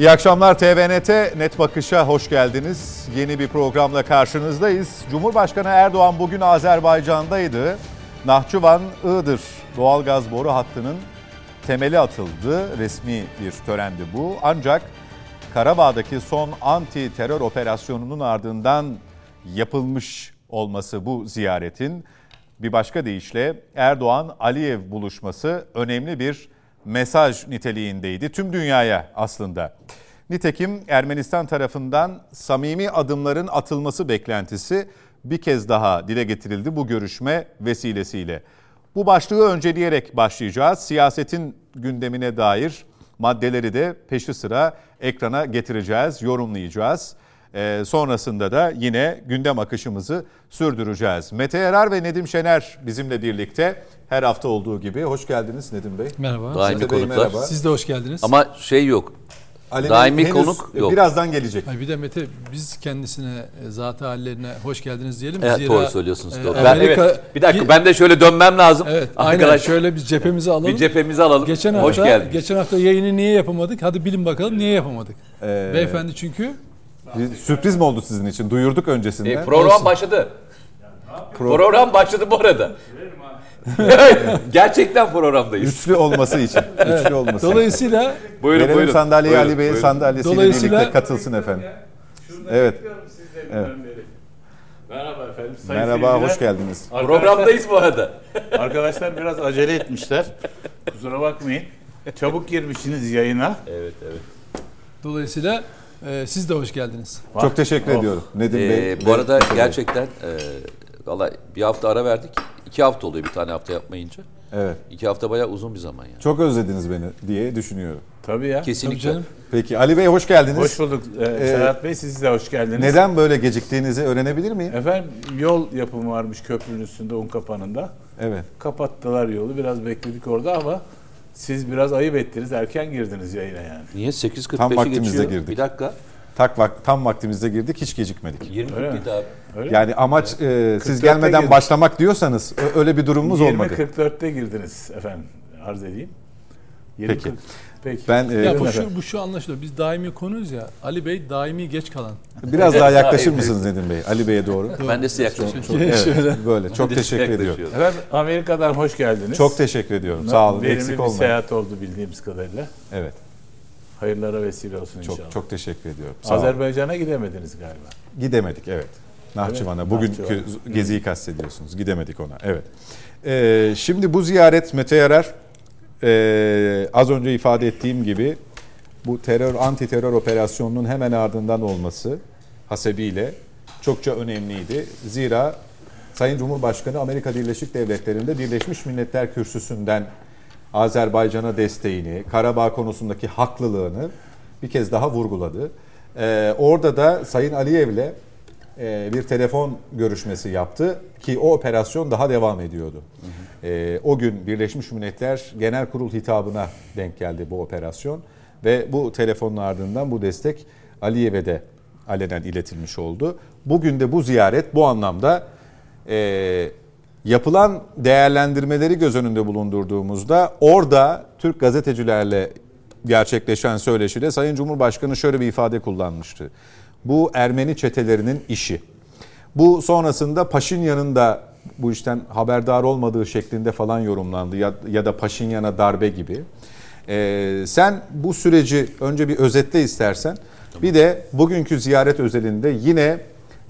İyi akşamlar TVNT Net Bakış'a hoş geldiniz. Yeni bir programla karşınızdayız. Cumhurbaşkanı Erdoğan bugün Azerbaycan'daydı. Nahçıvan Iğdır doğalgaz boru hattının temeli atıldı. Resmi bir törendi bu. Ancak Karabağ'daki son anti terör operasyonunun ardından yapılmış olması bu ziyaretin bir başka deyişle Erdoğan Aliyev buluşması önemli bir mesaj niteliğindeydi tüm dünyaya aslında. Nitekim Ermenistan tarafından samimi adımların atılması beklentisi bir kez daha dile getirildi bu görüşme vesilesiyle. Bu başlığı önceleyerek başlayacağız. Siyasetin gündemine dair maddeleri de peşi sıra ekrana getireceğiz, yorumlayacağız. Ee, sonrasında da yine gündem akışımızı sürdüreceğiz. Mete Yarar ve Nedim Şener bizimle birlikte her hafta olduğu gibi. Hoş geldiniz Nedim Bey. Merhaba. Daimi Bey, konuklar. merhaba. Siz de hoş geldiniz. Ama şey yok. Ali Bey Daimi henüz konuk yok. Birazdan gelecek. Ay bir de Mete biz kendisine e, zat hallerine hoş geldiniz diyelim. Evet, Zira, doğru söylüyorsunuz. e, doğru. Ben, Amerika- evet, bir dakika ben de şöyle dönmem lazım. Evet, aynen Arkadaş, şöyle biz cephemizi alalım. bir cephemizi alalım. geçen Hoş hafta geldiniz. geçen hafta yayını niye yapamadık? Hadi bilin bakalım niye yapamadık? Ee, Beyefendi çünkü bir sürpriz mi oldu sizin için? Duyurduk öncesinden. E, program Olsun. başladı. Program başladı bu arada. Gerçekten programdayız. Güçlü olması için. Güçlü olması dolayısıyla Buyurun Verelim buyurun. sandalyeyi Buyurun, Ali Bey'in buyurun. sandalyesiyle Dolayısıyla- birlikte katılsın efendim. Evet. Evet. Merhaba efendim. Sayın Merhaba, seyirciler. hoş geldiniz. Programdayız bu arada. Arkadaşlar biraz acele etmişler. Kusura bakmayın. Çabuk girmişsiniz yayına. Evet evet. dolayısıyla e, siz de hoş geldiniz. Çok teşekkür Oh. ediyorum Nedim Bey. Ee, bu arada gerçekten e, valla bir hafta ara verdik. İki hafta oluyor bir tane hafta yapmayınca. Evet. İki hafta bayağı uzun bir zaman yani. Çok özlediniz beni diye düşünüyorum. Tabii ya. Tabii Kesinlikle. canım. Peki Ali Bey hoş geldiniz. Hoş bulduk ee, Serhat Bey. Siz de hoş geldiniz. Neden böyle geciktiğinizi öğrenebilir miyim? Efendim yol yapımı varmış köprünün üstünde un kapanında. Evet. Kapattılar yolu. Biraz bekledik orada ama siz biraz ayıp ettiniz. Erken girdiniz yayına yani. Niye Tam 8.45'i vaktimizde geçiyor? girdik. Bir dakika. Tak vak tam vaktimizde girdik hiç gecikmedik. 20 Öyle mi? bitti abi. Öyle Yani amaç e, siz 44'te gelmeden girdik. başlamak diyorsanız öyle bir durumumuz olmadı. 20.44'te girdiniz efendim. Arz edeyim. 20 Peki. Peki. Ben e, Ya bu efendim. şu, bu şu anlaşılıyor. Biz daimi konuyuz ya. Ali Bey daimi geç kalan. biraz daha yaklaşır mısınız Nedim Bey? Ali Bey'e doğru. Ben de size yaklaşayım. Evet, böyle. Çok teşekkür ediyorum. Efendim Amerika'dan hoş geldiniz. Çok teşekkür ediyorum. Sağ olun. Verimli Eksik bir olmayın. seyahat oldu bildiğimiz kadarıyla. Evet. Hayırlara vesile olsun Çok inşallah. çok teşekkür ediyorum. Sağ. Azerbaycan'a gidemediniz galiba. Gidemedik evet. Nahçıvan'a. Evet, Bugünkü Nahçıvan. geziyi kastediyorsunuz. Gidemedik ona. Evet. Ee, şimdi bu ziyaret Mete Yarar ee, az önce ifade ettiğim gibi bu terör anti terör operasyonunun hemen ardından olması hasebiyle çokça önemliydi. Zira Sayın Cumhurbaşkanı Amerika Birleşik Devletleri'nde Birleşmiş Milletler Kürsüsü'nden Azerbaycan'a desteğini, Karabağ konusundaki haklılığını bir kez daha vurguladı. Ee, orada da Sayın Aliyev'le e, bir telefon görüşmesi yaptı ki o operasyon daha devam ediyordu. Ee, o gün Birleşmiş Milletler Genel Kurul hitabına denk geldi bu operasyon ve bu telefonun ardından bu destek Aliyev'e de alenen iletilmiş oldu. Bugün de bu ziyaret bu anlamda e, yapılan değerlendirmeleri göz önünde bulundurduğumuzda orada Türk gazetecilerle gerçekleşen söyleşide Sayın Cumhurbaşkanı şöyle bir ifade kullanmıştı. Bu Ermeni çetelerinin işi. Bu sonrasında Paşinyan'ın da bu işten haberdar olmadığı şeklinde falan yorumlandı ya, ya da Paşinyan'a darbe gibi. Ee, sen bu süreci önce bir özetle istersen. Bir de bugünkü ziyaret özelinde yine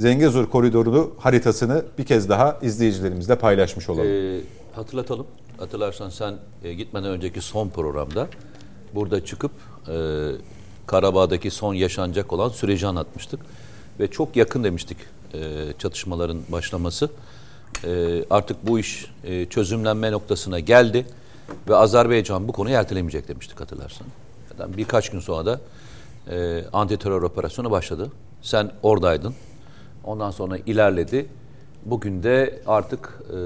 Zengezur koridorunu haritasını bir kez daha izleyicilerimizle paylaşmış olalım. Ee, hatırlatalım. Hatırlarsan sen e, gitmeden önceki son programda burada çıkıp e, Karabağ'daki son yaşanacak olan süreci anlatmıştık. Ve çok yakın demiştik e, çatışmaların başlaması. E, artık bu iş e, çözümlenme noktasına geldi. Ve Azerbaycan bu konuyu ertelemeyecek demiştik hatırlarsan. Birkaç gün sonra da e, anti terör operasyonu başladı. Sen oradaydın. Ondan sonra ilerledi. Bugün de artık e,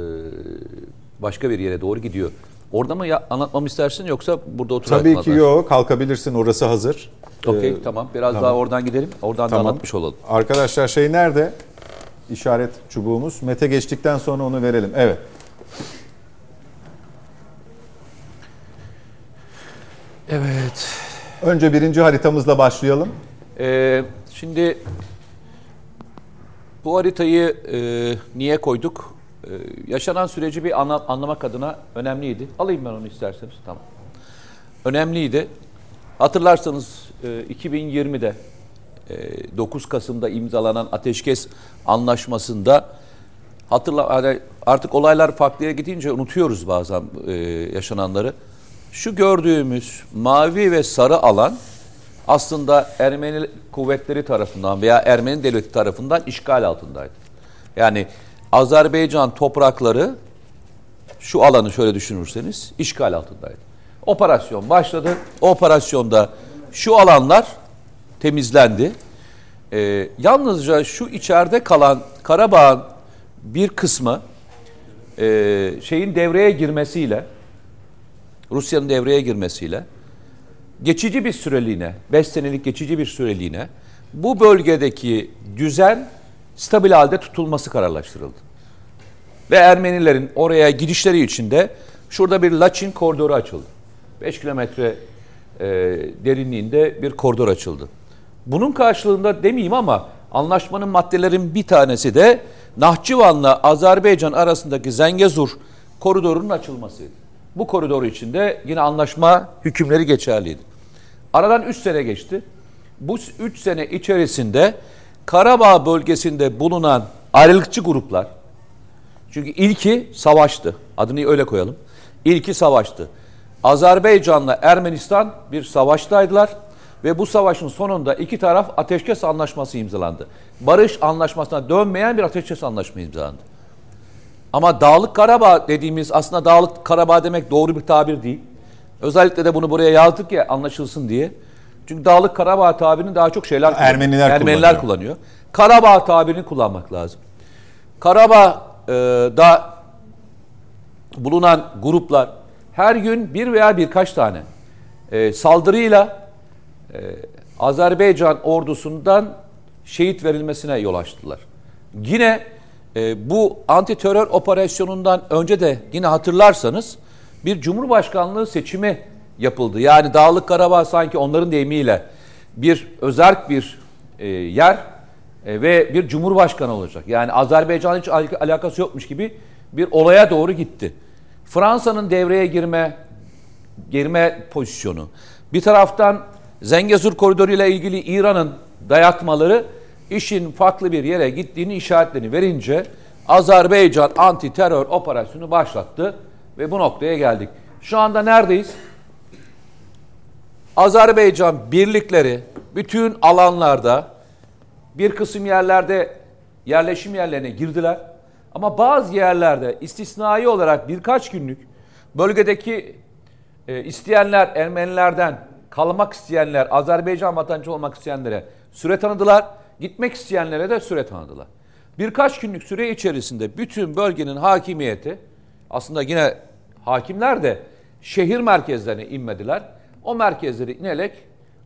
başka bir yere doğru gidiyor. Orada mı ya, anlatmamı istersin yoksa burada oturarak Tabii ki yok kalkabilirsin orası hazır. Okey Ee, tamam. Biraz tamam. daha oradan gidelim. Oradan da Tamam. anlatmış olalım. Arkadaşlar şey nerede? İşaret çubuğumuz. Mete geçtikten sonra onu verelim. Evet. Evet. Önce birinci haritamızla başlayalım. Ee, şimdi bu haritayı e, niye koyduk? Ee, yaşanan süreci bir anla- anlamak adına önemliydi. Alayım ben onu isterseniz. Tamam. Önemliydi. Hatırlarsanız e, 2020'de e, 9 Kasım'da imzalanan ateşkes anlaşmasında hatırla artık olaylar farklıya gidince unutuyoruz bazen e, yaşananları. Şu gördüğümüz mavi ve sarı alan aslında Ermeni kuvvetleri tarafından veya Ermeni devleti tarafından işgal altındaydı. Yani Azerbaycan toprakları şu alanı şöyle düşünürseniz işgal altındaydı. Operasyon başladı. O operasyonda şu alanlar temizlendi. Ee, yalnızca şu içeride kalan Karabağ'ın bir kısmı e, şeyin devreye girmesiyle Rusya'nın devreye girmesiyle geçici bir süreliğine, 5 senelik geçici bir süreliğine bu bölgedeki düzen stabil halde tutulması kararlaştırıldı. Ve Ermenilerin oraya gidişleri için de şurada bir Laçin koridoru açıldı. 5 kilometre e, derinliğinde bir koridor açıldı. Bunun karşılığında demeyeyim ama anlaşmanın maddelerin bir tanesi de Nahçıvan'la Azerbaycan arasındaki Zengezur koridorunun açılmasıydı. Bu koridor içinde yine anlaşma hükümleri geçerliydi. Aradan 3 sene geçti. Bu 3 sene içerisinde Karabağ bölgesinde bulunan ayrılıkçı gruplar, çünkü ilki savaştı, adını öyle koyalım. İlki savaştı. Azerbaycan'la Ermenistan bir savaştaydılar ve bu savaşın sonunda iki taraf ateşkes anlaşması imzalandı. Barış anlaşmasına dönmeyen bir ateşkes anlaşma imzalandı. Ama Dağlık Karabağ dediğimiz aslında Dağlık Karabağ demek doğru bir tabir değil. Özellikle de bunu buraya yazdık ya anlaşılsın diye. Çünkü Dağlık Karabağ tabirini daha çok şeyler kullanıyor. Ermeniler Ermeniler kullanıyor. Karabağ tabirini kullanmak lazım. Karabağ'da bulunan gruplar her gün bir veya birkaç tane e, saldırıyla e, Azerbaycan ordusundan şehit verilmesine yol açtılar. Yine e, bu anti terör operasyonundan önce de yine hatırlarsanız bir cumhurbaşkanlığı seçimi yapıldı. Yani Dağlık Karabağ sanki onların deyimiyle bir özerk bir e, yer e, ve bir cumhurbaşkanı olacak. Yani Azerbaycan hiç al- alakası yokmuş gibi bir olaya doğru gitti. Fransa'nın devreye girme girme pozisyonu. Bir taraftan Zengezur koridoru ile ilgili İran'ın dayatmaları işin farklı bir yere gittiğini işaretlerini verince Azerbaycan anti terör operasyonu başlattı ve bu noktaya geldik. Şu anda neredeyiz? Azerbaycan birlikleri bütün alanlarda bir kısım yerlerde yerleşim yerlerine girdiler. Ama bazı yerlerde istisnai olarak birkaç günlük bölgedeki e, isteyenler Ermenilerden kalmak isteyenler, Azerbaycan vatandaşı olmak isteyenlere süre tanıdılar. Gitmek isteyenlere de süre tanıdılar. Birkaç günlük süre içerisinde bütün bölgenin hakimiyeti aslında yine hakimler de şehir merkezlerine inmediler. O merkezleri inerek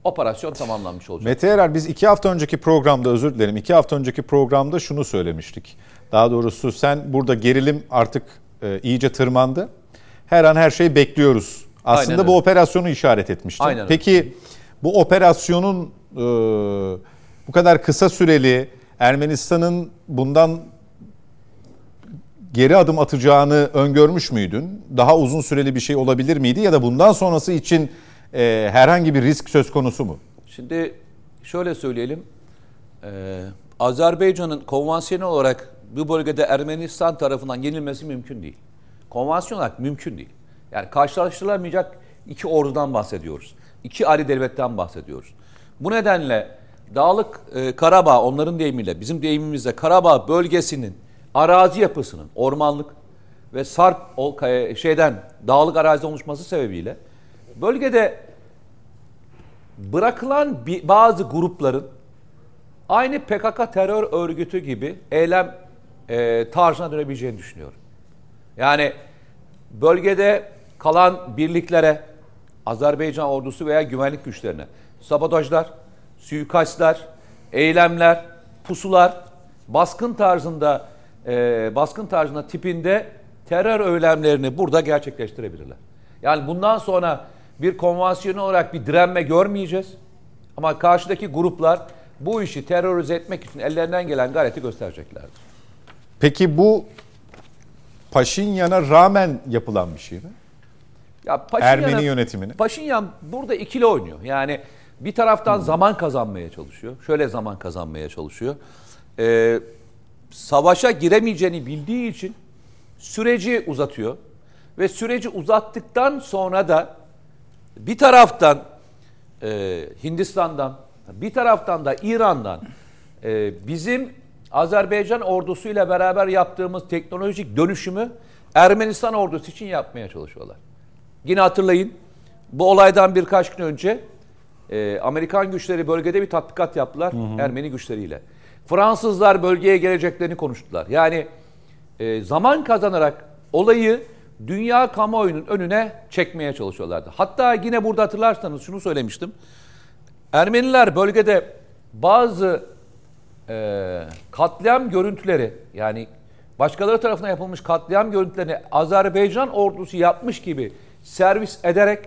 operasyon tamamlanmış olacak. Mete Erer biz iki hafta önceki programda özür dilerim. iki hafta önceki programda şunu söylemiştik. Daha doğrusu sen burada gerilim artık e, iyice tırmandı. Her an her şeyi bekliyoruz. Aslında Aynen bu öyle. operasyonu işaret etmiştin. Aynen öyle. Peki bu operasyonun e, bu kadar kısa süreli Ermenistan'ın bundan geri adım atacağını öngörmüş müydün? Daha uzun süreli bir şey olabilir miydi ya da bundan sonrası için e, herhangi bir risk söz konusu mu? Şimdi şöyle söyleyelim. Ee, Azerbaycan'ın konvansiyonel olarak bu bölgede Ermenistan tarafından yenilmesi mümkün değil. Konvansiyonel olarak mümkün değil. Yani karşılaştırılamayacak iki ordudan bahsediyoruz. İki ayrı devletten bahsediyoruz. Bu nedenle Dağlık e, Karabağ onların deyimiyle bizim deyimimizde Karabağ bölgesinin arazi yapısının ormanlık ve sarp ol- kaya- şeyden dağlık arazi oluşması sebebiyle bölgede bırakılan bazı grupların aynı PKK terör örgütü gibi eylem e, tarzına dönebileceğini düşünüyorum. Yani bölgede kalan birliklere, Azerbaycan ordusu veya güvenlik güçlerine sabotajlar, suikastlar, eylemler, pusular, baskın tarzında e, baskın tarzında tipinde terör eylemlerini burada gerçekleştirebilirler. Yani bundan sonra bir konvansiyonel olarak bir direnme görmeyeceğiz. Ama karşıdaki gruplar bu işi terörize etmek için ellerinden gelen gayreti göstereceklerdir. Peki bu Paşinyan'a rağmen yapılan bir şey mi? Ya Ermeni yönetimini. Paşinyan burada ikili oynuyor. Yani bir taraftan zaman kazanmaya çalışıyor. Şöyle zaman kazanmaya çalışıyor. Ee, savaşa giremeyeceğini bildiği için süreci uzatıyor. Ve süreci uzattıktan sonra da bir taraftan e, Hindistan'dan, bir taraftan da İran'dan e, bizim Azerbaycan ordusuyla beraber yaptığımız teknolojik dönüşümü Ermenistan ordusu için yapmaya çalışıyorlar. Yine hatırlayın bu olaydan birkaç gün önce e, Amerikan güçleri bölgede bir tatbikat yaptılar Ermeni güçleriyle. Fransızlar bölgeye geleceklerini konuştular. Yani e, zaman kazanarak olayı dünya kamuoyunun önüne çekmeye çalışıyorlardı. Hatta yine burada hatırlarsanız şunu söylemiştim. Ermeniler bölgede bazı e, katliam görüntüleri yani başkaları tarafından yapılmış katliam görüntülerini Azerbaycan ordusu yapmış gibi servis ederek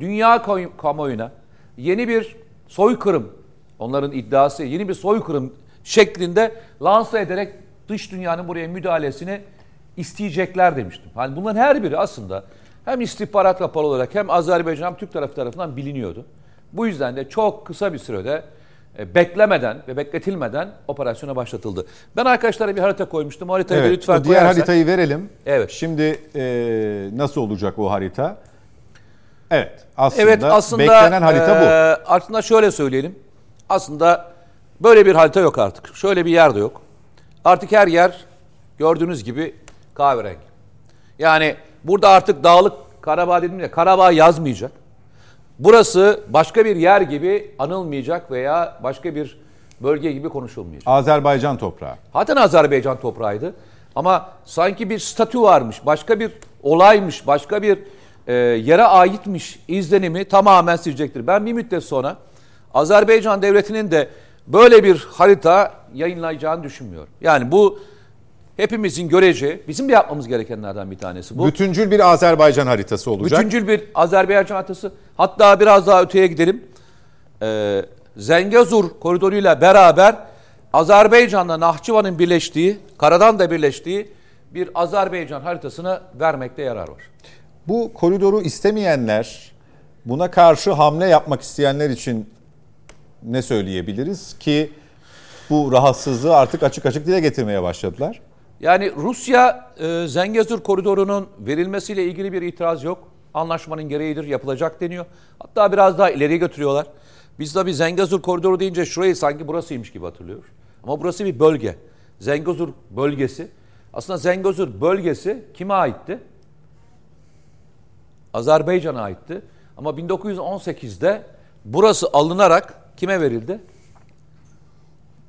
dünya kamuoyuna yeni bir soykırım onların iddiası yeni bir soykırım şeklinde lanse ederek dış dünyanın buraya müdahalesini isteyecekler demiştim. Hani bunların her biri aslında hem istihbarat raporu olarak hem Azerbaycan hem Türk tarafı tarafından biliniyordu. Bu yüzden de çok kısa bir sürede e, beklemeden ve bekletilmeden operasyona başlatıldı. Ben arkadaşlara bir harita koymuştum. O haritayı Evet, lütfen diğer koyarsak. haritayı verelim. Evet. Şimdi e, nasıl olacak o harita? Evet, aslında, Evet aslında beklenen harita bu. e, Aslında şöyle söyleyelim. Aslında böyle bir harita yok artık. Şöyle bir yer de yok. Artık her yer gördüğünüz gibi kahverengi. Yani burada artık dağlık Karabağ dedim ya Karabağ yazmayacak. Burası başka bir yer gibi anılmayacak veya başka bir bölge gibi konuşulmayacak. Azerbaycan toprağı. Zaten Azerbaycan toprağıydı. Ama sanki bir statü varmış, başka bir olaymış, başka bir e, yere aitmiş izlenimi tamamen silecektir. Ben bir müddet sonra Azerbaycan devletinin de böyle bir harita yayınlayacağını düşünmüyorum. Yani bu hepimizin göreceği, bizim de yapmamız gerekenlerden bir tanesi bu. Bütüncül bir Azerbaycan haritası olacak. Bütüncül bir Azerbaycan haritası. Hatta biraz daha öteye gidelim. Ee, Zengezur koridoruyla beraber Azerbaycan'la Nahçıvan'ın birleştiği, karadan da birleştiği bir Azerbaycan haritasını vermekte yarar var. Bu koridoru istemeyenler, buna karşı hamle yapmak isteyenler için ne söyleyebiliriz ki bu rahatsızlığı artık açık açık dile getirmeye başladılar. Yani Rusya e, Zengezur koridorunun verilmesiyle ilgili bir itiraz yok. Anlaşmanın gereğidir, yapılacak deniyor. Hatta biraz daha ileri götürüyorlar. Biz tabii Zengezur koridoru deyince şurayı sanki burasıymış gibi hatırlıyoruz. Ama burası bir bölge. Zengezur bölgesi. Aslında Zengezur bölgesi kime aitti? Azerbaycan'a aitti. Ama 1918'de burası alınarak kime verildi?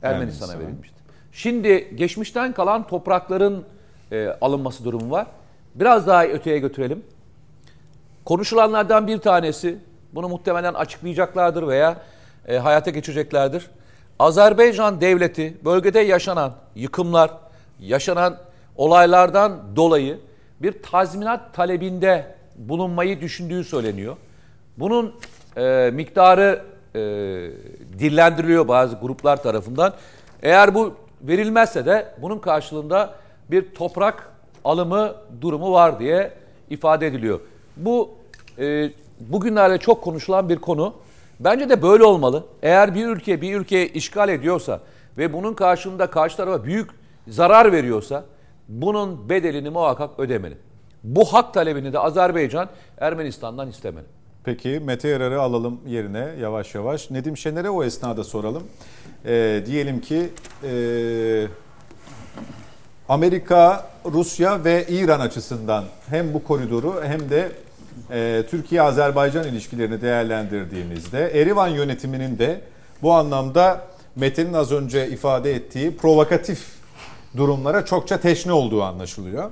Ermenistan'a verilmişti. Şimdi geçmişten kalan toprakların e, alınması durumu var. Biraz daha öteye götürelim. Konuşulanlardan bir tanesi, bunu muhtemelen açıklayacaklardır veya e, hayata geçireceklerdir. Azerbaycan devleti bölgede yaşanan yıkımlar, yaşanan olaylardan dolayı bir tazminat talebinde bulunmayı düşündüğü söyleniyor. Bunun e, miktarı e, dillendiriliyor bazı gruplar tarafından. Eğer bu verilmezse de bunun karşılığında bir toprak alımı durumu var diye ifade ediliyor. Bu e, bugünlerde çok konuşulan bir konu. Bence de böyle olmalı. Eğer bir ülke bir ülkeyi işgal ediyorsa ve bunun karşılığında karşı tarafa büyük zarar veriyorsa bunun bedelini muhakkak ödemeli. Bu hak talebini de Azerbaycan Ermenistan'dan istemeli. Peki Mete Yarar'ı alalım yerine yavaş yavaş. Nedim Şener'e o esnada soralım. Ee, diyelim ki e, Amerika, Rusya ve İran açısından hem bu koridoru hem de e, Türkiye-Azerbaycan ilişkilerini değerlendirdiğimizde Erivan yönetiminin de bu anlamda Mete'nin az önce ifade ettiği provokatif durumlara çokça teşne olduğu anlaşılıyor.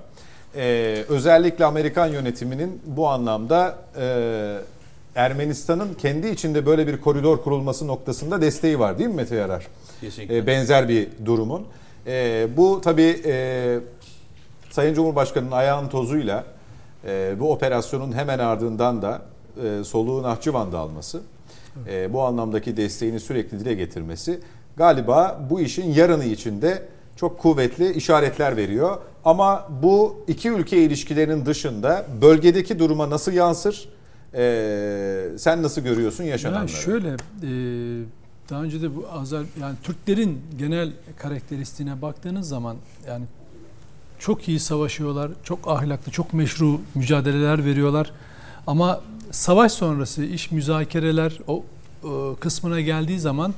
Ee, özellikle Amerikan yönetiminin bu anlamda e, Ermenistan'ın kendi içinde böyle bir koridor kurulması noktasında desteği var değil mi Mete Yarar? Kesinlikle. Ee, benzer bir durumun. Ee, bu tabii e, Sayın Cumhurbaşkanı'nın ayağın tozuyla e, bu operasyonun hemen ardından da e, soluğu Nahçıvan'da alması, e, bu anlamdaki desteğini sürekli dile getirmesi galiba bu işin yarını içinde çok kuvvetli işaretler veriyor. Ama bu iki ülke ilişkilerinin dışında bölgedeki duruma nasıl yansır? E, sen nasıl görüyorsun yaşananları? Yani şöyle e, daha önce de bu Azer yani Türklerin genel karakteristiğine baktığınız zaman yani çok iyi savaşıyorlar, çok ahlaklı, çok meşru mücadeleler veriyorlar. Ama savaş sonrası iş müzakereler o e, kısmına geldiği zaman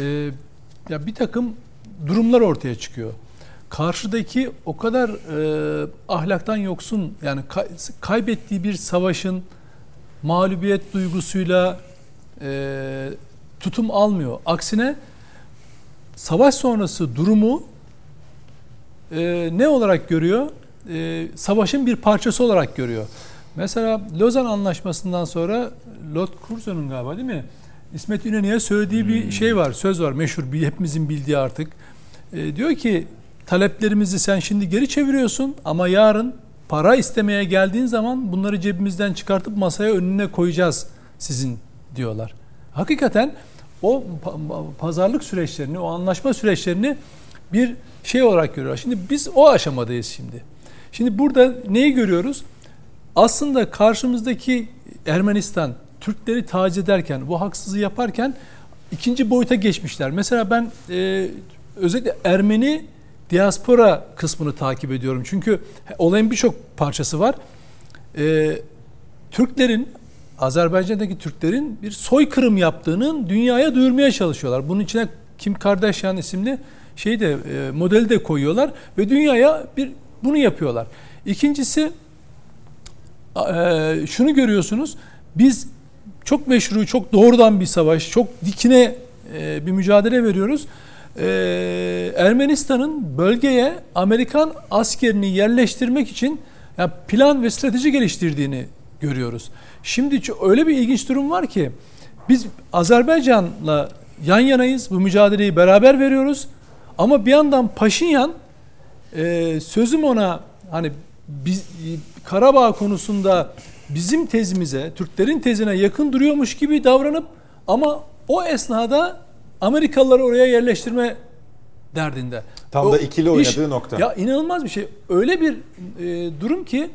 e, ya bir takım durumlar ortaya çıkıyor. Karşıdaki o kadar e, ahlaktan yoksun yani kay, kaybettiği bir savaşın mağlubiyet duygusuyla e, tutum almıyor. Aksine savaş sonrası durumu e, ne olarak görüyor? E, savaşın bir parçası olarak görüyor. Mesela Lozan Anlaşması'ndan sonra Lord Curzon'un galiba değil mi? İsmet İnönü'ye söylediği bir şey var, söz var meşhur bir hepimizin bildiği artık. E, diyor ki taleplerimizi sen şimdi geri çeviriyorsun ama yarın para istemeye geldiğin zaman bunları cebimizden çıkartıp masaya önüne koyacağız sizin diyorlar. Hakikaten o pazarlık süreçlerini, o anlaşma süreçlerini bir şey olarak görüyorlar. Şimdi biz o aşamadayız şimdi. Şimdi burada neyi görüyoruz? Aslında karşımızdaki Ermenistan Türkleri taciz ederken, bu haksızlığı yaparken ikinci boyuta geçmişler. Mesela ben e, özellikle Ermeni diaspora kısmını takip ediyorum. Çünkü olayın birçok parçası var. E, Türklerin, Azerbaycan'daki Türklerin bir soykırım yaptığının dünyaya duyurmaya çalışıyorlar. Bunun içine Kim Kardashian isimli şeyi de e, modeli de koyuyorlar ve dünyaya bir bunu yapıyorlar. İkincisi e, şunu görüyorsunuz. Biz çok meşru, çok doğrudan bir savaş, çok dikine e, bir mücadele veriyoruz. E, Ermenistan'ın bölgeye Amerikan askerini yerleştirmek için plan ve strateji geliştirdiğini görüyoruz. Şimdi öyle bir ilginç durum var ki biz Azerbaycan'la yan yanayız. Bu mücadeleyi beraber veriyoruz. Ama bir yandan Paşinyan e, sözüm ona hani biz, Karabağ konusunda bizim tezimize, Türklerin tezine yakın duruyormuş gibi davranıp ama o esnada Amerikalıları oraya yerleştirme derdinde. Tam o da ikili oynadığı iş, nokta. Ya inanılmaz bir şey. Öyle bir e, durum ki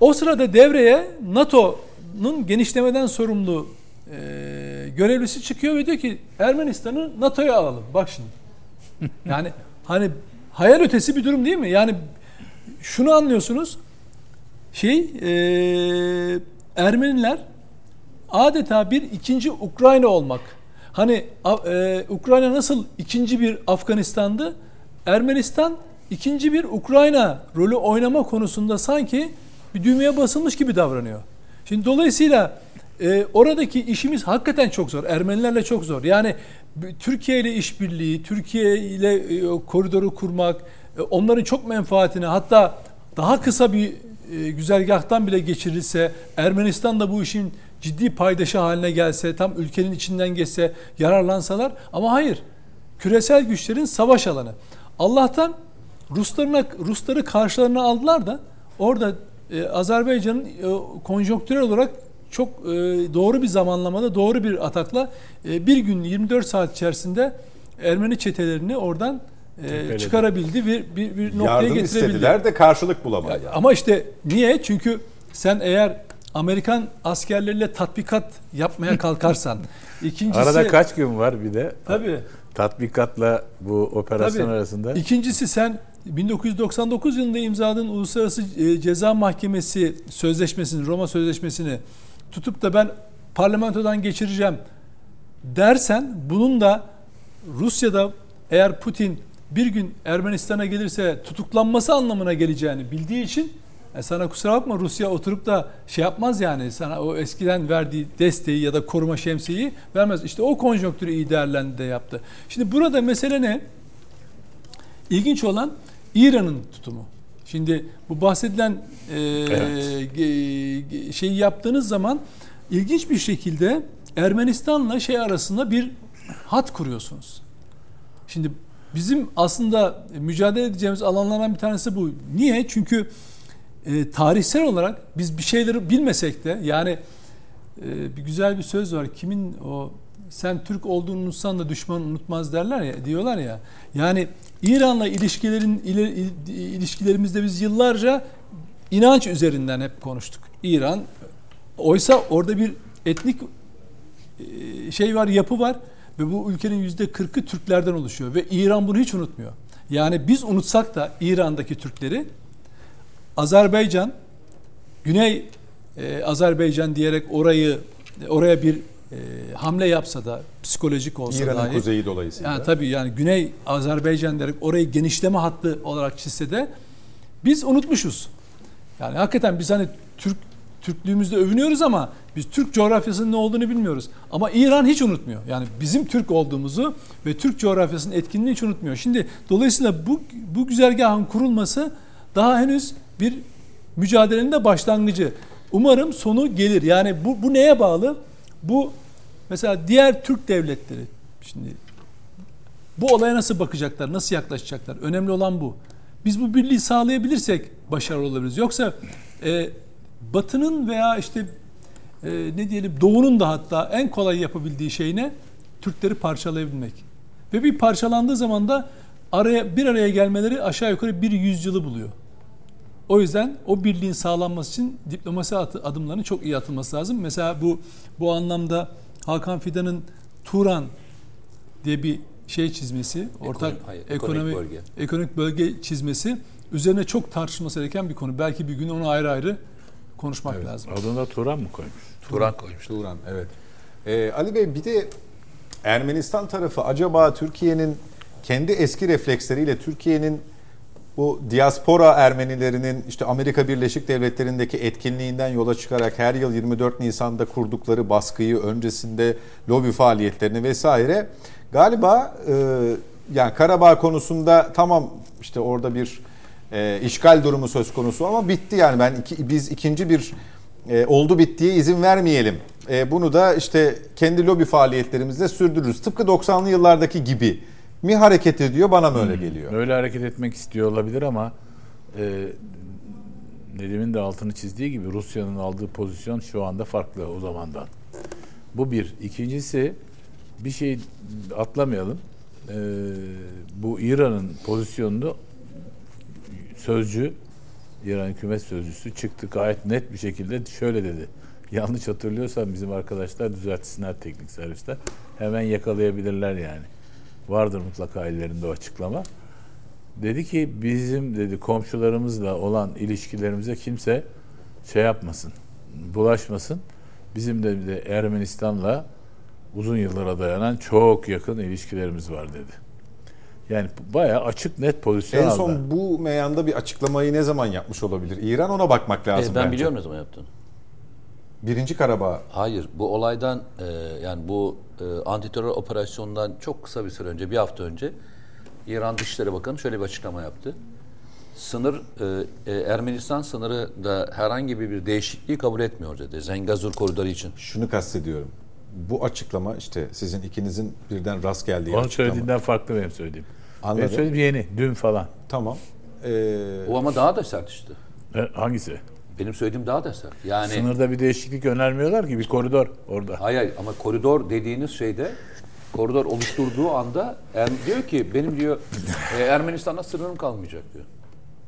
o sırada devreye NATO'nun genişlemeden sorumlu e, görevlisi çıkıyor ve diyor ki Ermenistan'ı NATO'ya alalım. Bak şimdi. Yani hani hayal ötesi bir durum değil mi? Yani şunu anlıyorsunuz. Şey e, Ermeniler adeta bir ikinci Ukrayna olmak. Hani e, Ukrayna nasıl ikinci bir Afganistan'dı? Ermenistan ikinci bir Ukrayna rolü oynama konusunda sanki bir düğmeye basılmış gibi davranıyor. Şimdi dolayısıyla e, oradaki işimiz hakikaten çok zor. Ermenilerle çok zor. Yani Türkiye ile işbirliği, Türkiye ile e, koridoru kurmak, e, onların çok menfaatine hatta daha kısa bir e, güzergahtan bile geçirilse, Ermenistan da bu işin ciddi paydaşı haline gelse, tam ülkenin içinden geçse, yararlansalar ama hayır. Küresel güçlerin savaş alanı. Allah'tan Ruslarına Rusları karşılarına aldılar da orada e, Azerbaycan'ın e, konjonktürel olarak çok e, doğru bir zamanlamada, doğru bir atakla e, bir gün 24 saat içerisinde Ermeni çetelerini oradan e, çıkarabildi bir, bir, bir noktaya Yardım getirebildi. istediler de karşılık bulamadılar. Ya, ama işte niye? Çünkü sen eğer Amerikan askerleriyle tatbikat yapmaya kalkarsan, ikincisi... Arada kaç gün var bir de? Tabii. Tatbikatla bu operasyon Tabii. arasında. İkincisi sen 1999 yılında imzaladığın Uluslararası e, Ceza Mahkemesi sözleşmesini, Roma Sözleşmesini tutup da ben parlamentodan geçireceğim dersen bunun da Rusya'da eğer Putin bir gün Ermenistan'a gelirse tutuklanması anlamına geleceğini bildiği için e sana kusura bakma Rusya oturup da şey yapmaz yani sana o eskiden verdiği desteği ya da koruma şemsiyeyi vermez. İşte o konjonktürü iyi değerlendi de yaptı. Şimdi burada mesele ne? İlginç olan İran'ın tutumu. Şimdi bu bahsedilen e, evet. şeyi yaptığınız zaman ilginç bir şekilde Ermenistan'la şey arasında bir hat kuruyorsunuz. Şimdi bizim aslında mücadele edeceğimiz alanlardan bir tanesi bu. Niye? Çünkü e, tarihsel olarak biz bir şeyleri bilmesek de yani e, bir güzel bir söz var. Kimin o sen Türk olduğunu unutsan da düşman unutmaz derler ya diyorlar ya. Yani İran'la ilişkilerin ilişkilerimizde biz yıllarca inanç üzerinden hep konuştuk. İran oysa orada bir etnik e, şey var, yapı var ve bu ülkenin yüzde kırkı Türklerden oluşuyor ve İran bunu hiç unutmuyor. Yani biz unutsak da İran'daki Türkleri Azerbaycan, Güney e, Azerbaycan diyerek orayı oraya bir e, hamle yapsa da psikolojik olsa İran'ın dahi. kuzeyi dolayısıyla. Yani tabii yani Güney Azerbaycan diyerek orayı genişleme hattı olarak çizse de biz unutmuşuz. Yani hakikaten biz hani Türk Türklüğümüzde övünüyoruz ama biz Türk coğrafyasının ne olduğunu bilmiyoruz. Ama İran hiç unutmuyor. Yani bizim Türk olduğumuzu ve Türk coğrafyasının etkinliğini hiç unutmuyor. Şimdi dolayısıyla bu bu güzergahın kurulması daha henüz bir mücadelenin de başlangıcı. Umarım sonu gelir. Yani bu, bu neye bağlı? Bu mesela diğer Türk devletleri şimdi bu olaya nasıl bakacaklar, nasıl yaklaşacaklar? Önemli olan bu. Biz bu birliği sağlayabilirsek başarılı olabiliriz. Yoksa e, Batı'nın veya işte e, ne diyelim Doğu'nun da hatta en kolay yapabildiği şey ne? Türkleri parçalayabilmek. Ve bir parçalandığı zaman da araya bir araya gelmeleri aşağı yukarı bir yüzyılı buluyor. O yüzden o birliğin sağlanması için diplomasi adımlarının çok iyi atılması lazım. Mesela bu bu anlamda Hakan Fidan'ın Turan diye bir şey çizmesi, ortak ekonomik, hayır, ekonomik, bölge. ekonomik bölge çizmesi üzerine çok tartışılması gereken bir konu. Belki bir gün onu ayrı ayrı konuşmak evet. lazım. Adına Turan mı koymuş? Turan koymuş. Turan, evet. Ee, Ali Bey bir de Ermenistan tarafı acaba Türkiye'nin kendi eski refleksleriyle Türkiye'nin bu diaspora Ermenilerinin işte Amerika Birleşik Devletleri'ndeki etkinliğinden yola çıkarak her yıl 24 Nisan'da kurdukları baskıyı öncesinde lobi faaliyetlerini vesaire galiba e, yani Karabağ konusunda tamam işte orada bir e, işgal durumu söz konusu ama bitti yani ben iki, biz ikinci bir e, oldu bittiye izin vermeyelim. E, bunu da işte kendi lobi faaliyetlerimizle sürdürürüz. Tıpkı 90'lı yıllardaki gibi mi hareket ediyor bana mı öyle hmm, geliyor? Öyle hareket etmek istiyor olabilir ama e, Nedim'in de altını çizdiği gibi Rusya'nın aldığı pozisyon şu anda farklı o zamandan. Bu bir. İkincisi bir şey atlamayalım. E, bu İran'ın pozisyonunu sözcü İran hükümet sözcüsü çıktı gayet net bir şekilde şöyle dedi. Yanlış hatırlıyorsam bizim arkadaşlar düzeltsinler teknik servisler. Hemen yakalayabilirler yani. Vardır mutlaka ellerinde o açıklama. Dedi ki bizim dedi komşularımızla olan ilişkilerimize kimse şey yapmasın, bulaşmasın. Bizim de, de Ermenistan'la uzun yıllara dayanan çok yakın ilişkilerimiz var dedi. Yani bayağı açık net pozisyon En aldı. son bu meyanda bir açıklamayı ne zaman yapmış olabilir? İran ona bakmak lazım e, ben bence. biliyorum ne zaman yaptığını. Birinci Karabağ. Hayır bu olaydan e, yani bu e, antiterör operasyonundan çok kısa bir süre önce bir hafta önce İran Dışişleri Bakanı şöyle bir açıklama yaptı. Sınır e, e, Ermenistan sınırı da herhangi bir değişikliği kabul etmiyor dedi. Zengazur koridoru için. Şunu kastediyorum. Bu açıklama işte sizin ikinizin birden rast geldiği Onun açıklama. söylediğinden farklı benim söylediğim. Anladım. Benim söylediğim yeni, dün falan. Tamam. Ee... O ama daha da sert işte. E, hangisi? Benim söylediğim daha da sert. Yani sınırda bir değişiklik önermiyorlar ki bir koridor orada. Hayır, hayır ama koridor dediğiniz şeyde koridor oluşturduğu anda yani diyor ki benim diyor e, Ermenistan'a sınırım kalmayacak diyor.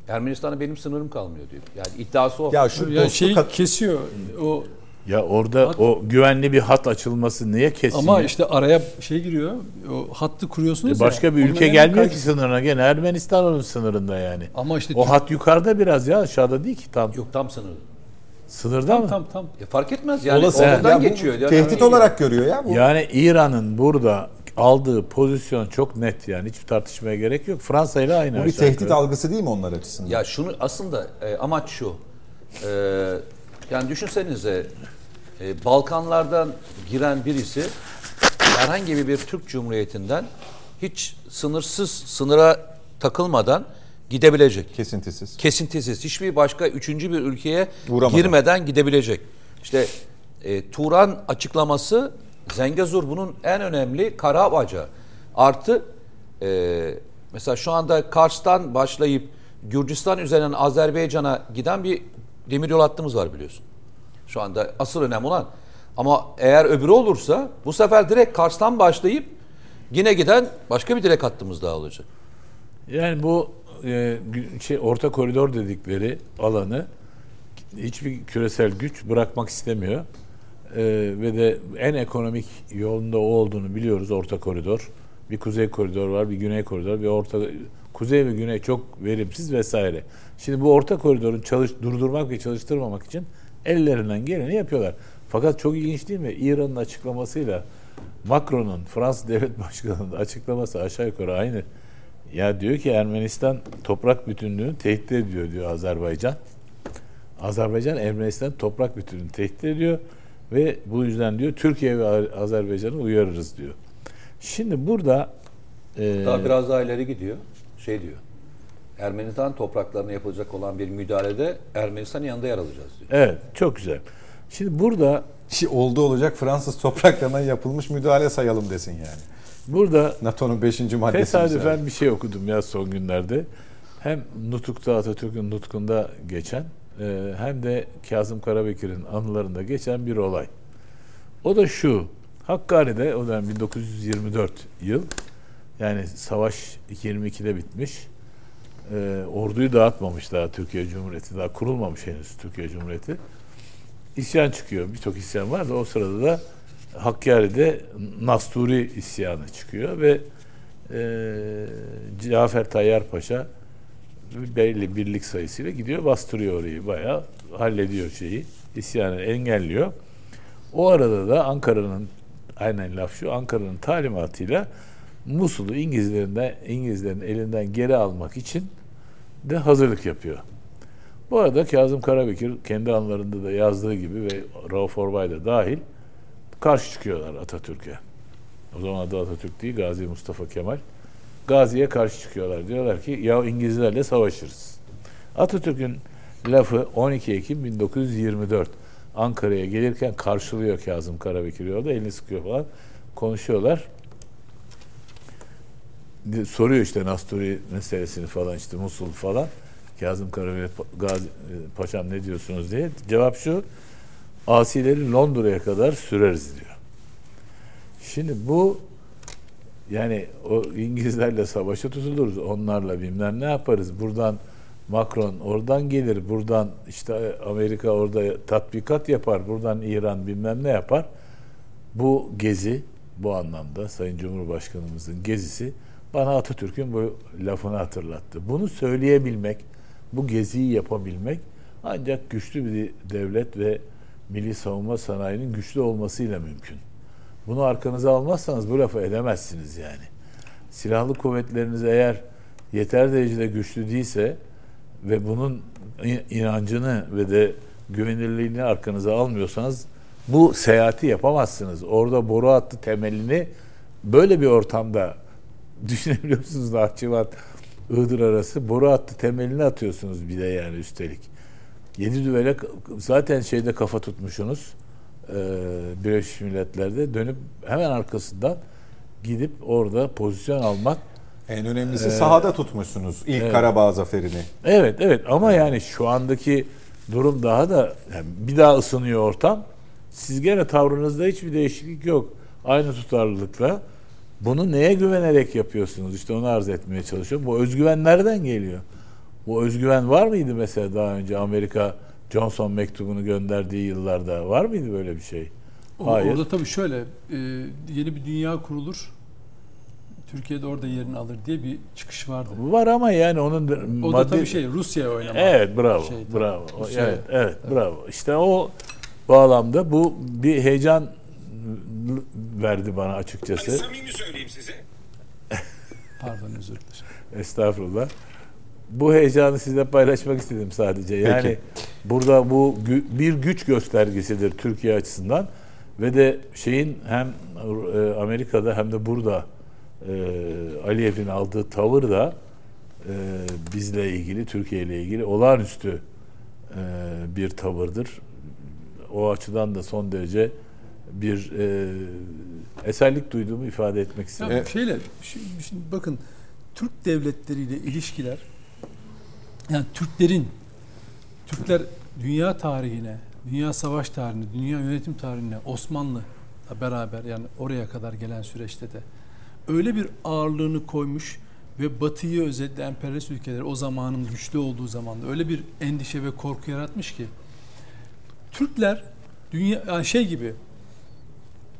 Ermenistan'a benim sınırım kalmıyor diyor. Yani iddiası o. Ya şu yani şey kesiyor o ya orada hat, o güvenli bir hat açılması niye kesin? Ama ya? işte araya şey giriyor. O hattı kuruyorsunuz e başka ya. bir ülke gelmiyor ki sınırına. Gene Ermenistan onun sınırında yani. Ama işte o hat yukarıda biraz ya aşağıda değil ki tam. Yok tam sınırda. Sınırda tam, mı? Tam tam. Ya fark etmez yani Olası. oradan ya geçiyor. Yani tehdit yani. olarak görüyor ya bu. Yani İran'ın burada aldığı pozisyon çok net yani hiçbir tartışmaya gerek yok. Fransa ile aynı. Bu bir tehdit yukarı. algısı değil mi onlar açısından? Ya şunu aslında e, amaç şu. E, yani düşünsenize e, Balkanlardan giren birisi herhangi bir Türk Cumhuriyeti'nden hiç sınırsız sınıra takılmadan gidebilecek. Kesintisiz. Kesintisiz. Hiçbir başka üçüncü bir ülkeye Uğramadan. girmeden gidebilecek. İşte e, Turan açıklaması Zengezur bunun en önemli kara bacağı. Artı e, mesela şu anda Kars'tan başlayıp Gürcistan üzerinden Azerbaycan'a giden bir demiryol hattımız var biliyorsun. Şu anda asıl önemli olan Ama eğer öbürü olursa bu sefer direkt Kars'tan başlayıp yine giden başka bir direk hattımız daha olacak. Yani bu e, şey orta koridor dedikleri alanı hiçbir küresel güç bırakmak istemiyor. E, ve de en ekonomik yolunda o olduğunu biliyoruz orta koridor. Bir kuzey koridor var, bir güney koridor, bir orta kuzey ve güney çok verimsiz vesaire. Şimdi bu orta koridoru çalış durdurmak ve çalıştırmamak için ellerinden geleni yapıyorlar. Fakat çok ilginç değil mi? İran'ın açıklamasıyla Macron'un Fransız devlet başkanının açıklaması aşağı yukarı aynı. Ya diyor ki Ermenistan toprak bütünlüğünü tehdit ediyor diyor Azerbaycan. Azerbaycan Ermenistan toprak bütünlüğünü tehdit ediyor ve bu yüzden diyor Türkiye ve Azerbaycan'ı uyarırız diyor. Şimdi burada e, Daha biraz daha ileri gidiyor. Şey diyor. Ermenistan topraklarına yapılacak olan bir müdahalede Ermenistan'ın yanında yer alacağız diyor. evet çok güzel. Şimdi burada Şey oldu olacak Fransız topraklarına yapılmış müdahale sayalım desin yani. burada NATO'nun 5. maddesi. Tesadüfen bir şey okudum ya son günlerde. Hem Nutuk'ta Atatürk'ün nutkunda geçen e, hem de Kazım Karabekir'in anılarında geçen bir olay. O da şu. Hakkari'de o dönem 1924 yıl yani savaş 22'de bitmiş. E, orduyu dağıtmamış daha Türkiye Cumhuriyeti. Daha kurulmamış henüz Türkiye Cumhuriyeti. İsyan çıkıyor. Birçok isyan var da o sırada da Hakkari'de Nasturi isyanı çıkıyor ve e, Cafer Tayyar Paşa belli birlik sayısıyla gidiyor bastırıyor orayı bayağı hallediyor şeyi isyanı engelliyor. O arada da Ankara'nın aynen laf şu Ankara'nın talimatıyla Musul'u İngilizlerin, İngilizlerin elinden geri almak için de hazırlık yapıyor. Bu arada Kazım Karabekir kendi anılarında da yazdığı gibi ve Rauf Orbay da dahil karşı çıkıyorlar Atatürk'e. O zaman adı Atatürk değil Gazi Mustafa Kemal. Gazi'ye karşı çıkıyorlar. Diyorlar ki ya İngilizlerle savaşırız. Atatürk'ün lafı 12 Ekim 1924 Ankara'ya gelirken karşılıyor Kazım Karabekir yolda elini sıkıyor falan konuşuyorlar. Soruyor işte Nasturi meselesini falan işte Musul falan. Kazım Karabekir Gazi, e, Paşam ne diyorsunuz diye. Cevap şu asileri Londra'ya kadar süreriz diyor. Şimdi bu yani o İngilizlerle savaşa tutuluruz. Onlarla bilmem ne yaparız. Buradan Macron oradan gelir. Buradan işte Amerika orada tatbikat yapar. Buradan İran bilmem ne yapar. Bu gezi bu anlamda Sayın Cumhurbaşkanımızın gezisi bana Atatürk'ün bu lafını hatırlattı. Bunu söyleyebilmek, bu geziyi yapabilmek ancak güçlü bir devlet ve milli savunma sanayinin güçlü olmasıyla mümkün. Bunu arkanıza almazsanız bu lafı edemezsiniz yani. Silahlı kuvvetleriniz eğer yeter derecede güçlü değilse ve bunun inancını ve de güvenilirliğini arkanıza almıyorsanız bu seyahati yapamazsınız. Orada boru hattı temelini böyle bir ortamda düşünebiliyorsunuz Nahçıvan Iğdır arası boru hattı temelini atıyorsunuz bir de yani üstelik. Yedi düvele zaten şeyde kafa tutmuşsunuz. E, Birleşmiş Milletler'de dönüp hemen arkasından gidip orada pozisyon almak En önemlisi Ee, sahada tutmuşsunuz ilk evet. Karabağ zaferini. Evet evet ama yani şu andaki durum daha da yani bir daha ısınıyor ortam. Siz gene tavrınızda hiçbir değişiklik yok. Aynı tutarlılıkla. Bunu neye güvenerek yapıyorsunuz? İşte onu arz etmeye çalışıyorum. Bu özgüven nereden geliyor? Bu özgüven var mıydı mesela daha önce Amerika Johnson mektubunu gönderdiği yıllarda? Var mıydı böyle bir şey? O- Hayır. Orada tabii şöyle e, yeni bir dünya kurulur. Türkiye'de orada yerini alır diye bir çıkış vardı. Var ama yani onun O maddi- da tabii şey Rusya'ya oynama. Evet bravo. Şey, tabii. bravo. Rusya'ya. Evet, evet bravo. İşte o bağlamda bu bir heyecan verdi bana açıkçası. Hani samimi söyleyeyim size. Pardon özür dilerim. Estağfurullah. Bu heyecanı sizinle paylaşmak istedim sadece. Yani Peki. burada bu gü- bir güç göstergesidir Türkiye açısından ve de şeyin hem e, Amerika'da hem de burada e, Aliyev'in aldığı tavır da e, bizle ilgili, Türkiye ile ilgili olağanüstü e, bir tavırdır. O açıdan da son derece bir e, eserlik duyduğumu ifade etmek istedim. Ya şeyle şimdi, şimdi bakın Türk devletleriyle ilişkiler yani Türklerin Türkler dünya tarihine dünya savaş tarihinde, dünya yönetim tarihine Osmanlı'la beraber yani oraya kadar gelen süreçte de öyle bir ağırlığını koymuş ve Batı'yı özellikle emperyalist ülkeleri o zamanın güçlü olduğu zamanda öyle bir endişe ve korku yaratmış ki Türkler dünya yani şey gibi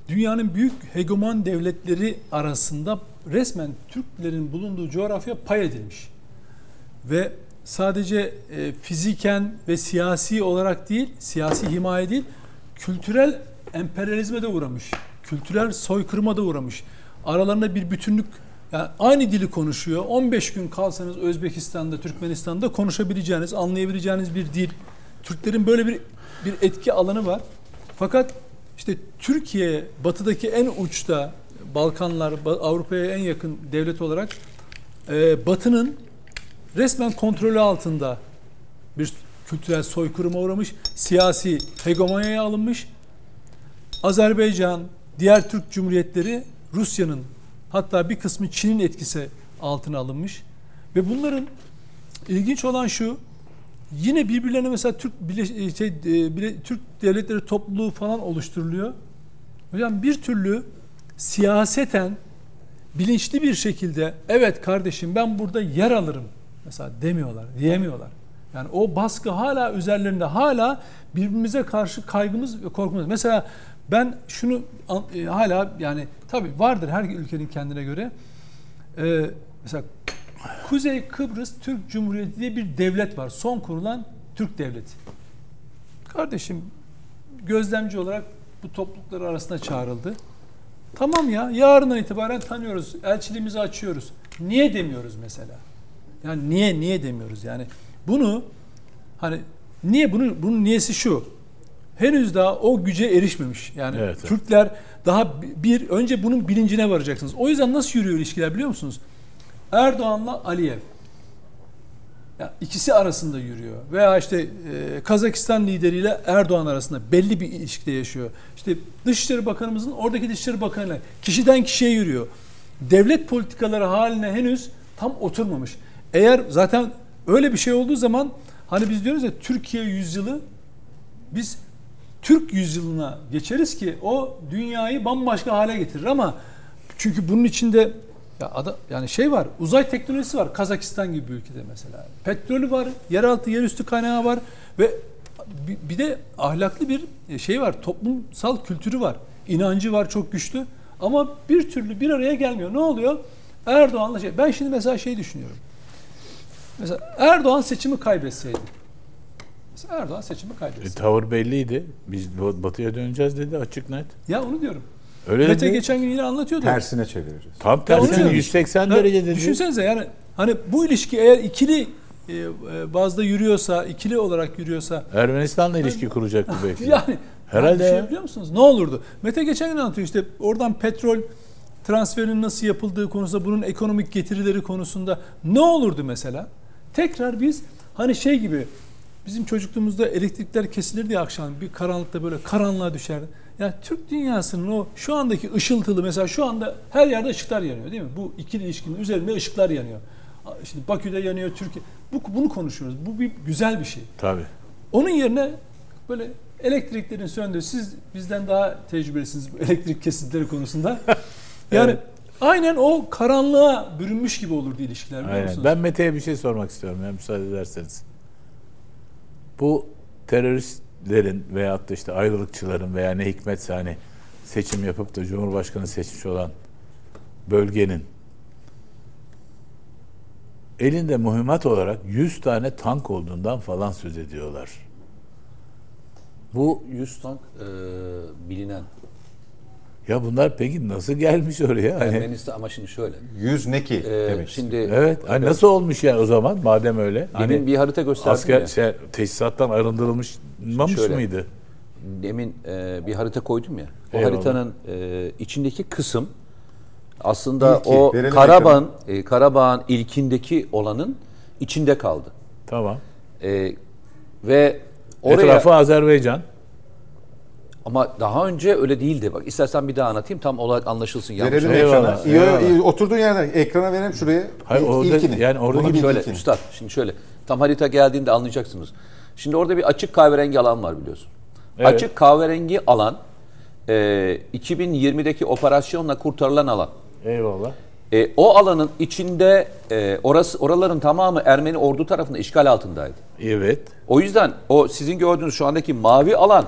dünyanın büyük hegemon devletleri arasında resmen Türklerin bulunduğu coğrafya pay edilmiş. Ve sadece e, fiziken ve siyasi olarak değil, siyasi himaye değil, kültürel emperyalizme de uğramış. Kültürel soykırıma da uğramış. Aralarında bir bütünlük yani aynı dili konuşuyor. 15 gün kalsanız Özbekistan'da, Türkmenistan'da konuşabileceğiniz, anlayabileceğiniz bir dil. Türklerin böyle bir bir etki alanı var. Fakat işte Türkiye batıdaki en uçta Balkanlar Avrupa'ya en yakın devlet olarak e, Batı'nın resmen kontrolü altında bir kültürel soykırıma uğramış, siyasi hegemonyaya alınmış. Azerbaycan, diğer Türk Cumhuriyetleri Rusya'nın hatta bir kısmı Çin'in etkisi altına alınmış. Ve bunların ilginç olan şu, yine birbirlerine mesela Türk bile, şey, e, bile, Türk devletleri topluluğu falan oluşturuluyor. Hocam bir türlü siyaseten bilinçli bir şekilde evet kardeşim ben burada yer alırım mesela demiyorlar, diyemiyorlar. Yani o baskı hala üzerlerinde hala birbirimize karşı kaygımız ve korkumuz. Mesela ben şunu e, hala yani tabi vardır her ülkenin kendine göre. Ee, mesela Kuzey Kıbrıs Türk Cumhuriyeti diye bir devlet var. Son kurulan Türk devleti. Kardeşim gözlemci olarak bu topluluklar arasında çağrıldı. Tamam ya yarından itibaren tanıyoruz. Elçiliğimizi açıyoruz. Niye demiyoruz mesela? Yani niye niye demiyoruz? Yani bunu hani niye bunu bunun niyesi şu. Henüz daha o güce erişmemiş. Yani evet, evet. Türkler daha bir önce bunun bilincine varacaksınız. O yüzden nasıl yürüyor ilişkiler biliyor musunuz? Erdoğan'la Aliyev. Yani ikisi arasında yürüyor. Veya işte e, Kazakistan lideriyle Erdoğan arasında belli bir ilişkide yaşıyor. İşte Dışişleri Bakanımızın oradaki Dışişleri Bakanı'yla kişiden kişiye yürüyor. Devlet politikaları haline henüz tam oturmamış. Eğer zaten öyle bir şey olduğu zaman hani biz diyoruz ya Türkiye yüzyılı biz Türk yüzyılına geçeriz ki o dünyayı bambaşka hale getirir ama çünkü bunun içinde ya ada, yani şey var, uzay teknolojisi var Kazakistan gibi bir ülkede mesela. Petrolü var, yeraltı, yerüstü kaynağı var ve bir de ahlaklı bir şey var, toplumsal kültürü var. inancı var çok güçlü ama bir türlü bir araya gelmiyor. Ne oluyor? Erdoğan'la şey. Ben şimdi mesela şey düşünüyorum. Mesela Erdoğan seçimi kaybetseydi. Mesela Erdoğan seçimi kaybetseydi. E, tavır belliydi. Biz batıya döneceğiz dedi açık net. Ya onu diyorum. Öyle Mete dedi. geçen gün yine anlatıyordu. Tersine çevireceğiz. Tam tersine 180 ya, derece dedi. Düşünsenize yani hani bu ilişki eğer ikili e, e, bazda yürüyorsa, ikili olarak yürüyorsa Ermenistan'la yani, ilişki kuracaktı belki. Yani herhalde şey biliyor musunuz? Ne olurdu? Mete geçen gün anlatıyor işte oradan petrol transferinin nasıl yapıldığı konusunda bunun ekonomik getirileri konusunda ne olurdu mesela? Tekrar biz hani şey gibi bizim çocukluğumuzda elektrikler kesilir diye akşam bir karanlıkta böyle karanlığa düşerdi. Yani Türk dünyasının o şu andaki ışıltılı mesela şu anda her yerde ışıklar yanıyor değil mi? Bu ikili ilişkinin üzerinde ışıklar yanıyor. Şimdi Bakü'de yanıyor, Türkiye. Bu, bunu konuşuyoruz. Bu bir güzel bir şey. Tabii. Onun yerine böyle elektriklerin söndüğü, siz bizden daha tecrübelisiniz bu elektrik kesintileri konusunda. Yani evet. aynen o karanlığa bürünmüş gibi olurdu ilişkiler biliyor aynen. musunuz? Ben Mete'ye bir şey sormak istiyorum ya müsaade ederseniz. Bu terörist lerin veyahut da işte ayrılıkçıların veya ne hikmetse hani seçim yapıp da Cumhurbaşkanı seçmiş olan bölgenin elinde mühimmat olarak 100 tane tank olduğundan falan söz ediyorlar. Bu 100 tank e, bilinen. Ya bunlar peki nasıl gelmiş oraya? Hani, Ermenistan ama şimdi şöyle. 100 ne ki? E, demek şimdi Evet. Hani nasıl olmuş yani o zaman madem öyle? Demin hani bir harita gösterdim asker, ya. Şey, teçhizattan arındırılmış Mamış Şöyle, mıydı? Demin e, bir harita koydum ya. O Eyvallah. haritanın e, içindeki kısım aslında İlki, o Karabağ'ın e, Karabağ'ın ilkindeki olanın içinde kaldı. Tamam. E, ve oraya etrafı Azerbaycan. Ama daha önce öyle değildi. Bak istersen bir daha anlatayım tam olarak anlaşılsın. Yanlış verelim ekrana. İyi, oturduğun yerden ekrana verelim şuraya. Hayır, orada, ilkini. Yani orada şöyle ilkini. üstad şimdi şöyle tam harita geldiğinde anlayacaksınız. Şimdi orada bir açık kahverengi alan var biliyorsun. Evet. Açık kahverengi alan e, 2020'deki operasyonla kurtarılan alan. Eyvallah. E, o alanın içinde e, orası oraların tamamı Ermeni ordu tarafından işgal altındaydı. Evet. O yüzden o sizin gördüğünüz şu andaki mavi alan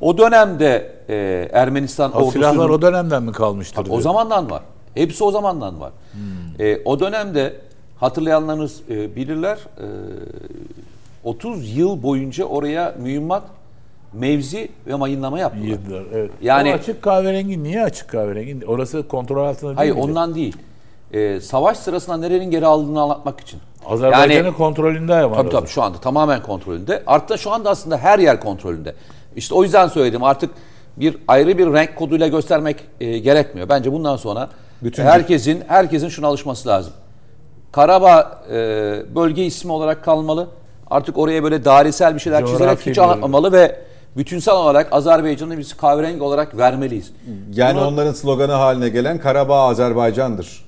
o dönemde e, Ermenistan O ordusunun silahlar o dönemden mi kalmıştır? o diyor. zamandan var. Hepsi o zamandan var. E, o dönemde hatırlayanlarınız e, bilirler. e, 30 yıl boyunca oraya mühimmat, mevzi ve mayınlama yaptılar. Yediler, evet. Yani- o açık kahverengi niye açık kahverengi? Orası kontrol altında değil Hayır miydi? ondan değil. E, savaş sırasında nerenin geri aldığını anlatmak için. Azerbaycan'ın Yani- kontrolünde ama. Tabii tabii şu anda tamamen kontrolünde. Artık şu anda aslında her yer kontrolünde. İşte o yüzden söyledim artık bir ayrı bir renk koduyla göstermek e, gerekmiyor. Bence bundan sonra Bütün- herkesin herkesin şuna alışması lazım. Karabağ e, bölge ismi olarak kalmalı. Artık oraya böyle dairesel bir şeyler çizerek Coğrafi hiç bir- anlatmamalı ve bütünsel olarak Azerbaycan'ı biz kahverengi olarak vermeliyiz. Yani Bunu- onların sloganı haline gelen Karabağ Azerbaycan'dır.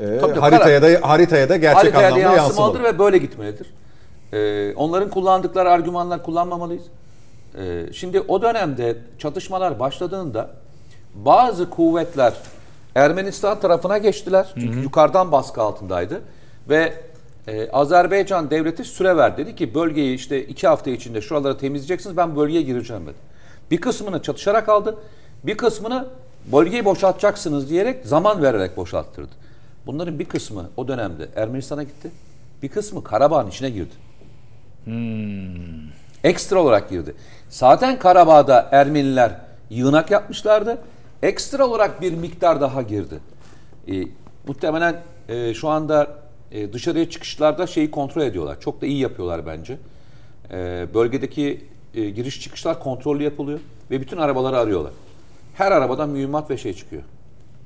Ee, tabii, haritaya da haritaya da gerçek haritaya da anlamda yansımalıdır yansımalı. ve böyle gitmelidir. Ee, onların kullandıkları argümanlar kullanmamalıyız. Ee, şimdi o dönemde çatışmalar başladığında bazı kuvvetler Ermenistan tarafına geçtiler. Çünkü yukarıdan baskı altındaydı. Ve e, Azerbaycan devleti süre verdi. Dedi ki bölgeyi işte iki hafta içinde şuraları temizleyeceksiniz ben bölgeye gireceğim dedi. Bir kısmını çatışarak aldı. Bir kısmını bölgeyi boşaltacaksınız diyerek zaman vererek boşalttırdı. Bunların bir kısmı o dönemde Ermenistan'a gitti. Bir kısmı Karabağ'ın içine girdi. Ekstra olarak girdi. Zaten Karabağ'da Ermeniler yığınak yapmışlardı. Ekstra olarak bir miktar daha girdi. E, muhtemelen e, şu anda e, dışarıya çıkışlarda şeyi kontrol ediyorlar. Çok da iyi yapıyorlar bence. E, bölgedeki e, giriş çıkışlar kontrollü yapılıyor ve bütün arabaları arıyorlar. Her arabadan mühimmat ve şey çıkıyor.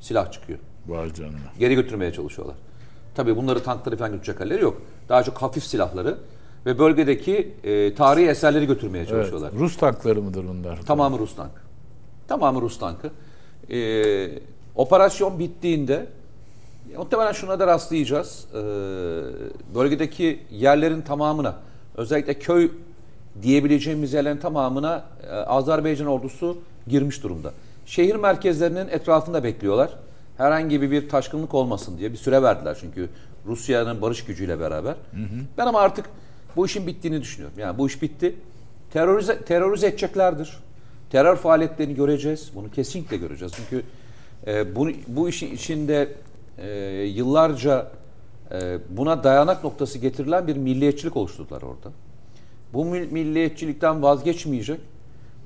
Silah çıkıyor Vay canına. geri götürmeye çalışıyorlar. Tabii bunları tankları falan götürecek halleri yok. Daha çok hafif silahları ve bölgedeki e, tarihi eserleri götürmeye Evet. çalışıyorlar. Rus tankları mıdır bunlar? Tamamı Rus tankı. Tamamı Rus tankı. E, operasyon bittiğinde muhtemelen şuna da rastlayacağız. E, bölgedeki yerlerin tamamına özellikle köy diyebileceğimiz yerlerin tamamına e, Azerbaycan ordusu girmiş durumda. Şehir merkezlerinin etrafında bekliyorlar. Herhangi bir, taşkınlık olmasın diye bir süre verdiler çünkü Rusya'nın barış gücüyle beraber. Ben ama artık bu işin bittiğini düşünüyorum. Yani bu iş bitti. Terörize, terörize edeceklerdir. Terör faaliyetlerini göreceğiz. Bunu kesinlikle göreceğiz. Çünkü e, bu, bu işin içinde e, yıllarca e, buna dayanak noktası getirilen bir milliyetçilik oluşturdular orada. Bu mil- milliyetçilikten vazgeçmeyecek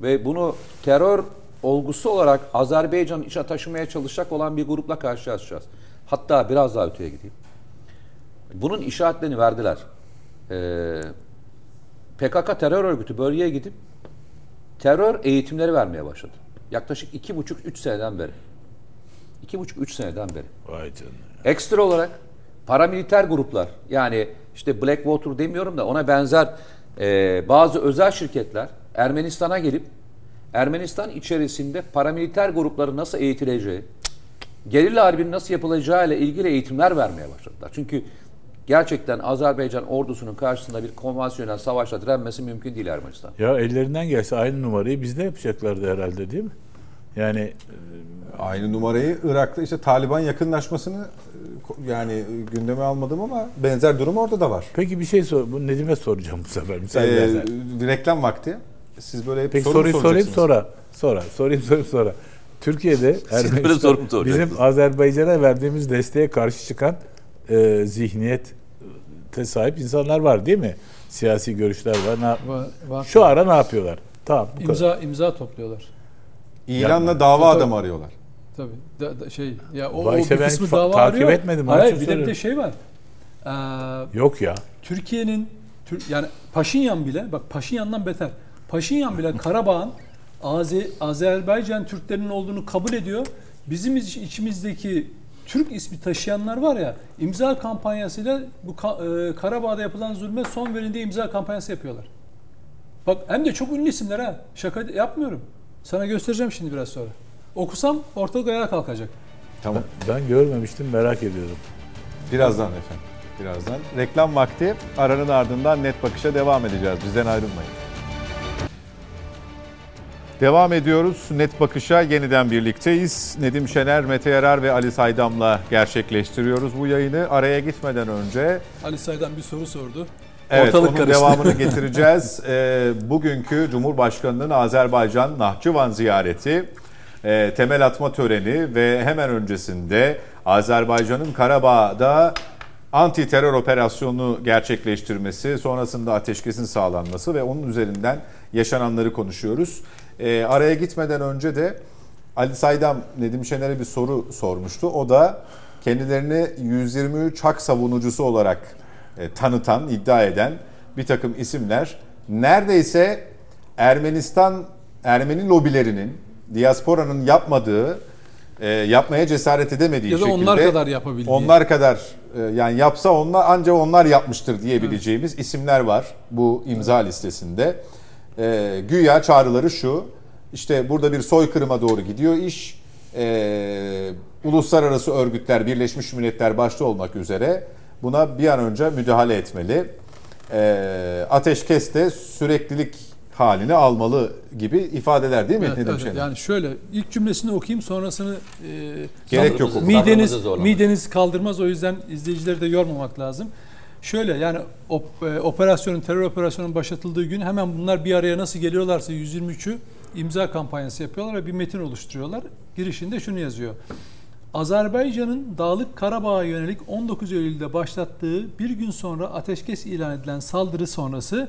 ve bunu terör olgusu olarak Azerbaycan'ın içine taşımaya çalışacak olan bir grupla karşılaşacağız. Hatta biraz daha öteye gideyim. Bunun işaretlerini verdiler. Ee, PKK terör örgütü bölgeye gidip terör eğitimleri vermeye başladı. Yaklaşık iki buçuk üç seneden beri. İki buçuk üç seneden beri. Vay canına. Ekstra olarak paramiliter gruplar yani işte Blackwater demiyorum da ona benzer e, bazı özel şirketler Ermenistan'a gelip Ermenistan içerisinde paramiliter grupları nasıl eğitileceği, gerilla harbinin nasıl yapılacağı ile ilgili eğitimler vermeye başladılar. Çünkü gerçekten Azerbaycan ordusunun karşısında bir konvansiyonel savaşla direnmesi mümkün değil Ermenistan. Ya ellerinden gelse aynı numarayı bizde yapacaklardı herhalde değil mi? Yani Aynı numarayı Irak'ta işte Taliban yakınlaşmasını e, yani gündeme almadım ama benzer durum orada da var. peki bir şey sor. Bu Nedim'e soracağım bu sefer. Müsaade Ee, edersen. reklam vakti. Siz böyle hep Peki soru soruyu sorayım sonra. Sonra. Sorayım sorayım sonra. Türkiye'de mu bizim? Azerbaycan'a verdiğimiz desteğe karşı çıkan e, zihniyete sahip insanlar var değil mi? Siyasi görüşler var. Ne- Va- var. Şu ara ne yapıyorlar? Tamam bu kadar. imza imza topluyorlar. İlanla dava Tabii. adamı arıyorlar. Tabii. Da- da- şey ya o, Vay o bir kısmı fa- dava takip arıyor. etmedim, Hayır bir de bir de şey var. Ee, Yok ya. Türkiye'nin Tür- yani Paşinyan bile bak Paşinyan'dan beter. Paşinyan bile Karabağ'ın Aze- Azerbaycan Türklerinin olduğunu kabul ediyor. Bizim iç- içimizdeki Türk ismi taşıyanlar var ya imza kampanyasıyla bu e, Karabağ'da yapılan zulme son verin diye imza kampanyası yapıyorlar. Bak hem de çok ünlü isimler ha. Şaka yapmıyorum. Sana göstereceğim şimdi biraz sonra. Okusam ortalık ayağa kalkacak. Tamam. Ben görmemiştim merak ediyorum. Birazdan efendim. Birazdan. Reklam vakti. Aranın ardından net bakışa devam edeceğiz. Bizden ayrılmayın. Devam ediyoruz. Net Bakış'a yeniden birlikteyiz. Nedim Şener, Mete Yarar ve Ali Saydam'la gerçekleştiriyoruz bu yayını. Araya gitmeden önce Ali Saydam bir soru sordu. Evet, Ortalık onun karıştı. devamını getireceğiz. Ee, bugünkü Cumhurbaşkanı'nın Azerbaycan Nahçıvan ziyareti, e, temel atma töreni ve hemen öncesinde Azerbaycan'ın Karabağ'da anti terör operasyonu gerçekleştirmesi, sonrasında ateşkesin sağlanması ve onun üzerinden yaşananları konuşuyoruz. Ee, araya gitmeden önce de Ali Saydam Nedim Şener'e bir soru sormuştu. O da kendilerini 123 hak savunucusu olarak e, tanıtan, iddia eden bir takım isimler neredeyse Ermenistan, Ermeni lobilerinin, diasporanın yapmadığı, e, yapmaya cesaret edemediği Ya da şekilde... onlar kadar yapabildiği. Onlar kadar e, yani yapsa onlar ancak onlar yapmıştır diyebileceğimiz isimler var bu imza listesinde. E, güya çağrıları şu, işte burada bir soykırıma doğru gidiyor iş. E, uluslararası örgütler, Birleşmiş Milletler başta olmak üzere buna bir an önce müdahale etmeli. E, ateşkes de süreklilik halini almalı gibi ifadeler değil mi Evet, evet. Şener? Yani şöyle ilk cümlesini okuyayım sonrasını e, Gerek yok. Mideniz mideniz kaldırmaz o yüzden izleyicileri de yormamak lazım. Şöyle yani op- e, operasyonun terör operasyonunun başlatıldığı gün hemen bunlar bir araya nasıl geliyorlarsa 123'ü imza kampanyası yapıyorlar ve bir metin oluşturuyorlar. Girişinde şunu yazıyor. Azerbaycan'ın Dağlık Karabağ'a yönelik 19 Eylül'de başlattığı bir gün sonra ateşkes ilan edilen saldırı sonrası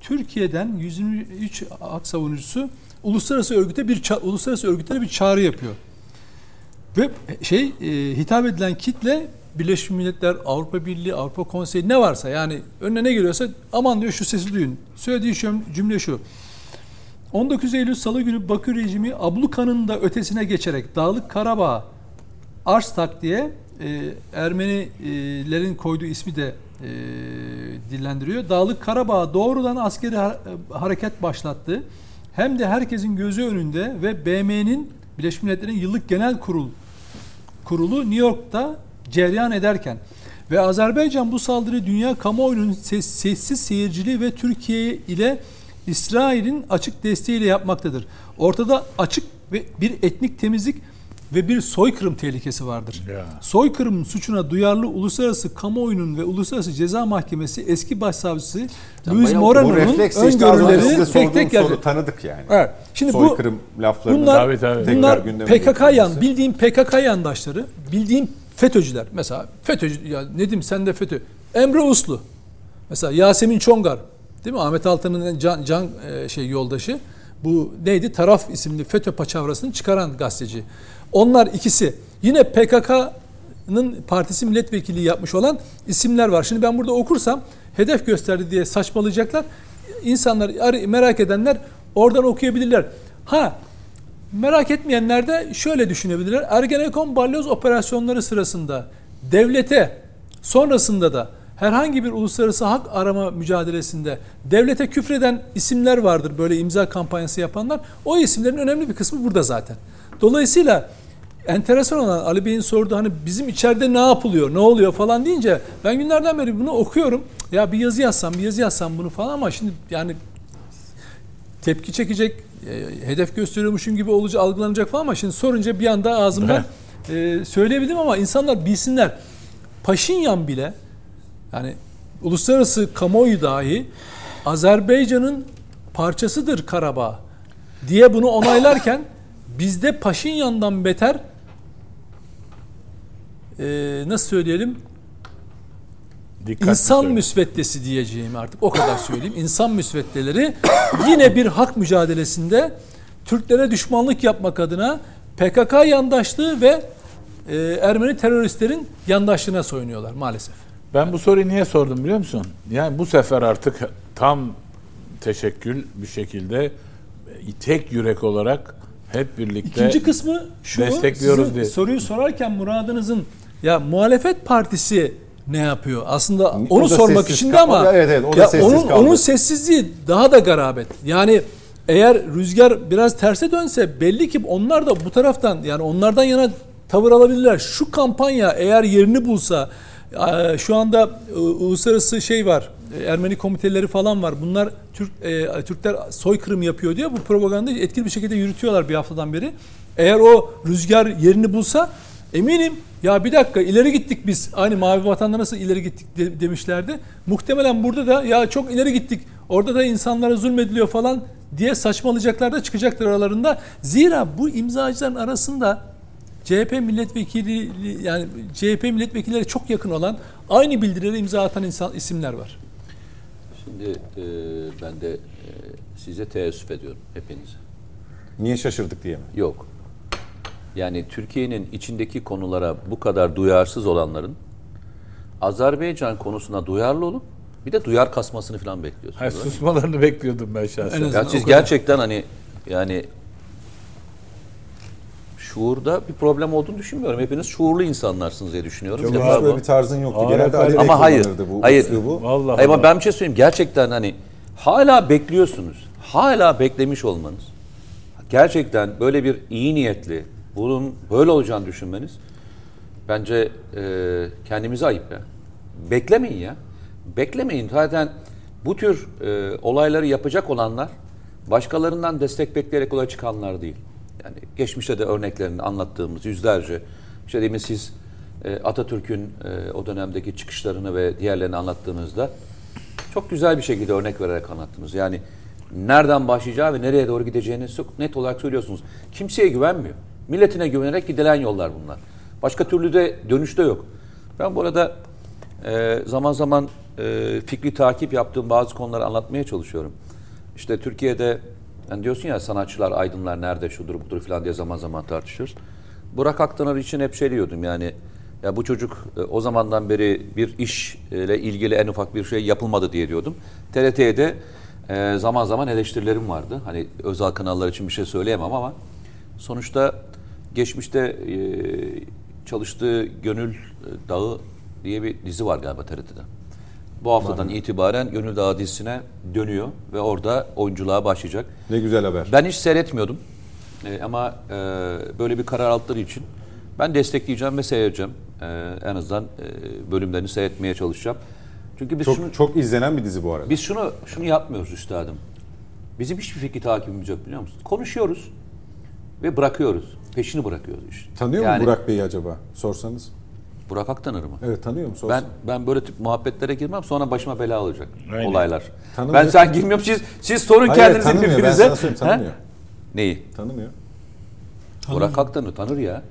Türkiye'den 123 hak savunucusu uluslararası örgüte bir uluslararası örgütlere bir çağrı yapıyor. Ve şey e, hitap edilen kitle Birleşmiş Milletler, Avrupa Birliği, Avrupa Konseyi ne varsa yani önüne ne geliyorsa aman diyor şu sesi duyun. Söylediği cümle şu. 19 Eylül Salı günü Bakü rejimi ablukanın da ötesine geçerek Dağlık Karabağ Arstak diye e, Ermenilerin koyduğu ismi de e, dillendiriyor. Dağlık Karabağ doğrudan askeri ha- hareket başlattı. Hem de herkesin gözü önünde ve BM'nin Birleşmiş Milletler'in yıllık genel kurul kurulu New York'ta cereyan ederken ve Azerbaycan bu saldırı dünya kamuoyunun ses- sessiz seyirciliği ve Türkiye ile İsrail'in açık desteğiyle yapmaktadır. Ortada açık ve bir etnik temizlik ve bir soykırım tehlikesi vardır. Ya. Soykırım suçuna duyarlı uluslararası kamuoyunun ve uluslararası ceza mahkemesi eski başsavcısı Luis bayağı- bu Moreno'nun refleks işte tek tek geldi. soru tanıdık yani. Evet. Şimdi bu Soykırım laflarını Bunlar, Tabii, tabii. bunlar PKK yan, bildiğin PKK yandaşları, bildiğin FETÖ'cüler. Mesela FETÖ'cü, ya Nedim sen de FETÖ. Emre Uslu. Mesela Yasemin Çongar. Değil mi? Ahmet Altan'ın can, can e, şey yoldaşı. Bu neydi? Taraf isimli FETÖ paçavrasını çıkaran gazeteci. Onlar ikisi. Yine PKK'nın partisi milletvekili yapmış olan isimler var. Şimdi ben burada okursam hedef gösterdi diye saçmalayacaklar. İnsanlar ar- merak edenler oradan okuyabilirler. Ha Merak etmeyenler de şöyle düşünebilirler. Ergenekon balyoz operasyonları sırasında devlete sonrasında da herhangi bir uluslararası hak arama mücadelesinde devlete küfreden isimler vardır böyle imza kampanyası yapanlar. O isimlerin önemli bir kısmı burada zaten. Dolayısıyla enteresan olan Ali Bey'in sorduğu hani bizim içeride ne yapılıyor, ne oluyor falan deyince ben günlerden beri bunu okuyorum. Ya bir yazı yazsam, bir yazı yazsam bunu falan ama şimdi yani tepki çekecek, hedef gösteriyormuşum gibi olacak, algılanacak falan ama şimdi sorunca bir anda ağzımdan e, söyleyebildim ama insanlar bilsinler. Paşinyan bile yani uluslararası kamuoyu dahi Azerbaycan'ın parçasıdır Karabağ diye bunu onaylarken bizde Paşinyan'dan beter e, nasıl söyleyelim Dikkatli İnsan müsveddesi diyeceğim artık o kadar söyleyeyim. İnsan müsveddeleri yine bir hak mücadelesinde Türklere düşmanlık yapmak adına PKK yandaşlığı ve e, Ermeni teröristlerin yandaşlığına soyunuyorlar maalesef. Ben bu soruyu niye sordum biliyor musun? Yani bu sefer artık tam teşekkül bir şekilde e, tek yürek olarak hep birlikte İkinci kısmı şu. destekliyoruz diye. Soruyu sorarken muradınızın ya muhalefet partisi ne yapıyor? Aslında onu sormak için de ama Evet, evet, o da ya sessiz onun kaldı. onun sessizliği daha da garabet. Yani eğer rüzgar biraz terse dönse belli ki onlar da bu taraftan yani onlardan yana tavır alabilirler. Şu kampanya eğer yerini bulsa e, şu anda e, uluslararası şey var. Ermeni komiteleri falan var. Bunlar Türk e, Türkler soykırım yapıyor diye bu propagandayı etkili bir şekilde yürütüyorlar bir haftadan beri. Eğer o rüzgar yerini bulsa eminim ya bir dakika ileri gittik biz. Aynı Mavi Vatan'da nasıl ileri gittik de, demişlerdi. Muhtemelen burada da ya çok ileri gittik. Orada da insanlara zulmediliyor falan diye saçmalayacaklar da çıkacaktır aralarında. Zira bu imzacıların arasında CHP milletvekili yani CHP milletvekilleri çok yakın olan aynı bildirileri imza atan insan isimler var. Şimdi e, ben de e, size teessüf ediyorum hepinize. Niye şaşırdık diye mi? Yok. Yani Türkiye'nin içindeki konulara bu kadar duyarsız olanların Azerbaycan konusuna duyarlı olup bir de duyar kasmasını falan bekliyorsunuz. Hayır, susmalarını bekliyordum ben şahsen. Ya siz gerçekten hani yani şuurda bir problem olduğunu düşünmüyorum. Hepiniz şuurlu insanlarsınız diye düşünüyorum. Çok Bir defa böyle bu. bir tarzın yoktu. Ağır Genelde Ali Ama hayır. bu hayır. üslubu. Vallahi Hayır, ama ben bir şey söyleyeyim. Gerçekten hani hala bekliyorsunuz. Hala beklemiş olmanız. Gerçekten böyle bir iyi niyetli, bunun böyle olacağını düşünmeniz bence e, kendimize ayıp ya. Beklemeyin ya. Beklemeyin. Zaten bu tür e, olayları yapacak olanlar başkalarından destek bekleyerek olaya çıkanlar değil. Yani geçmişte de örneklerini anlattığımız yüzlerce, işte demin siz e, Atatürk'ün e, o dönemdeki çıkışlarını ve diğerlerini anlattığınızda çok güzel bir şekilde örnek vererek anlattınız. Yani nereden başlayacağı ve nereye doğru gideceğini çok net olarak söylüyorsunuz. Kimseye güvenmiyor. Milletine güvenerek gidilen yollar bunlar. Başka türlü de dönüşte yok. Ben bu arada e, zaman zaman e, fikri takip yaptığım bazı konuları anlatmaya çalışıyorum. İşte Türkiye'de yani diyorsun ya sanatçılar, aydınlar nerede şudur budur falan diye zaman zaman tartışıyoruz. Burak Aktaner için hep şey diyordum yani ya bu çocuk e, o zamandan beri bir iş ile ilgili en ufak bir şey yapılmadı diye diyordum. TRT'ye de e, zaman zaman eleştirilerim vardı. Hani özel kanallar için bir şey söyleyemem ama sonuçta geçmişte e, çalıştığı Gönül Dağı diye bir dizi var galiba TRT'de. Bu haftadan itibaren Gönül Dağı dizisine dönüyor ve orada oyunculuğa başlayacak. Ne güzel haber. Ben hiç seyretmiyordum E, ama e, böyle bir karar aldıkları için ben destekleyeceğim ve seyredeceğim. E, en azından e, bölümlerini seyretmeye çalışacağım. Çünkü biz Çok şunu çok izlenen bir dizi bu arada. biz şunu şunu yapmıyoruz üstadım. Bizim hiçbir fikri takibimiz yok biliyor musun? Konuşuyoruz ve bırakıyoruz. Peşini bırakıyoruz işte. Tanıyor Yani mu Burak Bey'i acaba? Sorsanız. Burak Aktanır mı? Evet tanıyor mu? Ben Sorsan. ben böyle tip muhabbetlere girmem sonra başıma bela olacak Aynen. olaylar. Tanımıyor. Ben sen girmiyorum siz siz sorun Hayır, kendinize tanımıyor. Ben birbirinize. sana söyleyeyim, Ha? tanımıyor. Neyi? Tanımıyor. Burak Aktanır tanır ya.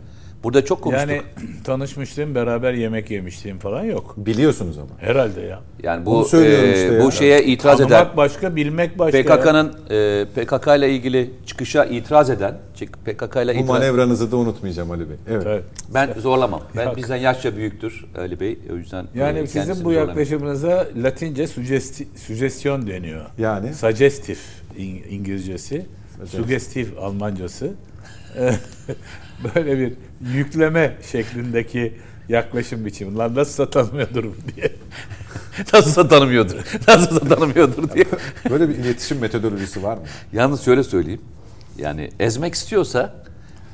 Burada çok konuştuk. Yani tanışmıştım, beraber yemek yemiştim falan yok. Biliyorsunuz ama. Herhalde ya. Yani bu e, işte ya. bu şeye itiraz Tanımak eden başka, bilmek başka. ya. PKK'nın e, PKK ile ilgili çıkışa itiraz eden çık- PKK ile Bu itiraz manevranızı da unutmayacağım Ali Bey. Evet. Evet. ben zorlamam. Ben Yok. bizden yaşça büyüktür Ali Bey. O yüzden Yani e, sizin kendisini bu yaklaşımınıza Latince sugesti, süjesyon deniyor. Yani? Suggestif İng- İngilizcesi, sugestif Almancası. Böyle bir yükleme şeklindeki yaklaşım biçimi. Lan nasıl tanımıyordur diye. Nasılsa tanımıyordur. Nasılsa tanımıyordur diye. Böyle bir iletişim metodolojisi var mı? Yalnız şöyle söyleyeyim. Yani ezmek istiyorsa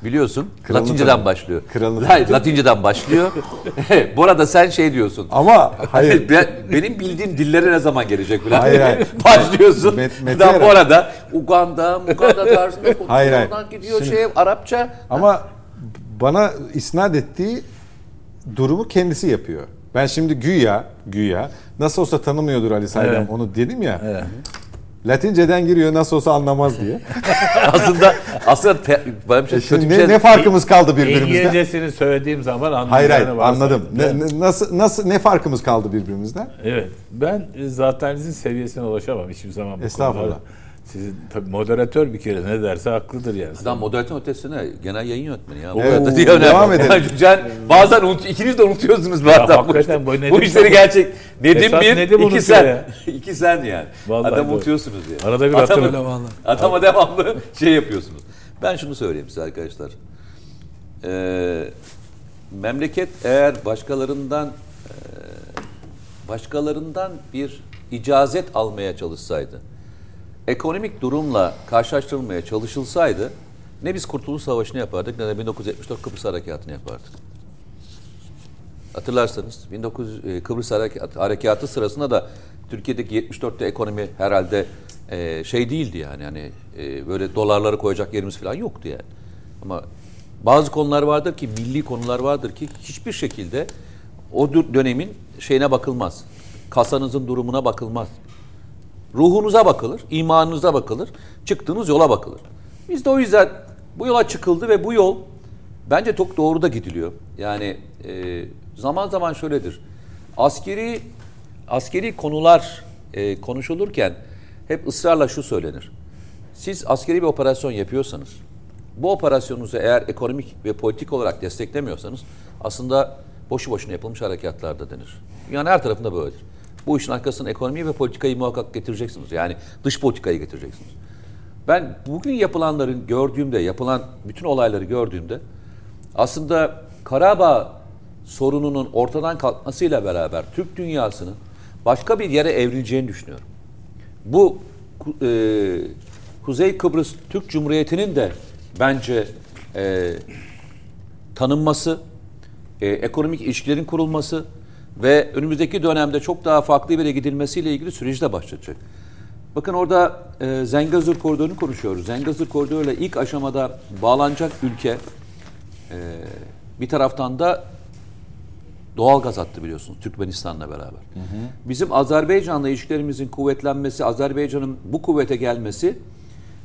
biliyorsun Kralını Latinceden tanı. başlıyor. Kralını Hayır, Latinceden başlıyor. bu arada sen şey diyorsun. Ama hayır. Ben- benim bildiğim dillere ne zaman gelecek falan. Hayır, hayır. Başlıyorsun. Met- Met, bu arada Uganda, Uganda tarzında konuşuyor. Hayır, hayır. Gidiyor Şimdi- şey Arapça. Ama bana isnat ettiği durumu kendisi yapıyor. Ben şimdi güya, güya nasıl olsa tanımıyordur Ali Saydam Evet. onu dedim ya. Latinceden giriyor nasıl olsa anlamaz diye. aslında aslında te, bir şey, E kötü bir ne, şey. ne farkımız kaldı birbirimizden? İngilizcesini söylediğim zaman anlayacağını Hayır hayır anladım. Ne, ne- nasıl nasıl ne farkımız kaldı birbirimizden? Evet. Ben e, zatenizin seviyesine ulaşamam hiçbir zaman bu Estağfurullah. konuda. Sizin tabii moderatör bir kere ne derse haklıdır yani. Adam moderatör ötesine genel yayın yönetmeni ya. Oo, Moderatör değil, devam edelim. Sen bazen unut, ikiniz de unutuyorsunuz bazen. bu, hakikaten bu Nedim bu işleri gerçek. Nedim bir, Nedim iki sen. ya. iki sen yani. Vallahi Adam doğru. unutuyorsunuz yani. Arada bir. Öyle vallahi. Adama devamlı şey yapıyorsunuz. Ben şunu söyleyeyim size arkadaşlar. Ee, memleket eğer başkalarından e, başkalarından bir icazet almaya çalışsaydı, ekonomik durumla karşılaştırılmaya çalışılsaydı ne biz Kurtuluş Savaşı'nı yapardık ne de 1974 Kıbrıs Harekatı'nı yapardık. Hatırlarsanız 1900 e, Kıbrıs Harekat- Harekatı sırasında da Türkiye'deki 74'te ekonomi herhalde e, şey değildi yani hani e, böyle dolarları koyacak yerimiz falan yoktu yani. Ama bazı konular vardır ki milli konular vardır ki hiçbir şekilde o dö- dönemin şeyine bakılmaz. Kasanızın durumuna bakılmaz. Ruhunuza bakılır, imanınıza bakılır, çıktığınız yola bakılır. Biz de o yüzden bu yola çıkıldı ve bu yol bence çok doğru da gidiliyor. Yani e, zaman zaman şöyledir. Askeri askeri konular e, konuşulurken hep ısrarla şu söylenir. Siz askeri bir operasyon yapıyorsanız, bu operasyonunuzu eğer ekonomik ve politik olarak desteklemiyorsanız aslında boşu boşuna yapılmış harekatlarda denir. Yani her tarafında böyledir. Bu işin arkasına ekonomiyi ve politikayı muhakkak getireceksiniz. Yani dış politikayı getireceksiniz. Ben bugün yapılanların gördüğümde, yapılan bütün olayları gördüğümde aslında Karabağ sorununun ortadan kalkmasıyla beraber Türk dünyasının başka bir yere evrileceğini düşünüyorum. Bu e, Kuzey Kıbrıs Türk Cumhuriyeti'nin de bence e, tanınması, e, ekonomik ilişkilerin kurulması ve önümüzdeki dönemde çok daha farklı bir yere gidilmesiyle ilgili süreç de başlayacak. Bakın orada e, Zengezur Koridoru'nu konuşuyoruz. Zengezur Koridoru'yla ilk aşamada bağlanacak ülke e, bir taraftan da doğal gaz attı biliyorsunuz Türkmenistan'la beraber. Bizim Azerbaycan'la ilişkilerimizin kuvvetlenmesi, Azerbaycan'ın bu kuvvete gelmesi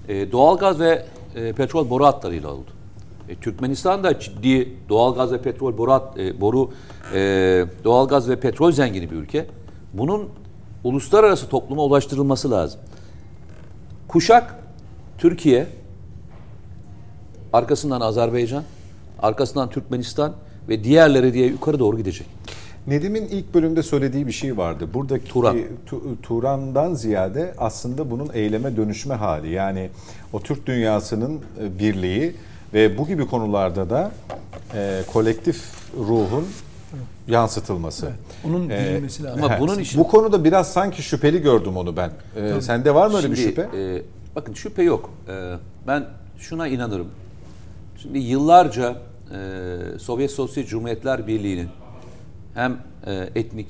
e, doğal gaz ve e, petrol boru hatlarıyla oldu. E, Türkmenistan da ciddi doğal gaz ve petrol boru hat- e, boru e, doğal gaz ve petrol zengini bir ülke. Bunun uluslararası topluma ulaştırılması lazım. Kuşak Türkiye, arkasından Azerbaycan, arkasından Türkmenistan ve diğerleri diye yukarı doğru gidecek. Nedim'in ilk bölümde söylediği bir şey vardı. Buradaki Turan. Tu- Turan'dan ziyade aslında bunun eyleme dönüşme hali. Yani o Türk dünyasının e, birliği ve bu gibi konularda da e, kolektif ruhun yansıtılması. Onun Ee, bilinmesi lazım. Ama bunun için- bu konuda biraz sanki şüpheli gördüm onu ben. Ee, sende var mı öyle bir Şimdi, şüphe? e, bakın şüphe yok. E, ben şuna inanırım. Şimdi yıllarca e, Sovyet Sosyal Cumhuriyetler Birliği'nin hem e, etnik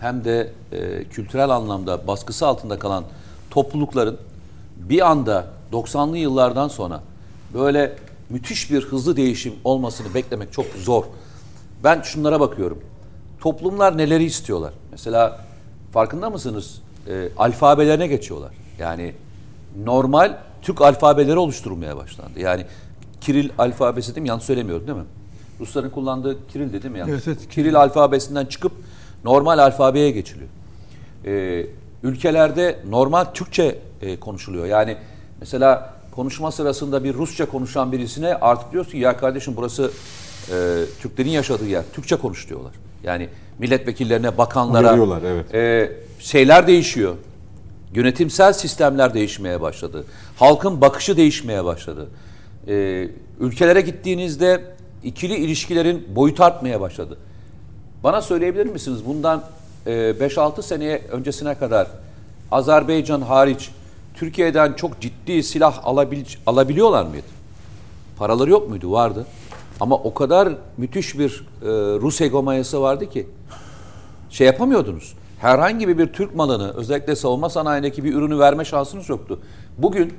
hem de e, kültürel anlamda baskısı altında kalan toplulukların bir anda 90'lı yıllardan sonra böyle müthiş bir hızlı değişim olmasını beklemek çok zor. Ben şunlara bakıyorum. Toplumlar neleri istiyorlar? Mesela farkında mısınız? E, alfabelerine geçiyorlar. Yani normal Türk alfabeleri oluşturulmaya başlandı. Yani Kiril alfabesi değil mi? Yanlış söylemiyorum değil mi? Rusların kullandığı Kiril de değil mi? Yanlış. Evet, evet, Kiril alfabesinden çıkıp normal alfabeye geçiliyor. Ee, ülkelerde normal Türkçe e, konuşuluyor. Yani mesela konuşma sırasında bir Rusça konuşan birisine artık diyorsun ki ya kardeşim burası e, Türklerin yaşadığı yer. Türkçe konuş diyorlar. Yani milletvekillerine, bakanlara Uyarıyorlar, evet. e, şeyler değişiyor. Yönetimsel sistemler değişmeye başladı. Halkın bakışı değişmeye başladı. E, ülkelere gittiğinizde ikili ilişkilerin boyutu artmaya başladı. Bana söyleyebilir misiniz bundan e, 5-6 seneye öncesine kadar Azerbaycan hariç Türkiye'den çok ciddi silah alabil, alabiliyorlar mıydı? Paraları yok muydu? Vardı. Ama o kadar müthiş bir e, Rus hegemonyası vardı ki şey yapamıyordunuz. Herhangi bir Türk malını özellikle savunma sanayindeki bir ürünü verme şansınız yoktu. Bugün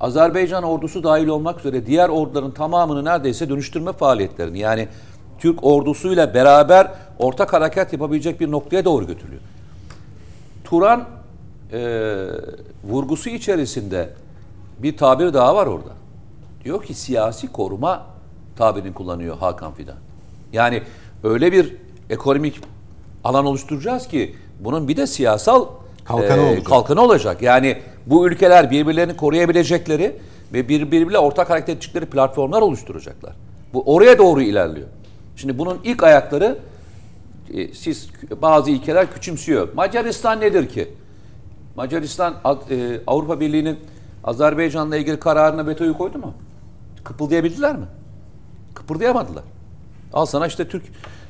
Azerbaycan ordusu dahil olmak üzere diğer orduların tamamını neredeyse dönüştürme faaliyetlerini yani Türk ordusuyla beraber ortak harekat yapabilecek bir noktaya doğru götürülüyor. Turan e, vurgusu içerisinde bir tabir daha var orada. Diyor ki siyasi koruma tabirini kullanıyor Hakan Fidan. Yani öyle bir ekonomik alan oluşturacağız ki bunun bir de siyasal Kalkanı olacak. kalkanı olacak. Yani bu ülkeler birbirlerini koruyabilecekleri ve birbiriyle ortak hareket edecekleri platformlar oluşturacaklar. Bu oraya doğru ilerliyor. Şimdi bunun ilk ayakları e, siz bazı ilkeler küçümsüyor. Macaristan nedir ki? Macaristan e, Avrupa Birliği'nin Azerbaycan'la ilgili kararına vetoyu koydu mu? Kıpıldayabildiler mi? Kıpırdayamadılar. Al sana işte Türk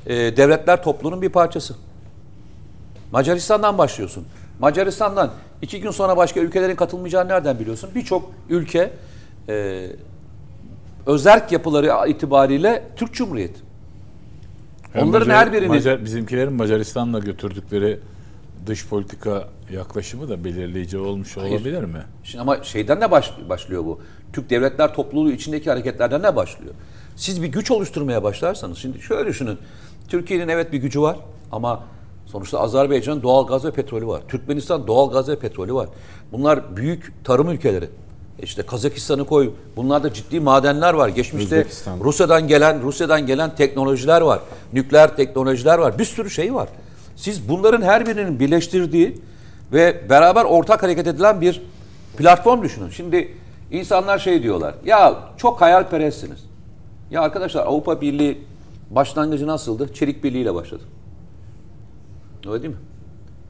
e, devletler topluluğunun bir parçası. Macaristan'dan başlıyorsun. Macaristan'dan iki gün sonra başka ülkelerin katılmayacağını nereden biliyorsun? Birçok ülke e, özerk yapıları itibariyle Türk Cumhuriyeti. Onların Macar- her birini Macar, bizimkilerin Macaristan'la götürdükleri dış politika yaklaşımı da belirleyici olmuş Hayır. olabilir mi? Şimdi ama şeyden de baş, başlıyor bu. Türk Devletler Topluluğu içindeki hareketlerden de başlıyor. Siz bir güç oluşturmaya başlarsanız, şimdi şöyle düşünün. Türkiye'nin evet bir gücü var ama sonuçta Azerbaycan'ın doğal gaz ve petrolü var. Türkmenistan doğal gaz ve petrolü var. Bunlar büyük tarım ülkeleri. İşte Kazakistan'ı koy. Bunlarda ciddi madenler var. Geçmişte. Rusya'dan gelen Rusya'dan gelen teknolojiler var. Nükleer teknolojiler var. Bir sürü şey var. Siz bunların her birinin birleştirdiği ve beraber ortak hareket edilen bir platform düşünün. Şimdi insanlar şey diyorlar. Ya çok hayalperestsiniz. Ya arkadaşlar Avrupa Birliği başlangıcı nasıldı? Çelik Birliği ile başladı. Öyle değil mi?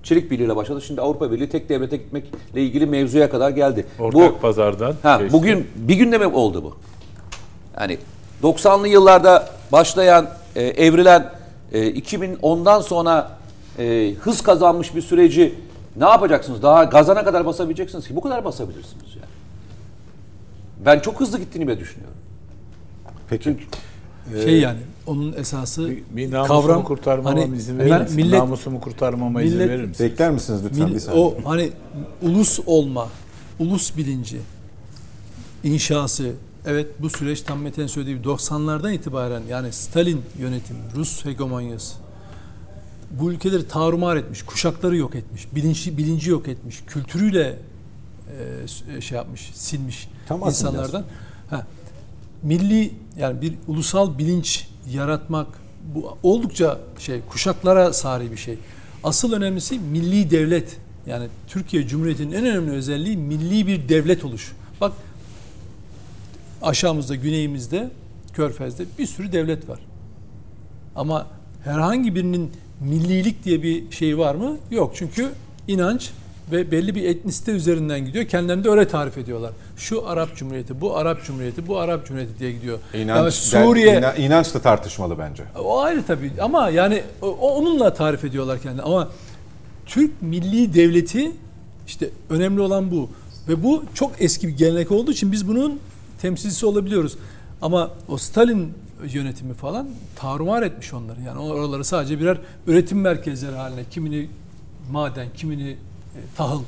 Çelik Birliği ile başladı. Şimdi Avrupa Birliği tek devlete gitmekle ilgili mevzuya kadar geldi. Ortak pazardan. Ha, geçti. bugün bir günde mi oldu bu? Yani 90'lı yıllarda başlayan, e, evrilen e, 2010'dan sonra e, hız kazanmış bir süreci ne yapacaksınız? Daha gazana kadar basabileceksiniz ki bu kadar basabilirsiniz yani. Ben çok hızlı gittiğini bile düşünüyorum. Peki. Şey yani onun esası bir, bir namusumu kavram kurtarmama hani izin verir misin? millet namusumu kurtarmama izin millet- verir misin? Bekler misiniz lütfen Mil- bir saniye? o hani ulus olma, ulus bilinci inşası evet bu süreç tam Mete'nin söylediği gibi 90'lardan itibaren yani Stalin yönetimi, Rus hegemonyası bu ülkeleri tarumar etmiş, kuşakları yok etmiş, bilinci, bilinci yok etmiş, kültürüyle e, s- şey yapmış, silmiş Tam insanlardan. Ha, milli yani bir ulusal bilinç yaratmak bu oldukça şey kuşaklara sari bir şey. Asıl önemlisi milli devlet. Yani Türkiye Cumhuriyeti'nin en önemli özelliği milli bir devlet oluş. Bak aşağımızda, güneyimizde, Körfez'de bir sürü devlet var. Ama herhangi birinin millilik diye bir şey var mı? Yok. Çünkü inanç ve belli bir etnisite üzerinden gidiyor. Kendilerini de öyle tarif ediyorlar. Şu Arap Cumhuriyeti, bu Arap Cumhuriyeti, bu Arap Cumhuriyeti diye gidiyor. İnanç, Yani Suriye ina- inanç da tartışmalı bence. o ayrı tabii ama yani o- onunla tarif ediyorlar kendini. Ama Türk Milli Devleti işte önemli olan bu. Ve bu çok eski bir gelenek olduğu için biz bunun temsilcisi olabiliyoruz. Ama o Stalin yönetimi falan tarumar etmiş onları. Yani oraları sadece birer üretim merkezleri haline, kimini maden, kimini e, tahıl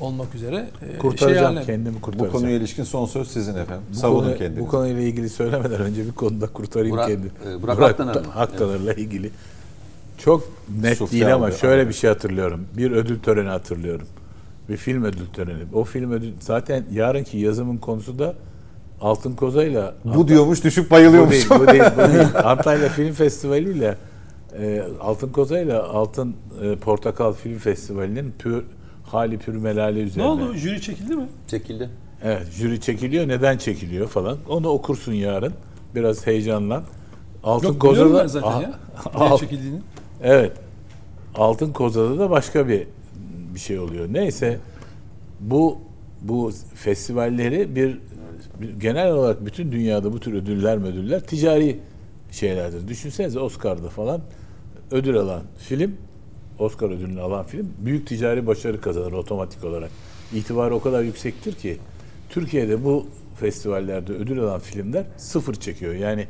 olmak üzere e, Kurtaracağım haline- kendimi Bu kurtaracağım. konuya ilişkin son söz sizin efendim. Bu Savunun konu- kendinizi. Bu konuyla ilgili söylemeden önce bir konuda kurtarayım Burak- kendi. e, Burak Aktaner mi? Aktaner'le ilgili. Çok net Sosyal değil ama bir- şöyle bir şey hatırlıyorum. Bir ödül töreni hatırlıyorum. Bir film ödül töreni. O film ödül zaten yarınki yazımın konusu da Altın Koza'yla Bu diyormuş düşüp bu bayılıyormuş. değil, bu değil, bu değil. Antalya Film Festivali ile e, Altın Koza ile Altın e, Portakal Film Festivali'nin pür, hali pür melali Ne üzerine. oldu? Jüri çekildi mi? Çekildi. Evet, jüri çekiliyor. Neden çekiliyor falan. Onu okursun yarın. Biraz heyecanlan. Altın Yok Koza'da ben zaten Ah, ya. Niye çekildiğini. Evet. Altın Koza'da da başka bir bir şey oluyor. Neyse bu bu festivalleri bir- genel olarak bütün dünyada bu tür ödüller ödüller ticari şeylerdir. Düşünsenize Oscar'da falan ödül alan film Oscar ödülünü alan film büyük ticari başarı kazanır otomatik olarak. İtibarı o kadar yüksektir ki Türkiye'de bu festivallerde ödül alan filmler sıfır çekiyor. Yani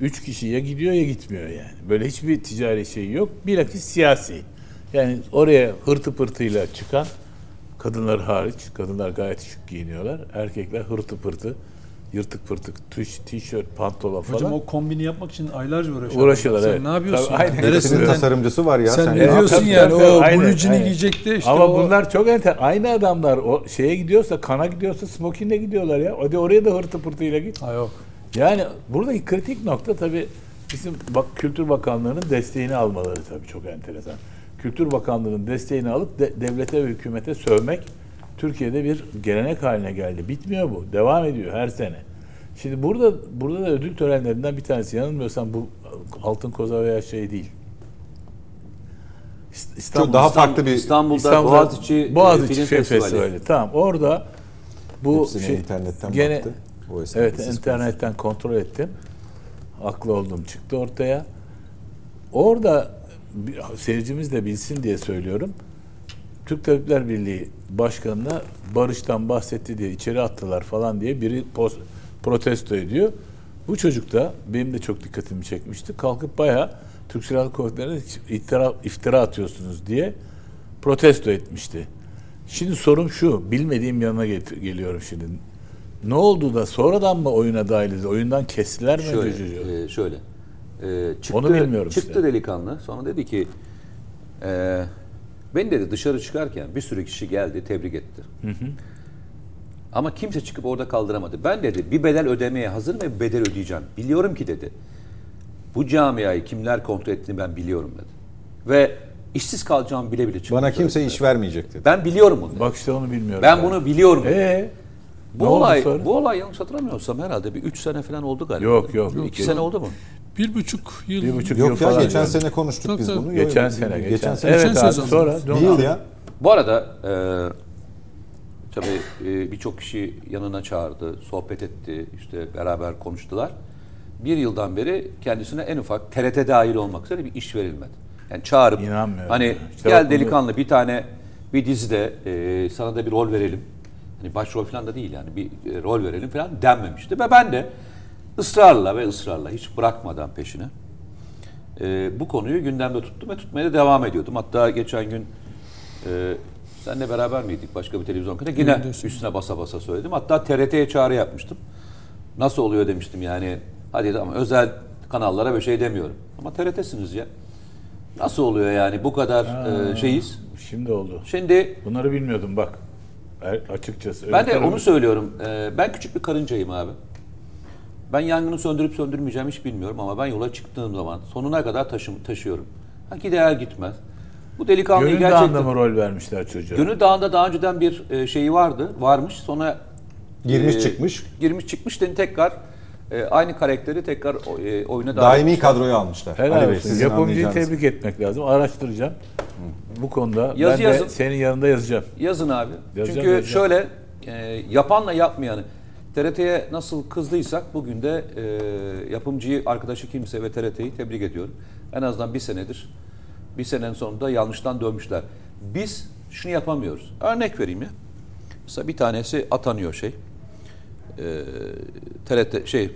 üç kişi ya gidiyor ya gitmiyor yani. Böyle hiçbir ticari şey yok. Bilakis siyasi. Yani oraya hırtı pırtıyla çıkan kadınlar hariç, kadınlar gayet şık giyiniyorlar. Erkekler hırtı pırtı, yırtık pırtık, tuş, tişört, pantolon falan. Hocam o kombini yapmak için aylarca uğraşıyorlar. Uğraşıyorlar, Sen evet. ne yapıyorsun? Tabii, aynen. Hepsinin Neresinden? tasarımcısı var ya. Sen, sen ne ya. diyorsun Tabii, yani? tabii, o aynen, blue jean'i aynen. giyecek de işte Ama o... bunlar çok enter. Aynı adamlar o şeye gidiyorsa, kana gidiyorsa smokinle gidiyorlar ya. Hadi oraya da hırtı pırtıyla git. Ha yok. Yani buradaki kritik nokta tabii bizim bak Kültür Bakanlığı'nın desteğini almaları tabii çok enteresan. Kültür Bakanlığı'nın desteğini alıp de- devlete ve hükümete sövmek Türkiye'de bir gelenek haline geldi. Bitmiyor bu. Devam ediyor her sene. Şimdi burada burada da ödül törenlerinden bir tanesi yanılmıyorsam bu Altın Koza veya şey değil. İst- İstanbul, Çok daha farklı bir İstanbul'da İstanbul'da Boğaziçi, Boğaziçi e, Film Film Festivali. Festivali. Tamam orada bu Hepsine şey, internetten gene, baktı. O Evet internetten kontrol ettim. Haklı olduğum çıktı ortaya. Orada seyircimiz de bilsin diye söylüyorum. Türk Tabipler Birliği Başkanı'na barıştan bahsetti diye içeri attılar falan diye biri post, protesto ediyor. Bu çocuk da benim de çok dikkatimi çekmişti. Kalkıp bayağı Türk Silahlı Kuvvetleri'ne iftira, iftira atıyorsunuz diye protesto etmişti. Şimdi sorum şu, bilmediğim yanına get- geliyorum şimdi. Ne oldu da sonradan mı oyuna dahil edildi? Oyundan kestiler mi? Şöyle, e, şöyle. E, çıktı, Onu bilmiyorum Çıktı işte. delikanlı. Sonra dedi ki e, ben dedi dışarı çıkarken bir sürü kişi geldi tebrik etti. Ama kimse çıkıp orada kaldıramadı. Ben dedi bir bedel ödemeye hazırım ve bedel ödeyeceğim. Biliyorum ki dedi. Bu camiayı kimler kontrol ettiğini ben biliyorum dedi. Ve işsiz kalacağımı bile bile çıktı. Bana kimse iş vermeyecek dedi. Ben biliyorum bunu. dedi. Bak işte onu bilmiyorum. ben bunu biliyorum. Ee, bu olay bu olay yanlış hatırlamıyorsam herhalde bir 3 sene falan oldu galiba. Yok, yok. İki Yok, sene yok. oldu mu? Bir buçuk yıl. bir buçuk yıl Yok ya falan. geçen yani. sene konuştuk Tabii, biz tabii. bunu. Geçen Yok, sene. Geçen, Geçen sene. Evet Geçen abi sezon. sonra. Bir yıl ya. Bu arada e, tabii e, birçok kişi yanına çağırdı, sohbet etti, işte beraber konuştular. Bir yıldan beri kendisine en ufak TRT dahil olmak üzere bir iş verilmedi. Yani çağırıp İnanmıyorum hani ya. İşte gel delikanlı bir tane bir dizide e, sana da bir rol verelim. Hani başrol falan da değil yani bir e, rol verelim falan denmemişti. Ve ben de ısrarla ve ısrarla hiç bırakmadan peşine e, bu konuyu gündemde tuttum ve tutmaya da devam ediyordum. Hatta geçen gün e, senle beraber miydik başka bir televizyon kanalında? Yine Diyorsun. üstüne basa basa söyledim. Hatta TRT'ye çağrı yapmıştım. Nasıl oluyor demiştim yani. Hadi ama özel kanallara bir şey demiyorum. Ama TRT'siniz ya. Nasıl oluyor yani bu kadar e, şeyiz. Şimdi oldu. Şimdi Bunları bilmiyordum bak. Er- Açıkçası. ben de onu söylüyorum. E, ben küçük bir karıncayım abi. Ben yangını söndürüp söndürmeyeceğim hiç bilmiyorum ama ben yola çıktığım zaman sonuna kadar taşım, taşıyorum. Ha gider gitmez. Bu delikanlıyı Gönül gerçekten... Dağı'nda mı rol vermişler çocuğa? Gönül Dağı'nda daha önceden bir e, şeyi vardı, varmış. Sonra Girmiş e, çıkmış. Girmiş çıkmış dedi tekrar e, aynı karakteri tekrar e, oyuna dahil Daimi kadroya almışlar. Helal Ali Bey, olsun. sizin Yapımcıyı tebrik etmek lazım. Araştıracağım. Bu konuda Yazı ben yazın. de senin yanında yazacağım. Yazın abi. Yazacağım, Çünkü yazacağım. şöyle e, yapanla yapmayanı TRT'ye nasıl kızdıysak bugün de e, yapımcıyı, arkadaşı kimse ve TRT'yi tebrik ediyorum. En azından bir senedir, bir senenin sonunda yanlıştan dönmüşler. Biz şunu yapamıyoruz. Örnek vereyim ya. Mesela bir tanesi atanıyor şey. E, TRT şey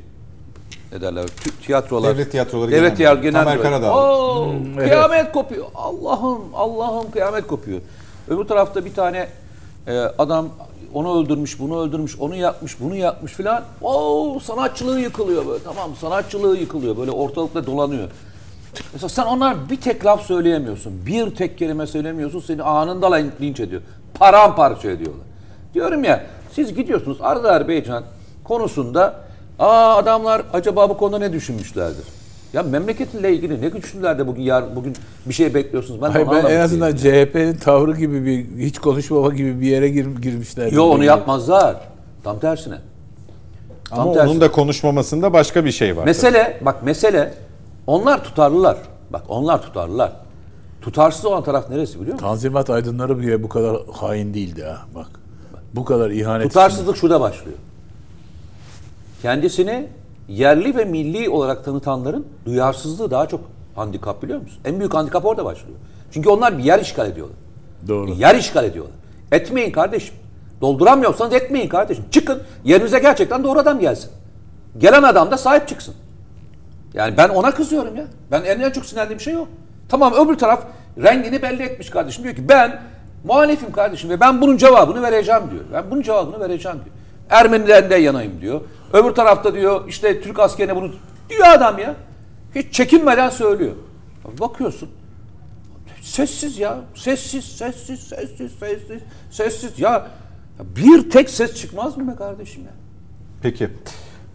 ne derler tiyatrolar. Devlet Tiyatroları Devlet Genel Tiyatro Müdürü. Genel Tamer. Karadağ. Oo, evet. kıyamet kopuyor. Allah'ım Allah'ım kıyamet kopuyor. Öbür tarafta bir tane e, adam onu öldürmüş, bunu öldürmüş, onu yapmış, bunu yapmış filan. Oo sanatçılığı yıkılıyor böyle. Tamam sanatçılığı yıkılıyor. Böyle ortalıkta dolanıyor. Mesela sen onlar bir tek laf söyleyemiyorsun. Bir tek kelime söylemiyorsun. Seni anında lin- linç ediyor. Paramparça ediyorlar. Diyorum ya siz gidiyorsunuz Azerbaycan konusunda aa adamlar acaba bu konuda ne düşünmüşlerdir? Ya memleketinle ilgili ne düşündüler de bugün yar, bugün bir şey bekliyorsunuz? Ben, Hayır, ben en azından. CHP'nin tavrı gibi bir hiç konuşmama gibi bir yere gir, girmişler. Yo onu yapmazlar. Tam tersine. Tam Ama tersine. onun da konuşmamasında başka bir şey var. Mesele bak mesele onlar tutarlılar. Bak onlar tutarlılar. Tutarsız olan taraf neresi biliyor musun? Tanzimat aydınları bile bu kadar hain değildi ha bak. Bu kadar ihanet. Tutarsızlık şurada başlıyor. Kendisini yerli ve milli olarak tanıtanların duyarsızlığı daha çok handikap biliyor musun? En büyük handikap orada başlıyor. Çünkü onlar bir yer işgal ediyorlar. Doğru. Bir yer işgal ediyorlar. Etmeyin kardeşim. Dolduramıyorsanız etmeyin kardeşim. Çıkın yerinize gerçekten doğru adam gelsin. Gelen adam da sahip çıksın. Yani ben ona kızıyorum ya. Ben en, çok sinirlendiğim şey o. Tamam öbür taraf rengini belli etmiş kardeşim. Diyor ki ben muhalifim kardeşim ve ben bunun cevabını vereceğim diyor. Ben bunun cevabını vereceğim diyor. Ermenilerden yanayım diyor. Öbür tarafta diyor işte Türk askerine bunu diyor adam ya. Hiç çekinmeden söylüyor. Bakıyorsun Sessiz ya. Sessiz, sessiz, sessiz, sessiz, sessiz. Ya ya bir tek ses çıkmaz mı be kardeşim ya? Peki.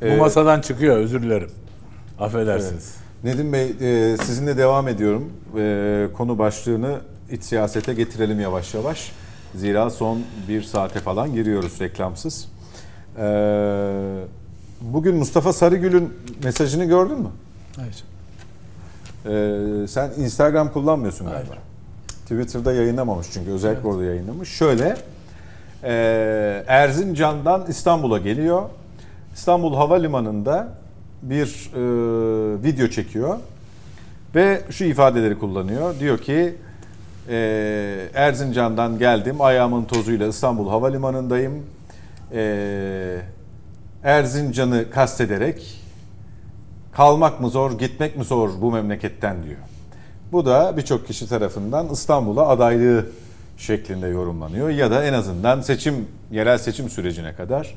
Bu Ee, masadan çıkıyor özür dilerim. Affedersiniz. Nedim Bey e, sizinle devam ediyorum. E, konu başlığını iç siyasete getirelim yavaş yavaş. Zira son bir saate falan giriyoruz reklamsız. E, bugün Mustafa Sarıgül'ün mesajını gördün mü? Hayır. E, sen Instagram kullanmıyorsun galiba. Twitter'da yayınlamamış çünkü özellikle orada yayınlamış. Şöyle e, Erzincan'dan İstanbul'a geliyor. İstanbul Havalimanı'nda bir e, video çekiyor ve şu ifadeleri kullanıyor. Diyor ki e, Erzincan'dan geldim ayağımın tozuyla İstanbul Havalimanı'ndayım. E, Erzincan'ı kastederek kalmak mı zor, gitmek mi zor bu memleketten diyor. Bu da birçok kişi tarafından İstanbul'a adaylığı şeklinde yorumlanıyor ya da en azından seçim yerel seçim sürecine kadar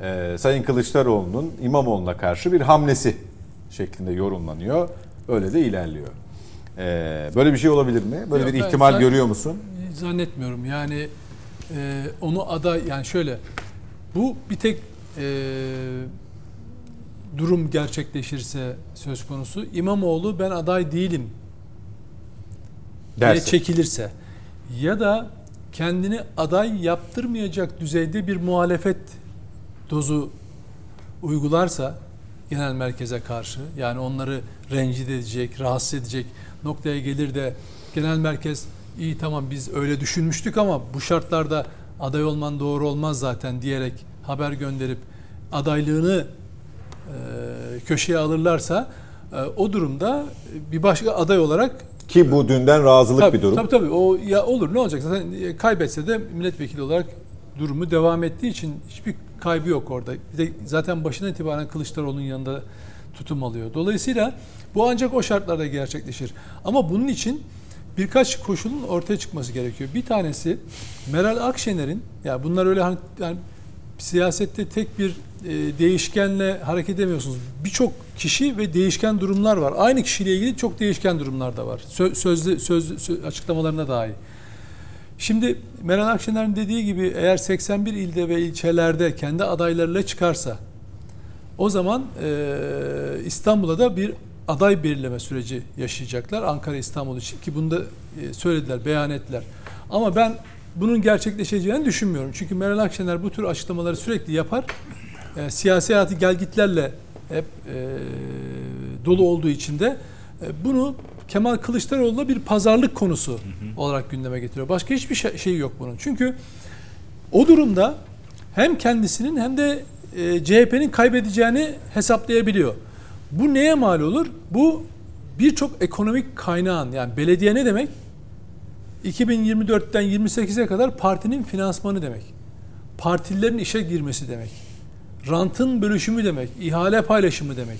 e, Sayın Kılıçdaroğlu'nun İmamoğlu'na karşı bir hamlesi şeklinde yorumlanıyor. Öyle de ilerliyor. E, böyle bir şey olabilir mi? Böyle Yok, bir ihtimal görüyor musun? Zannetmiyorum. Yani e, onu aday yani şöyle bu bir tek durum gerçekleşirse söz konusu İmamoğlu ben aday değilim diye Derse. çekilirse ya da kendini aday yaptırmayacak düzeyde bir muhalefet dozu uygularsa genel merkeze karşı yani onları rencide edecek, rahatsız edecek noktaya gelir de genel merkez iyi tamam biz öyle düşünmüştük ama bu şartlarda aday olman doğru olmaz zaten diyerek haber gönderip adaylığını e, köşeye alırlarsa e, o durumda bir başka aday olarak Ki bu dünden razılık tabii, bir durum. Tabii tabii o ya olur ne olacak zaten e, kaybetse de milletvekili olarak durumu devam ettiği için hiçbir kaybı yok orada. Bir de zaten başından itibaren Kılıçdaroğlu'nun yanında tutum alıyor. Dolayısıyla bu ancak o şartlarda gerçekleşir. Ama bunun için birkaç koşulun ortaya çıkması gerekiyor. Bir tanesi Meral Akşener'in ya bunlar öyle hani yani siyasette tek bir e, değişkenle hareket edemiyorsunuz. Birçok kişi ve değişken durumlar var. Aynı kişiyle ilgili çok değişken durumlar da var. Sö- sözlü, sözlü, sö- açıklamalarına dahi. Şimdi Meral Akşener'in dediği gibi eğer 81 ilde ve ilçelerde kendi adaylarıyla çıkarsa o zaman e, İstanbul'a da bir aday belirleme süreci yaşayacaklar. Ankara İstanbul için ki bunu da e, söylediler, beyan ettiler. Ama ben bunun gerçekleşeceğini düşünmüyorum. Çünkü Meral Akşener bu tür açıklamaları sürekli yapar. E, siyasi hayatı gelgitlerle hep e, dolu olduğu için de e, bunu Kemal Kılıçdaroğlu'na bir pazarlık konusu olarak gündeme getiriyor. Başka hiçbir şey, şey yok bunun. Çünkü o durumda hem kendisinin hem de e, CHP'nin kaybedeceğini hesaplayabiliyor. Bu neye mal olur? Bu birçok ekonomik kaynağın yani belediye ne demek? 2024'ten 28'e kadar partinin finansmanı demek. Partililerin işe girmesi demek. Rantın bölüşümü demek. ihale paylaşımı demek.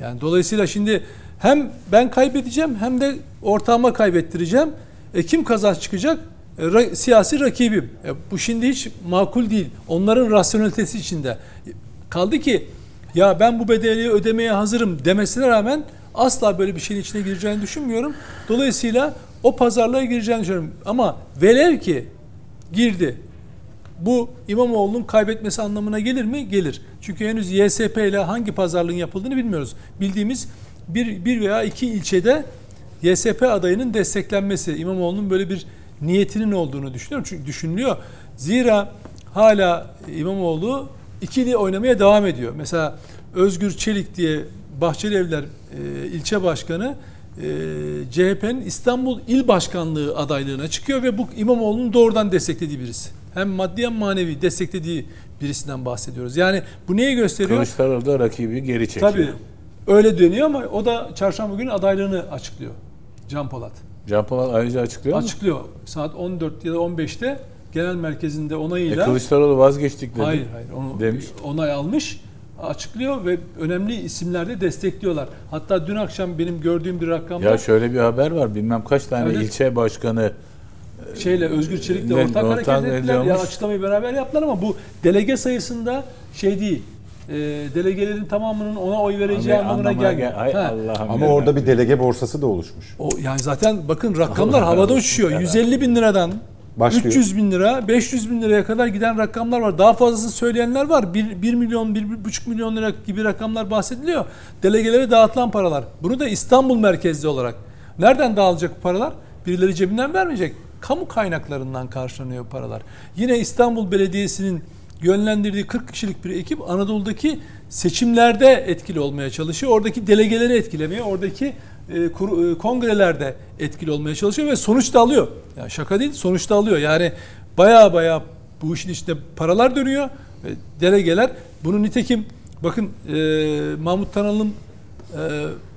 Yani dolayısıyla şimdi hem ben kaybedeceğim hem de ortağıma kaybettireceğim. E kim kazanç çıkacak? E, ra- siyasi rakibim. E, bu şimdi hiç makul değil. Onların rasyonelitesi içinde. Kaldı ki ya ben bu bedeli ödemeye hazırım demesine rağmen asla böyle bir şeyin içine gireceğini düşünmüyorum. Dolayısıyla o pazarlığa gireceğini düşünüyorum. Ama velev ki girdi. Bu İmamoğlu'nun kaybetmesi anlamına gelir mi? Gelir. Çünkü henüz YSP ile hangi pazarlığın yapıldığını bilmiyoruz. Bildiğimiz bir, bir veya iki ilçede YSP adayının desteklenmesi, İmamoğlu'nun böyle bir niyetinin olduğunu düşünüyorum. Çünkü düşünülüyor. Zira hala İmamoğlu ikili oynamaya devam ediyor. Mesela Özgür Çelik diye Bahçeli Evler e, ilçe başkanı CHP'nin İstanbul İl Başkanlığı adaylığına çıkıyor ve bu İmamoğlu'nun doğrudan desteklediği birisi. Hem maddi hem manevi desteklediği birisinden bahsediyoruz. Yani bu neyi gösteriyor? Kılıçdaroğlu da rakibi geri çekiyor. Tabii öyle dönüyor ama o da çarşamba günü adaylığını açıklıyor. Can Polat. Can Polat ayrıca açıklıyor mu? Açıklıyor. Saat 14 ya da 15'te genel merkezinde E, onayıyla Kılıçdaroğlu vazgeçtik dedi. Hayır hayır onu demiş. onay almış açıklıyor ve önemli isimler de destekliyorlar. Hatta dün akşam benim gördüğüm bir rakamda Ya şöyle bir haber var. Bilmem kaç tane Evet. ilçe başkanı şeyle Özgür Çelik'le ortak ortak hareket ettiler. Ya ediyormuş. açıklamayı beraber yaptılar ama bu delege sayısında şey değil. E, delegelerin tamamının ona oy vereceği Anlamaya- anlamına gelmiyor. gel- Hay Ha. Allah'ım Ama orada bir delege borsası da oluşmuş. O yani zaten bakın rakamlar Allah havada Allah. uçuşuyor. Evet. 150 bin liradan Başlıyor. 300 bin lira, 500 bin liraya kadar giden rakamlar var. Daha fazlasını söyleyenler var. 1, 1 milyon, 1,5 milyon lira gibi rakamlar bahsediliyor. Delegelere dağıtılan paralar. Bunu da İstanbul merkezli olarak. Nereden dağılacak bu paralar? Birileri cebinden vermeyecek. Kamu kaynaklarından karşılanıyor paralar. Yine İstanbul Belediyesi'nin yönlendirdiği 40 kişilik bir ekip Anadolu'daki seçimlerde etkili olmaya çalışıyor. Oradaki delegeleri etkilemeye, oradaki e, e, kongrelerde etkili olmaya çalışıyor ve sonuç da alıyor. Yani şaka değil, sonuç da alıyor. Yani baya baya bu işin içinde paralar dönüyor. Ve delegeler bunun nitekim bakın e, Mahmut Tanal'ın e,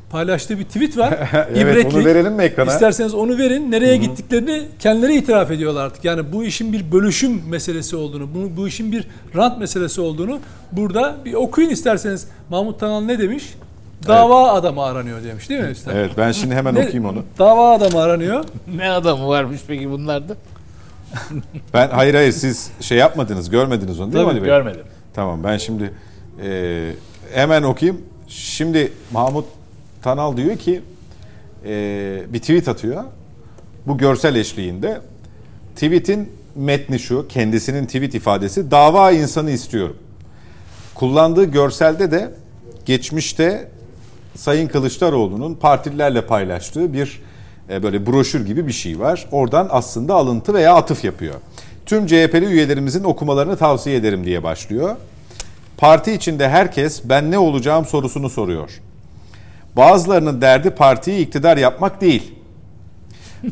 paylaştığı bir tweet var. Evet, onu verelim mi ekrana? İsterseniz onu verin. Nereye gittiklerini kendileri itiraf ediyorlar artık. Yani bu işin bir bölüşüm meselesi olduğunu, bu, bu işin bir rant meselesi olduğunu burada bir okuyun isterseniz. Mahmut Tanal ne demiş? Dava adamı aranıyor demiş değil mi Üstad? Evet ben şimdi hemen Ne- okuyayım onu. Dava adamı aranıyor. Ne adamı varmış peki bunlarda? Ben hayır hayır siz şey yapmadınız, görmediniz onu değil mi Tabii, Ali Bey? Görmedim. Tamam ben şimdi e, hemen okuyayım. Şimdi Mahmut Tanal diyor ki e, bir tweet atıyor. Bu görsel eşliğinde tweetin metni şu, kendisinin tweet ifadesi dava insanı istiyorum. Kullandığı görselde de geçmişte Sayın Kılıçdaroğlu'nun partililerle paylaştığı bir e, böyle broşür gibi bir şey var. Oradan aslında alıntı veya atıf yapıyor. Tüm CHP'li üyelerimizin okumalarını tavsiye ederim diye başlıyor. Parti içinde herkes ben ne olacağım sorusunu soruyor. Bazılarının derdi partiyi iktidar yapmak değil.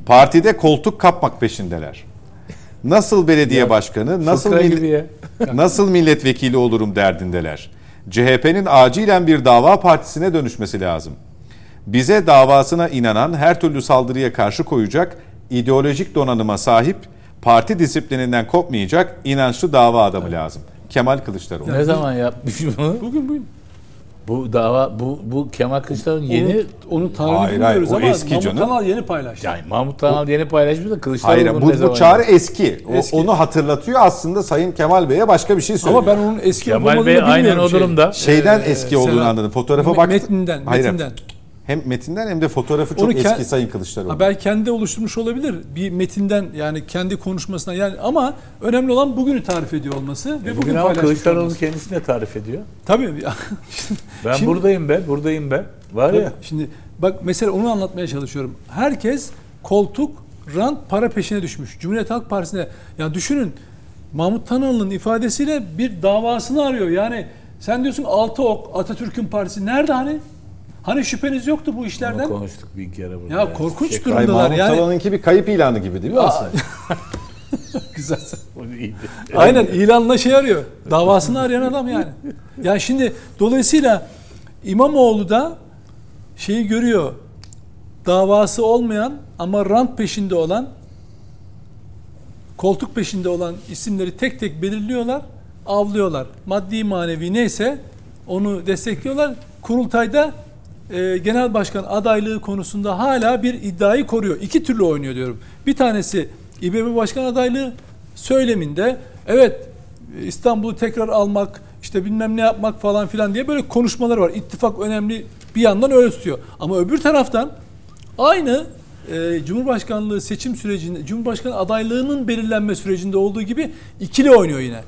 Partide koltuk kapmak peşindeler. Nasıl belediye başkanı, nasıl Fıkra mil- gibi ya. nasıl milletvekili olurum derdindeler. CHP'nin acilen bir dava partisine dönüşmesi lazım. Bize davasına inanan her türlü saldırıya karşı koyacak, ideolojik donanıma sahip, parti disiplininden kopmayacak inançlı dava adamı lazım. Kemal Kılıçdaroğlu. Ne zaman yapmış bunu? Bugün bugün. Bu dava bu bu Kemal Kılıçdaroğlu'nun yeni onun tarihini Hayır, hayır, bilmiyoruz o ama eski Mahmut canım. Kanal yeni paylaştı. yani Mahmut Tanal yeni paylaşmış da Kılıçdaroğlu Hayır bu, ne zaman bu çağrı yaptı? eski. O- Eski. onu hatırlatıyor aslında Sayın Kemal Bey'e başka bir şey söylüyor. ama ben onun eski Kemal Bey aynen o şey. durumda. Şeyden Ee, eski olduğunu Serhat- anladım. Fotoğrafa baktım. Metinden, Hayır, metinden. Hem metinden hem de fotoğrafı çok Onu ke- eski Sayın Kılıçdaroğlu. Ha, belki kendi oluşturmuş olabilir bir metinden yani kendi konuşmasından yani ama önemli olan bugünü tarif ediyor olması ve bugün, Bugün ama Kılıçdaroğlu olması. kendisini de tarif ediyor. Tabii. Ben Şimdi- buradayım be, buradayım be. Var ya. Şimdi bak mesela onu anlatmaya çalışıyorum. Herkes koltuk, rant, para peşine düşmüş. Cumhuriyet Halk Partisi'ne ya düşünün Mahmut Tanal'ın ifadesiyle bir davasını arıyor. Yani sen diyorsun altı ok Atatürk'ün partisi nerede hani? Hani şüpheniz yoktu bu Bunu işlerden? konuştuk bin kere burada. Ya korkunç Şey- durumdalar Mahmut yani. Talan'ınki bir kayıp ilanı gibi değil mi Aa, aslında? Güzel. Aynen ilanla şey arıyor. Davasını arayan adam yani. Yani şimdi dolayısıyla İmamoğlu da şeyi görüyor. Davası olmayan ama rant peşinde olan koltuk peşinde olan isimleri tek tek belirliyorlar, avlıyorlar. Maddi manevi neyse onu destekliyorlar. Kurultayda e, genel başkan adaylığı konusunda hala bir iddiayı koruyor. İki türlü oynuyor diyorum. Bir tanesi İBB başkan adaylığı söyleminde evet İstanbul'u tekrar almak işte bilmem ne yapmak falan filan diye böyle konuşmalar var. İttifak önemli bir yandan öyle tutuyor. Ama öbür taraftan aynı e, Cumhurbaşkanlığı seçim sürecinde, Cumhurbaşkanı adaylığının belirlenme sürecinde olduğu gibi ikili oynuyor yine.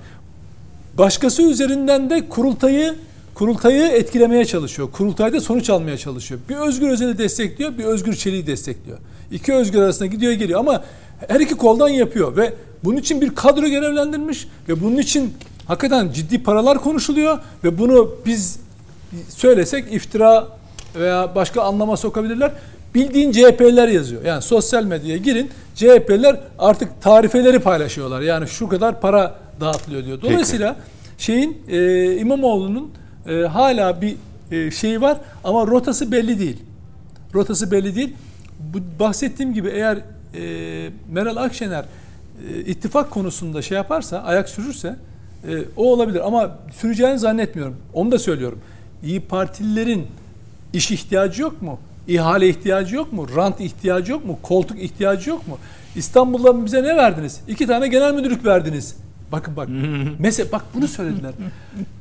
Başkası üzerinden de kurultayı kurultayı etkilemeye çalışıyor. Kurultayda sonuç almaya çalışıyor. Bir Özgür Özel'i destekliyor, bir Özgür Çelik'i destekliyor. İki Özgür arasında gidiyor geliyor ama her iki koldan yapıyor ve bunun için bir kadro görevlendirmiş ve bunun için hakikaten ciddi paralar konuşuluyor ve bunu biz söylesek iftira veya başka anlama sokabilirler. Bildiğin CHP'liler yazıyor. Yani sosyal medyaya girin. CHP'liler artık tarifeleri paylaşıyorlar. Yani şu kadar para dağıtılıyor diyor. Dolayısıyla şeyin e, İmamoğlu'nun e, hala bir e, şeyi var ama rotası belli değil. Rotası belli değil. Bu bahsettiğim gibi eğer e, Meral Akşener e, ittifak konusunda şey yaparsa, ayak sürürse e, o olabilir ama süreceğini zannetmiyorum. Onu da söylüyorum. İyi Partililerin iş ihtiyacı yok mu? İhale ihtiyacı yok mu? Rant ihtiyacı yok mu? Koltuk ihtiyacı yok mu? İstanbul'da bize ne verdiniz? İki tane genel müdürlük verdiniz. Bakın bak. Mesela bak bunu söylediler.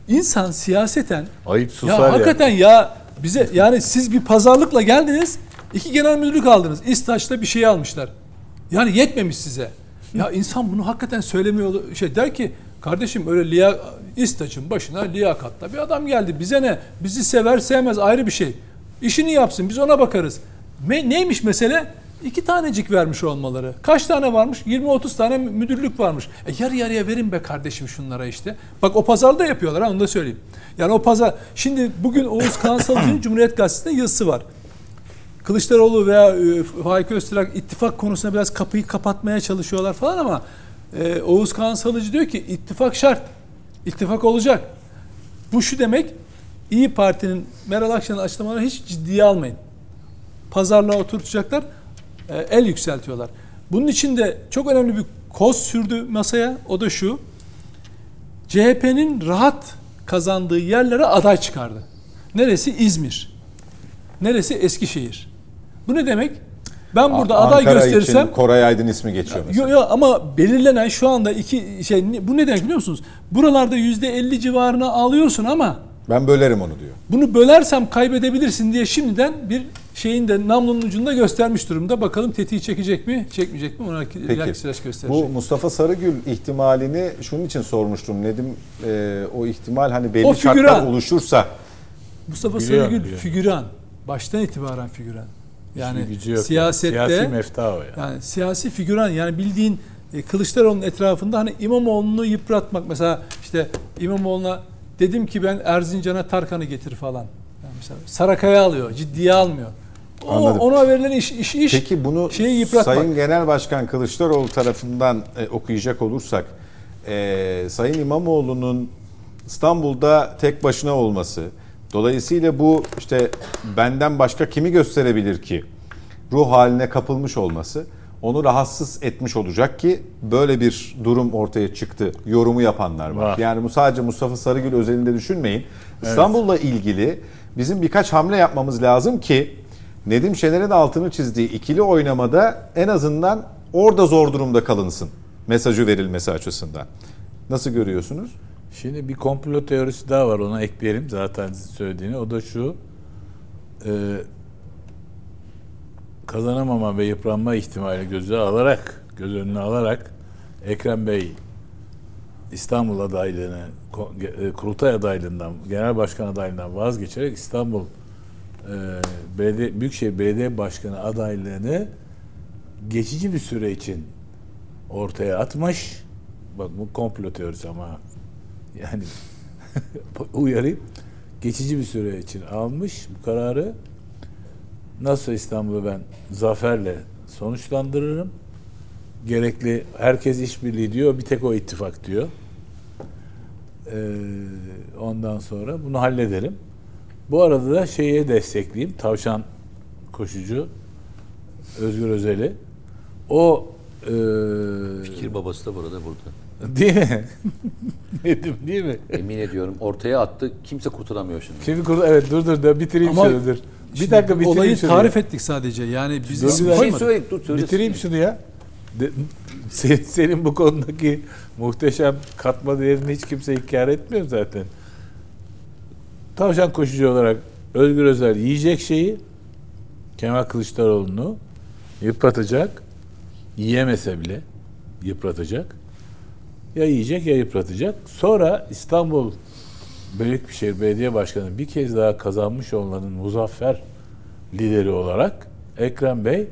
İnsan siyaseten Ayıp ya susar ya. hakikaten ya bize yani siz bir pazarlıkla geldiniz. iki genel müdürlük aldınız. İstaç'ta bir şey almışlar. Yani yetmemiş size. Ya insan bunu hakikaten söylemiyor. Şey der ki kardeşim öyle liya, İstaç'ın başına liyakatla bir adam geldi. Bize ne? Bizi sever sevmez ayrı bir şey. İşini yapsın biz ona bakarız. Me, neymiş mesele? İki tanecik vermiş olmaları. Kaç tane varmış? 20-30 tane müdürlük varmış. E yarı yarıya verin be kardeşim şunlara işte. Bak o pazarda yapıyorlar ha onu da söyleyeyim. Yani o pazar... Şimdi bugün Oğuz Kansalıcı'nın Cumhuriyet Gazetesi'nde yazısı var. Kılıçdaroğlu veya e, Faik Öztürk ittifak konusunda biraz kapıyı kapatmaya çalışıyorlar falan ama e, Oğuz Kansalıcı diyor ki ittifak şart. İttifak olacak. Bu şu demek İyi Parti'nin Meral Akşener'in açıklamalarını hiç ciddiye almayın. Pazarlığa oturtacaklar. E, el yükseltiyorlar. Bunun için de çok önemli bir koz sürdü masaya. O da şu. CHP'nin rahat kazandığı yerlere aday çıkardı. Neresi? İzmir. Neresi? Eskişehir. Bu ne demek? Ben burada A- aday Ankara gösterirsem için Koray Aydın ismi geçiyor mesela. Yo, yo, ama belirlenen şu anda iki şey bu ne demek biliyor musunuz? Buralarda yüzde 50 civarına alıyorsun ama Ben bölerim onu diyor. bunu bölersem kaybedebilirsin diye şimdiden bir şeyin de namlunun ucunda göstermiş durumda. Bakalım tetiği çekecek mi, çekmeyecek mi? Ona ileriki süreç gösterecek. Bu Mustafa Sarıgül ihtimalini şunun için sormuştum. Nedim e, o ihtimal hani belli O şartlar figüran. oluşursa Mustafa Biliyor, Sarıgül biliyor. figüran. Baştan itibaren figüran. Yani siyasette yani. Siyasi mefta o yani. yani siyasi figüran yani bildiğin e, Kılıçdaroğlu'nun etrafında hani İmamoğlu'nu yıpratmak mesela işte İmamoğlu'na dedim ki ben Erzincan'a Tarkan'ı getir falan. Yani mesela Sarakaya alıyor, ciddiye almıyor. O, Anladım. ona verilen iş, iş, iş Peki bunu şeyi yıpratmak. Sayın Genel Başkan Kılıçdaroğlu tarafından e, okuyacak olursak e, Sayın İmamoğlu'nun İstanbul'da tek başına olması dolayısıyla bu işte benden başka kimi gösterebilir ki ruh haline kapılmış olması onu rahatsız etmiş olacak ki böyle bir durum ortaya çıktı. Yorumu yapanlar var. Var. Yani bu sadece Mustafa Sarıgül özelinde düşünmeyin. İstanbul'la ilgili bizim birkaç hamle yapmamız lazım ki Nedim Şener'in altını çizdiği ikili oynamada en azından orada zor durumda kalınsın. Mesajı verilmesi açısından. Nasıl görüyorsunuz? Şimdi bir komplo teorisi daha var ona ekleyelim zaten sizin söylediğini. O da şu. E, kazanamama ve yıpranma ihtimali göze alarak, göz önüne alarak Ekrem Bey İstanbul adaylığını, e, kurultay adaylığından, genel başkan adaylığından vazgeçerek İstanbul e, belediye, Büyükşehir Belediye Başkanı adaylığını geçici bir süre için ortaya atmış. Bak bu komplo teorisi ama yani uyarayım. Geçici bir süre için almış bu kararı. Nasıl İstanbul'u ben zaferle sonuçlandırırım. Gerekli herkes işbirliği diyor, bir tek o ittifak diyor. Ee, ondan sonra bunu hallederim. Bu arada da şeye destekleyeyim. Tavşan koşucu Özgür Özel'i. O e, Fikir babası da burada burada. Değil mi? Nedim değil mi? Emin ediyorum ortaya attı. Kimse kurtulamıyor şimdi. Şimdi kurdu evet dur dur da bitireyim Ama şunu dur. Bir Şimdi dakika bitireyim olayı şunu. tarif ya. ettik sadece. Yani biz Dur, isim. Şey söyle, dur, söylesin. Bitireyim şunu ya. De, senin, senin bu konudaki muhteşem katma değerini hiç kimse inkar etmiyor zaten. Tavşan koşucu olarak Özgür Özel yiyecek şeyi Kemal Kılıçdaroğlu'nu yıpratacak. Yiyemese bile yıpratacak. Ya yiyecek ya yıpratacak. Sonra İstanbul Büyükşehir Belediye Başkanı bir kez daha kazanmış olanın muzaffer lideri olarak Ekrem Bey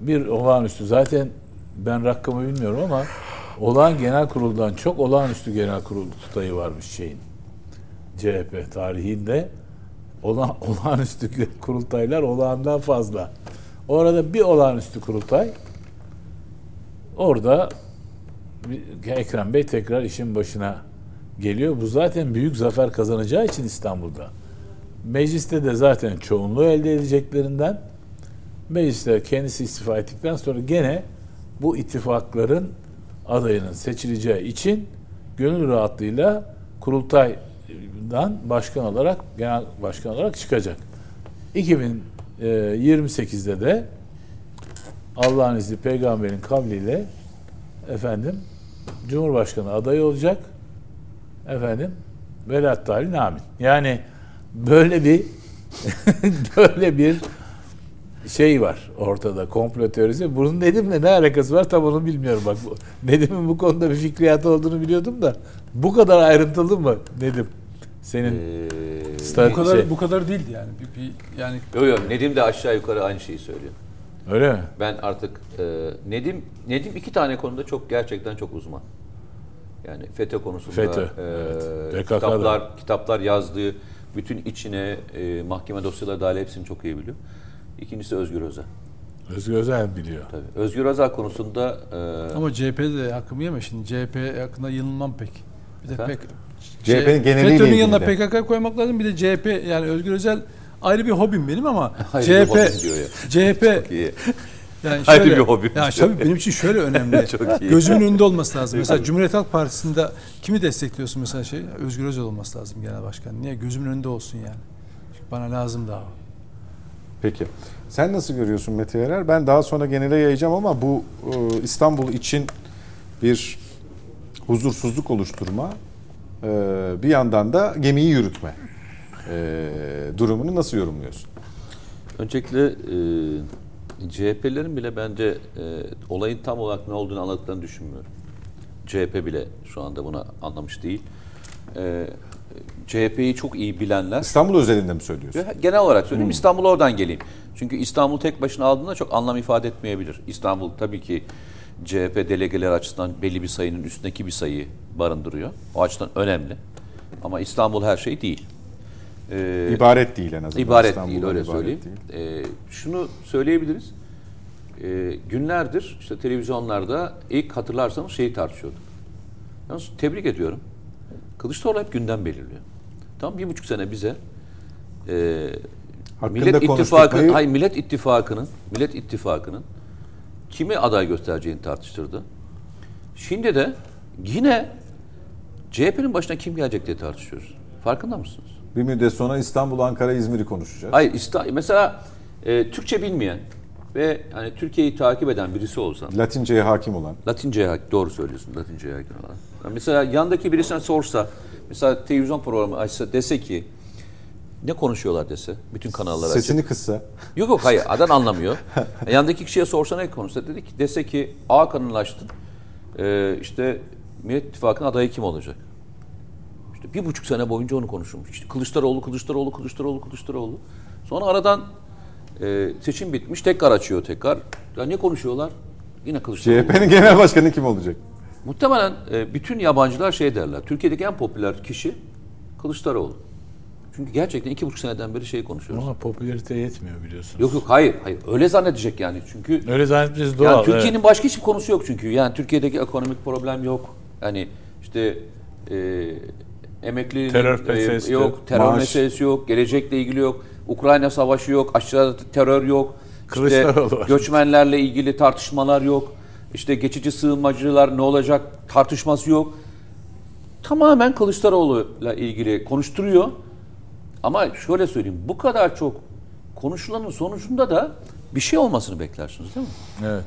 bir olağanüstü zaten ben rakamı bilmiyorum ama olağan genel kuruldan çok olağanüstü genel kurul tutayı varmış şeyin. CHP tarihinde olan, olağanüstü kurultaylar olağandan fazla. Orada bir olağanüstü kurultay orada Ekrem Bey tekrar işin başına geliyor. Bu zaten büyük zafer kazanacağı için İstanbul'da. Mecliste de zaten çoğunluğu elde edeceklerinden mecliste kendisi istifa ettikten sonra gene bu ittifakların adayının seçileceği için gönül rahatlığıyla kurultaydan başkan olarak genel başkan olarak çıkacak. 2028'de de Allah'ın izni peygamberin kavliyle efendim Cumhurbaşkanı adayı olacak. Efendim velat talin amin. Yani böyle bir böyle bir şey var ortada komplo teorisi. Bunun Nedim'le ne alakası var tam onu bilmiyorum bak. Nedim'in bu konuda bir fikriyatı olduğunu biliyordum da bu kadar ayrıntılı mı Nedim? Senin Ee, sta- Bu kadar şey- bu kadar değildi yani. Bir, bir- yani Yok yok Nedim de aşağı yukarı aynı şeyi söylüyor. öyle mi? Ben artık e, Nedim Nedim iki tane konuda çok gerçekten çok uzman. Yani FETÖ konusunda FETÖ, e, evet. Kitaplar kitaplar yazdığı bütün içine e, mahkeme dosyaları dahil hepsini çok iyi biliyor. İkincisi Özgür Özel. Özgür Özel biliyor. Tabii. Özgür Özel konusunda e, ama CHP'de de hakkımı yeme şimdi. CHP hakkında yanılmam pek. Bir de Efendim? pek CHP'nin geneliyle FETÖ'nün yanına. PKK koymak lazım. Bir de CHP yani Özgür Özel ayrı bir hobim benim ama Ayrı bir CHP ya. CHP yani Ayrı şöyle, bir hobim Yani diyor. tabii benim için şöyle önemli. Çok iyi. Gözümün önünde olması lazım. Mesela Cumhuriyet Halk Partisi'nde kimi destekliyorsun mesela şey? Özgür Özel olması lazım genel başkan. Niye? Gözümün önünde olsun yani. Çünkü bana lazım daha. o. Peki. Sen nasıl görüyorsun Mete Yarar? Ben daha sonra genele yayacağım ama bu e, İstanbul için bir huzursuzluk oluşturma, bir yandan da gemiyi yürütme e, durumunu nasıl yorumluyorsun? Öncelikle e, CHP'lerin bile bence e, olayın tam olarak ne olduğunu anladıklarını düşünmüyorum. CHP bile şu anda bunu anlamış değil. E, CHP'yi çok iyi bilenler İstanbul özelinde mi söylüyorsun? Genel olarak söyleyeyim İstanbul oradan geleyim. Çünkü İstanbul tek başına aldığında çok anlam ifade etmeyebilir. İstanbul tabii ki CHP delegeler açısından belli bir sayının üstündeki bir sayıyı barındırıyor. O açıdan önemli. Ama İstanbul her şey değil. Ee, İbaret değil en azından. İbaret İstanbul'dan değil öyle söyleyeyim. değil. Ee, şunu söyleyebiliriz. Ee, günlerdir işte televizyonlarda ilk hatırlarsanız şeyi tartışıyorduk. Yalnız tebrik ediyorum. Kılıçdaroğlu hep gündem belirliyor. Tam bir buçuk sene bize e, Hakkında Millet İttifakı, hayır Millet İttifakı'nın Millet İttifakı'nın kimi aday göstereceğini tartıştırdı. Şimdi de yine CHP'nin başına kim gelecek diye tartışıyoruz. Farkında mısınız? Bir müddet sonra İstanbul, Ankara, İzmir'i konuşacağız. Hayır, İsta- mesela e, Türkçe bilmeyen ve hani Türkiye'yi takip eden birisi olsa, Latince'ye hakim olan. Latince'ye hak- doğru söylüyorsun, Latince'ye hakim olan. Yani mesela yandaki birisine sorsa, mesela televizyon programı açsa dese ki, ne konuşuyorlar dese, bütün kanallar açık. Sesini kıssa. Yok yok hayır adam anlamıyor. E, Yandaki kişiye sorsa ne konuşsa dedi ki dese ki A kanallaştın. Ee, işte Millet İttifakı'nın adayı kim olacak? İşte bir buçuk sene boyunca onu konuşulmuş. İşte Kılıçdaroğlu, Kılıçdaroğlu, Kılıçdaroğlu, Kılıçdaroğlu. Sonra aradan e, seçim bitmiş tekrar açıyor tekrar. Ya ne konuşuyorlar? Yine Kılıçdaroğlu. CHP'nin genel başkanı kim olacak? Muhtemelen e, bütün yabancılar şey derler. Türkiye'deki en popüler kişi Kılıçdaroğlu. Çünkü gerçekten iki buçuk seneden beri şey konuşuyoruz. Ama popülarite yetmiyor biliyorsunuz. Yok yok hayır hayır öyle zannedecek yani çünkü Öyle zannetmeniz doğal. yani Türkiye'nin evet. başka hiçbir konusu yok çünkü yani Türkiye'deki ekonomik problem yok yani işte e, emekli Terör meselesi yok yok, terör maaş. meselesi yok gelecekle ilgili yok Ukrayna savaşı yok aşağıda terör yok işte Kılıçdaroğlu var. göçmenlerle ilgili tartışmalar yok işte geçici sığınmacılar ne olacak tartışması yok tamamen Kılıçdaroğlu'yla ilgili konuşturuyor. Ama şöyle söyleyeyim, bu kadar çok konuşulanın sonucunda da bir şey olmasını beklersiniz değil mi? Evet.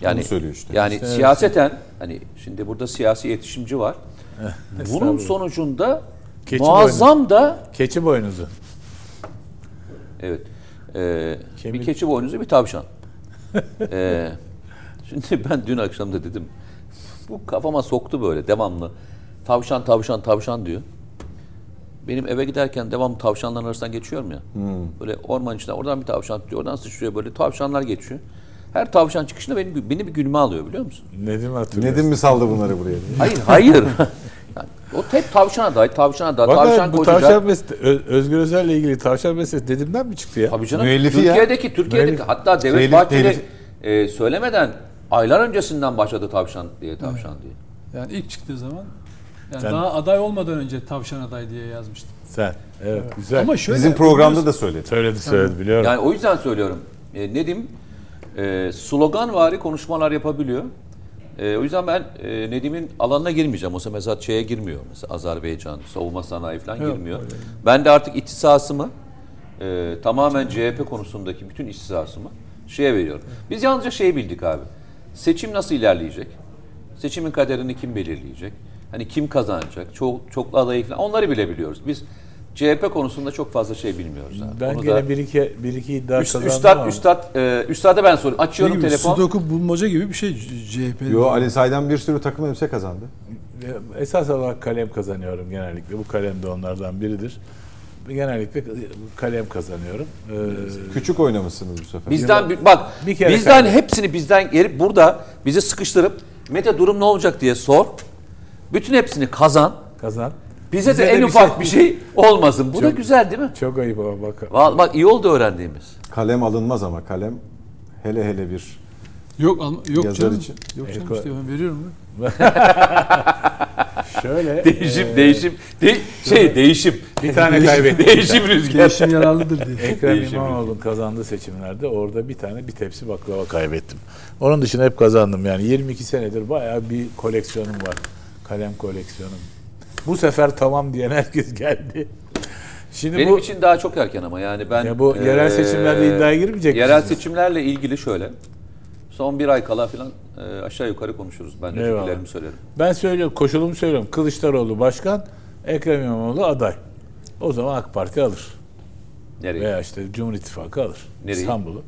Yani Onu söylüyor işte. Yani İşte siyaseten hani şimdi burada siyasi iletişimci var. Bunun sonucunda Keçi muazzam da Keçi boynuzu. evet e, Kemik- bir keçi boynuzu bir tavşan. e, şimdi ben dün akşam da dedim bu kafama soktu böyle devamlı. Tavşan tavşan tavşan diyor. Benim eve giderken devamlı tavşanların arasından geçiyorum ya. Böyle orman içinden oradan bir tavşan tutuyor, oradan sıçrıyor böyle tavşanlar geçiyor. Her tavşan çıkışında beni, beni bir gülme alıyor biliyor musun? Nedim hatırlıyorsun. Nedim mi saldı bunları buraya? Hayır, hayır. yani, o hep tavşana day, tavşana day, Vallahi tavşan bu koşacak. tavşan meselesi, Özgür Özel'le ilgili tavşan meselesi Nedim'den mi çıktı ya? Tabii canım. Müellifi ya. Türkiye'deki, Türkiye'deki Müellif. hatta Devlet Telif- Bahçeli e, söylemeden aylar öncesinden başladı tavşan diye tavşan diye. Yani ilk çıktığı zaman yani Sen- daha aday olmadan önce tavşan aday diye yazmıştım. Sen. Evet, güzel. Ama şöyle Bizim programda da söyledi. söyledi söyledi biliyorum. Yani o yüzden söylüyorum. E, Nedim e, sloganvari konuşmalar yapabiliyor. E, o yüzden ben e, Nedim'in alanına girmeyeceğim. O mesela şeye girmiyor. Mesela Azerbaycan, savunma sanayi falan Yok, girmiyor. öyle. Ben de artık ihtisasımı e, tamamen CHP konusundaki bütün ihtisasımı şeye veriyorum. Biz yalnızca şeyi bildik abi. Seçim nasıl ilerleyecek? Seçimin kaderini kim belirleyecek? Hani kim kazanacak? Çok çoklu adayı falan onları bile biliyoruz. Biz CHP konusunda çok fazla şey bilmiyoruz abi. ben Onu gene da- bir iki, bir iki iddia Üst, kazandım üstad, ama. üstad, e, üstada ben soruyorum. Açıyorum gibi, telefon. Sudoku bulmaca gibi bir şey CHP. Yo Ali Say'dan bir sürü takım elbise kazandı. Esas olarak kalem kazanıyorum genellikle. Bu kalem de onlardan biridir. Genellikle kalem kazanıyorum. Ee, Küçük oynamışsınız bu sefer. Bizden bir, bak Bir kere bizden kaybettim. hepsini bizden gelip burada bizi sıkıştırıp Mete durum ne olacak diye sor. Bütün hepsini kazan. kazan. Bize, Bize de de en bir ufak şey- bir şey olmasın. Bu da Çok- güzel değil mi? Çok ayıp ama bak. Vallahi Bak iyi oldu öğrendiğimiz. Kalem alınmaz ama kalem hele hele bir Yok alma- yok Yazar canım. için. Yok canım Eko- işte ben veriyorum. ben. Şöyle Değişim, e, değişim, de- şey değişim. bir tane kaybettim. değişim rüzgarı. Değişim yararlıdır diye. Ekrem. İmamoğlu'nun kazandığı seçimlerde orada bir tane bir tepsi baklava kaybettim. Onun dışında hep kazandım yani 22 senedir bayağı bir koleksiyonum var. Kalem koleksiyonum. Bu sefer tamam diyen herkes geldi. Şimdi Benim bu için daha çok erken ama yani ben... Ya bu yerel seçimlerde iddiaya girmeyecek Yerel misiniz? seçimlerle ilgili şöyle. Son bir ay kala falan e, aşağı yukarı konuşuruz. Ben de Eyvallah. fikirlerimi söylerim. ben söylüyorum, koşulumu söylüyorum. Kılıçdaroğlu başkan, Ekrem İmamoğlu aday. O zaman AK Parti alır. Nereye? Veya işte Cumhur İttifakı alır. Nereye? İstanbul'u.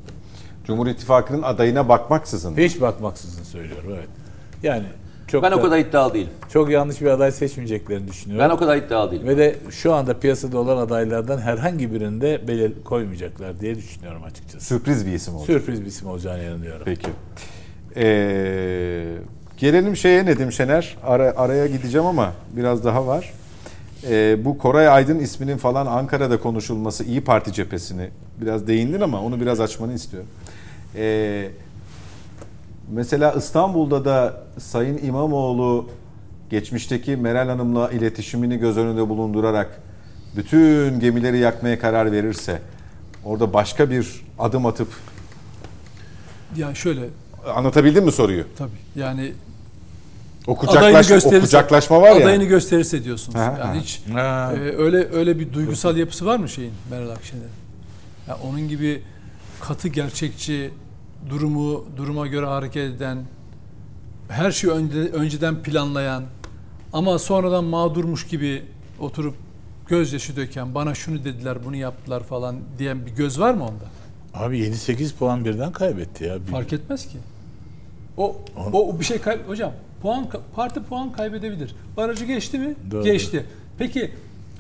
Cumhur İttifakı'nın adayına bakmaksızın. Hiç bakmaksızın söylüyorum evet. Yani çok Ben da- o kadar iddialı değilim. çok yanlış bir aday seçmeyeceklerini düşünüyorum. Ben o kadar iddialı değilim. Ve de şu anda piyasada olan adaylardan herhangi birinde belir koymayacaklar diye düşünüyorum açıkçası. Sürpriz bir isim oldu. Sürpriz bir isim olacağını inanıyorum. Peki. Ee, gelelim şeye Nedim Şener. Ara, araya gideceğim ama biraz daha var. Ee, bu Koray Aydın isminin falan Ankara'da konuşulması İyi Parti cephesini biraz değindin ama onu biraz açmanı istiyorum. Ee, mesela İstanbul'da da Sayın İmamoğlu geçmişteki Meral Hanım'la iletişimini göz önünde bulundurarak bütün gemileri yakmaya karar verirse orada başka bir adım atıp Yani şöyle Anlatabildim mi soruyu? tabii yani O, adayını kucaklaş, o kucaklaşma var ya. adayını gösterirse diyorsunuz. Ha, yani ha. hiç Ha. e, öyle öyle bir duygusal yapısı var mı şeyin Meral Akşener'in? Ya onun gibi katı gerçekçi durumu duruma göre hareket eden her şeyi önceden planlayan ama sonradan mağdurmuş gibi oturup gözyaşı döken bana şunu dediler bunu yaptılar falan diyen bir göz var mı onda? Abi 7-8 puan birden kaybetti ya. Fark etmez ki. O o, o bir şey kay hocam puan parti puan kaybedebilir. Barajı geçti mi? Doğru. Geçti. Peki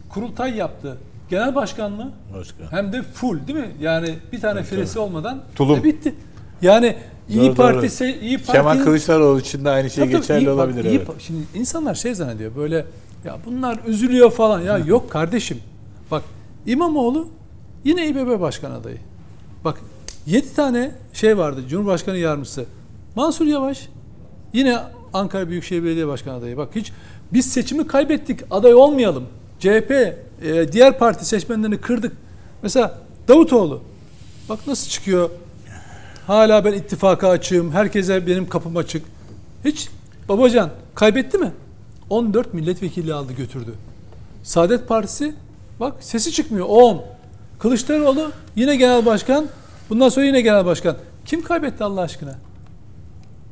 kurultay yaptı. Genel başkanlığı Başka. hem de full değil mi? Yani bir tane firesi olmadan Tulum. e, bitti. Yani İyi Doğru, Parti doğru. se- İyi Parti Kemal Kılıçdaroğlu için de aynı şey Tabii geçerli iyi- bak, olabilir. iyi evet. Şimdi insanlar şey zannediyor böyle ya bunlar üzülüyor falan. Ya yok kardeşim. Bak İmamoğlu yine İBB Başkan adayı. Bak 7 tane şey vardı Cumhurbaşkanı yardımcısı. Mansur Yavaş yine Ankara Büyükşehir Belediye Başkanı adayı. Bak hiç biz seçimi kaybettik aday olmayalım. CHP e, diğer parti seçmenlerini kırdık. Mesela Davutoğlu bak nasıl çıkıyor Hala ben ittifaka açığım. Herkese benim kapım açık. Hiç babacan kaybetti mi? 14 milletvekili aldı götürdü. Saadet Partisi bak sesi çıkmıyor 10. Kılıçdaroğlu yine genel başkan. Bundan sonra yine genel başkan. Kim kaybetti Allah aşkına?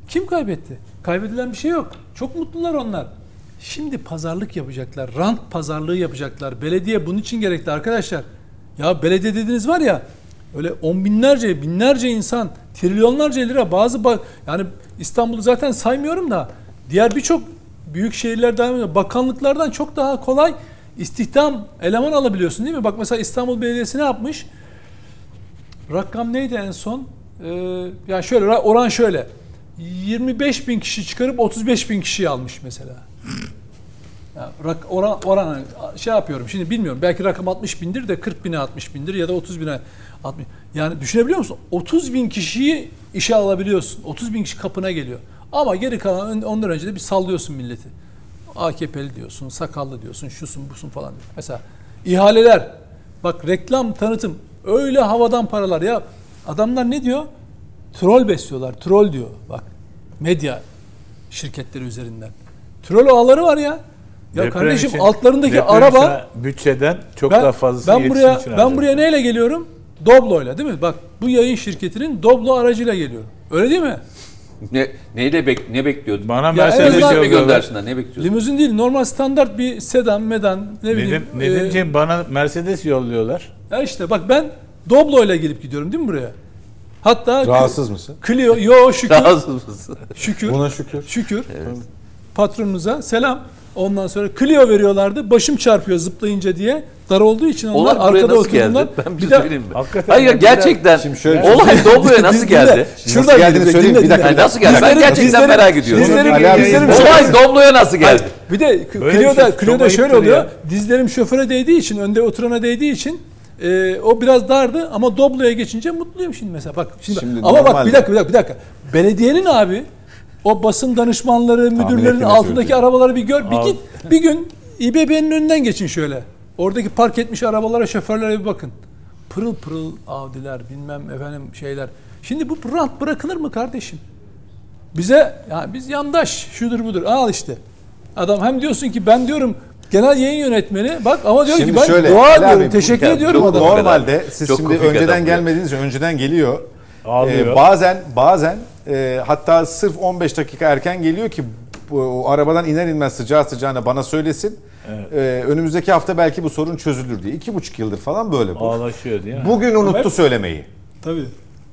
Kim kaybetti? Kaybedilen bir şey yok. Çok mutlular onlar. Şimdi pazarlık yapacaklar. Rant pazarlığı yapacaklar. Belediye bunun için gerekli arkadaşlar. Ya belediye dediğiniz var ya öyle on binlerce, binlerce insan, trilyonlarca lira bazı bak yani İstanbul'u zaten saymıyorum da diğer birçok büyük şehirlerden bakanlıklardan çok daha kolay istihdam eleman alabiliyorsun değil mi? Bak mesela İstanbul Belediyesi ne yapmış? Rakam neydi en son? Ee, yani şöyle ra- oran şöyle. 25 bin kişi çıkarıp 35 bin kişi almış mesela. Ya rak, oran, oran şey yapıyorum şimdi bilmiyorum belki rakam 60 bindir de 40 bine 60 bindir ya da 30 bine 60 yani düşünebiliyor musun? 30 bin kişiyi işe alabiliyorsun. 30 bin kişi kapına geliyor. Ama geri kalan ondan önce de bir sallıyorsun milleti. AKP'li diyorsun sakallı diyorsun şusun busun falan diyor. mesela ihaleler. Bak reklam tanıtım. Öyle havadan paralar. Ya adamlar ne diyor? Troll besliyorlar. Troll diyor. Bak medya şirketleri üzerinden. Troll ağları var ya. Ya Deprem kardeşim için- altlarındaki araba bütçeden çok ben, daha fazlasını ben buraya ben buraya neyle geliyorum? Doblo'yla değil mi? Bak bu yayın şirketinin Doblo aracıyla geliyorum. Öyle değil mi? Ne neyle bek ne bekliyordun? Bana Ya Mercedes azından- mi yolluyorlar. göndersinler? Ne bekliyorsun? Limuzin değil normal standart bir sedan, medan ne bileyim. Nedim, Nedimciğim bana Mercedes yolluyorlar. e, ya işte bak ben Doblo'yla gelip gidiyorum değil mi buraya? Hatta Rahatsız mısın? Clio, yo şükür, Rahatsız mısın? şükür, Buna şükür. şükür. Patronunuza selam. Ondan sonra Clio veriyorlardı. Başım çarpıyor zıplayınca diye. Dar olduğu için onlar Olay arkada nasıl geldi? oturduğundan. Ben bir şey de söyleyeyim mi? Hakikaten Hayır gerçekten Şimdi şöyle- olay Doblo'ya nasıl geldi? Şuradan Nasıl geldiğini söyleyeyim, dinle, bir dakika. Yani nasıl geldi? Ben gerçekten merak ediyorum. Dizlerim, dizlerim Olay Doblo'ya nasıl geldi? Bir de Clio'da, şey Clio'da çok şöyle oluyor. Dizlerim şoföre değdiği için, önde oturana değdiği için e, o biraz dardı ama Doblo'ya geçince mutluyum şimdi mesela. Bak şimdi, Şimdi ama bak bir dakika bir dakika bir dakika. Belediyenin abi o basın danışmanları, müdürlerin ettiğimi altındaki söyleyeyim. arabaları bir gör. Bir Al. git bir gün İBB'nin önünden geçin şöyle. Oradaki park etmiş arabalara, şoförlere bir bakın. Pırıl pırıl Audi'ler, bilmem efendim şeyler. Şimdi bu rant bırakılır mı kardeşim? Bize yani biz yandaş şudur budur al işte. Adam hem diyorsun ki ben diyorum genel yayın yönetmeni bak ama diyor Şimdi ki ben şöyle, dua ediyorum, abi, teşekkür bu- ediyorum adama. Normal. Normalde siz Çok şimdi önceden gelmediğiniz önceden geliyor. Ağlıyor. Ee, bazen bazen e, hatta sırf 15 dakika erken geliyor ki bu, o arabadan iner inmez sıcağı sıcağına bana söylesin. Ee, önümüzdeki hafta belki bu sorun çözülür diye. İki buçuk yıldır falan böyle bu. Ağlaşıyor değil mi? Bugün unuttu söylemeyi. Tabii.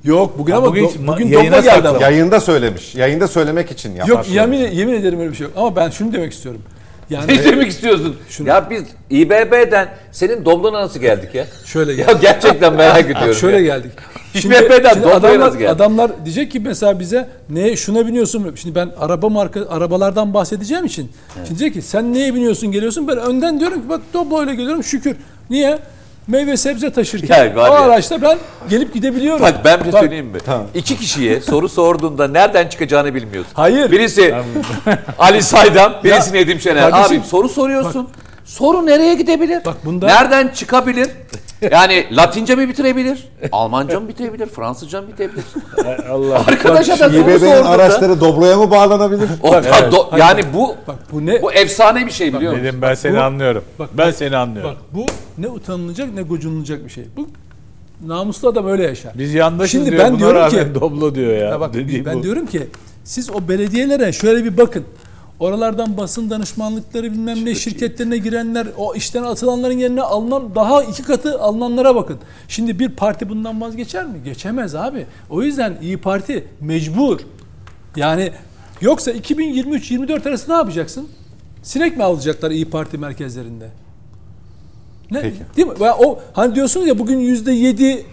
Yok bugün Ha, ama bugün ma- bugün yayına topla geldi ama. Yayında söylemiş. Yayında söylemek için yapar. Yok yemin, yemin ederim öyle bir şey yok. Ama ben şunu demek istiyorum. Yani Ne demek istiyorsun? Şunu- Ya biz İBB'den senin Doblo'na nasıl geldik ya? şöyle Ya geldik. gerçekten merak ediyorum. Şöyle ya. geldik. İBB'den Doblo'ya adamlar, geldik? adamlar diyecek ki mesela bize ne şuna biniyorsun? Şimdi ben araba marka arabalardan bahsedeceğim için. Şimdi diyecek ki sen neye biniyorsun geliyorsun? Ben önden diyorum ki bak Doblo ile geliyorum şükür. Niye? Meyve sebze taşırken Ya var o araçta ben gelip gidebiliyorum. Bak ben bir şey Bak, söyleyeyim mi? İki kişiye soru sorduğunda nereden çıkacağını bilmiyorsun. Hayır. Birisi Ali Saydam, birisi Nedim Şener. kardeşim, Abi soru soruyorsun. soru nereye gidebilir? Bak bunda- Nereden çıkabilir? Yani Latince mi bitirebilir? Almanca mı bitirebilir? Fransızca mı bitebilir? Allah. Arkadaşa da soru İBB'nin araçları Doblo'ya mı bağlanabilir? O da do- yani bu Bak bu ne? bu efsane bir şey biliyor musun? Dedim ben seni bu- anlıyorum. bak, ben bak, seni anlıyorum. Bak bu ne utanılacak ne gocunulacak bir şey. Bu namuslu adam öyle yaşar. Biz yandaşız Şimdi diyor. ben buna diyorum rağmen ki- Doblo diyor ya. Ya bak ben bu. diyorum ki siz o belediyelere şöyle bir bakın. Oralardan basın danışmanlıkları bilmem ne şirketlerine girenler, o işten atılanların yerine alınan daha iki katı alınanlara bakın. Şimdi bir parti bundan vazgeçer mi? Geçemez abi. O yüzden İyi Parti mecbur. Yani yoksa 2023-24 arası ne yapacaksın? Sinek mi alacaklar İyi Parti merkezlerinde? Ne? Peki. Değil mi? Ya o hani diyorsunuz ya bugün yüzde yedi,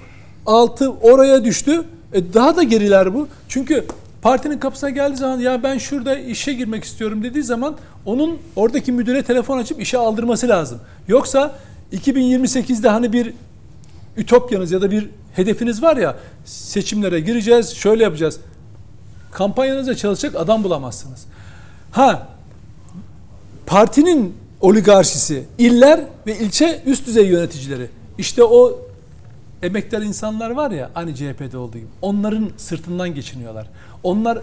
altı oraya düştü. E daha da geriler bu. Çünkü partinin kapısına geldiği zaman ya ben şurada işe girmek istiyorum dediği zaman onun oradaki müdüre telefon açıp işe aldırması lazım. Yoksa 2028'de hani bir ütopyanız ya da bir hedefiniz var ya seçimlere gireceğiz, şöyle yapacağız. Kampanyanızda çalışacak adam bulamazsınız. Ha partinin oligarşisi, iller ve ilçe üst düzey yöneticileri. İşte o emektar insanlar var ya hani CHP'de olduğu gibi. Onların sırtından geçiniyorlar. Onlar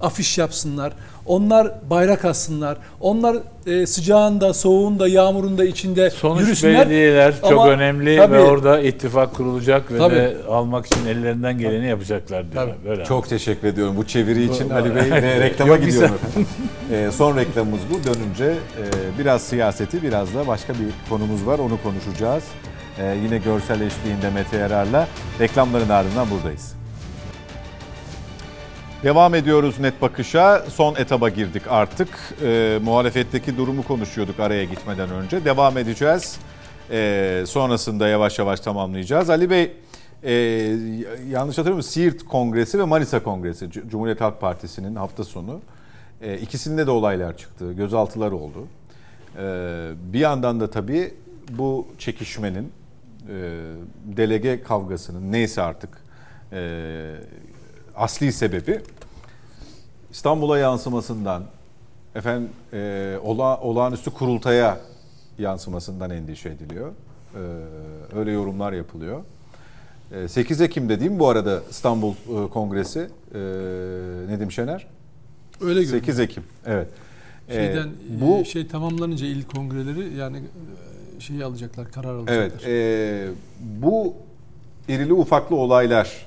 afiş yapsınlar. Onlar bayrak assınlar. Onlar e, sıcağında, soğuğunda, yağmurunda içinde Sonuç yürüsünler. belediyeler çok Ama önemli tabii- ve orada ittifak kurulacak ve Tabii. de almak için ellerinden geleni yapacaklar diyor. Tabii. Böyle. Çok teşekkür ediyorum bu çeviri için Bu- Ali Bey ve reklama gidiyorum efendim. Ee, son reklamımız bu. Dönünce e, biraz siyaseti biraz da başka bir konumuz var onu konuşacağız. Ee, yine görsel eşliğinde Mete Yarar'la reklamların ardından buradayız. Devam ediyoruz net bakışa. Son etaba girdik artık. Ee, muhalefetteki durumu konuşuyorduk araya gitmeden önce. Devam edeceğiz. Ee, sonrasında yavaş yavaş tamamlayacağız. Ali Bey, e, yanlış hatırlamıyorum Siirt Kongresi ve Manisa Kongresi Cumhuriyet Halk Partisi'nin hafta sonu. E, ikisinde de olaylar çıktı, gözaltılar oldu. E, bir yandan da tabii bu çekişmenin, e, delege kavgasının neyse artık e, asli sebebi İstanbul'a yansımasından, efendim e, ola, olağanüstü kurultaya yansımasından endişe ediliyor. E, öyle yorumlar yapılıyor. E, 8 Ekim'de değil mi bu arada İstanbul e, Kongresi e, Nedim Şener? Öyle görünüyor. 8 Ekim, evet. E, Şeyden bu bu şey tamamlanınca il kongreleri yani e, şeyi alacaklar, karar alacaklar. Evet, e, bu irili ufaklı olaylar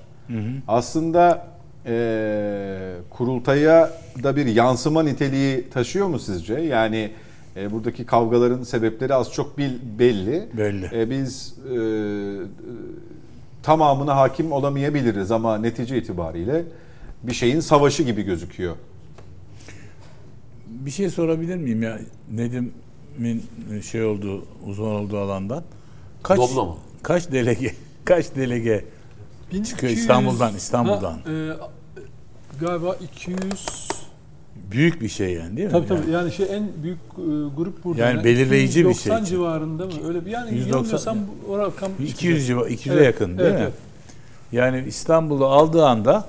aslında e, kurultaya da bir yansıma niteliği taşıyor mu sizce? Yani e, buradaki kavgaların sebepleri az çok bil, belli. Belli. E, biz e, tamamına hakim olamayabiliriz ama netice itibariyle bir şeyin savaşı gibi gözüküyor. Bir şey sorabilir miyim ya? Nedim'in şey olduğu, uzman olduğu alandan. Kaç, Doblo mu? Kaç delege, kaç delege 1200 çıkıyor İstanbul'dan, İstanbul'dan. Ha, e, galiba 200 büyük bir şey yani değil mi? Tabii Yani tabii yani şey en büyük e, grup burada. Yani belirleyici bir 290 şey. civarında mı? Öyle bir yani 190 yanılmıyorsam bu- o rakam 200 civar, 200'e Evet, yakın değil evet, mi? evet. Yani İstanbul'u aldığı anda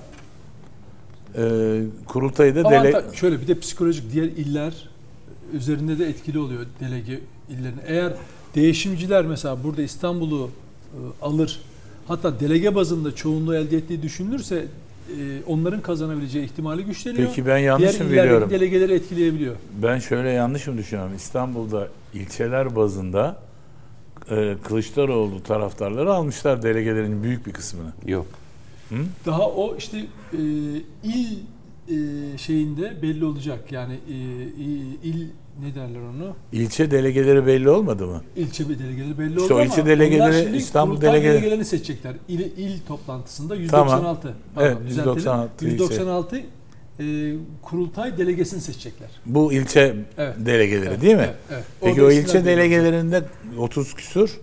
e, kurultayı da dele... Şöyle bir de psikolojik diğer iller üzerinde de etkili oluyor delege illerin. Eğer değişimciler mesela burada İstanbul'u e, alır hatta delege bazında çoğunluğu elde ettiği düşünülürse onların kazanabileceği ihtimali güçleniyor. Peki ben yanlış Diğer biliyorum? delegeleri etkileyebiliyor. Ben şöyle yanlış mı düşünüyorum? İstanbul'da ilçeler bazında e, Kılıçdaroğlu taraftarları almışlar delegelerin büyük bir kısmını. Yok. Daha o işte e, il e, şeyinde belli olacak. Yani e, il ne derler onu? İlçe delegeleri belli olmadı mı? İlçe delegeleri belli İşte oldu o ama ilçe onlar delegeleri, şimdi İstanbul delegeleri- delegelerini seçecekler. İl, il toplantısında 196. Tamam. pardon, Evet, düzeltelim. 196 ilçe. 196 e, kurultay delegesini seçecekler. Bu ilçe Evet. delegeleri Evet, değil mi? evet, evet. Peki Orada o ilçe delegelerinde 30 küsur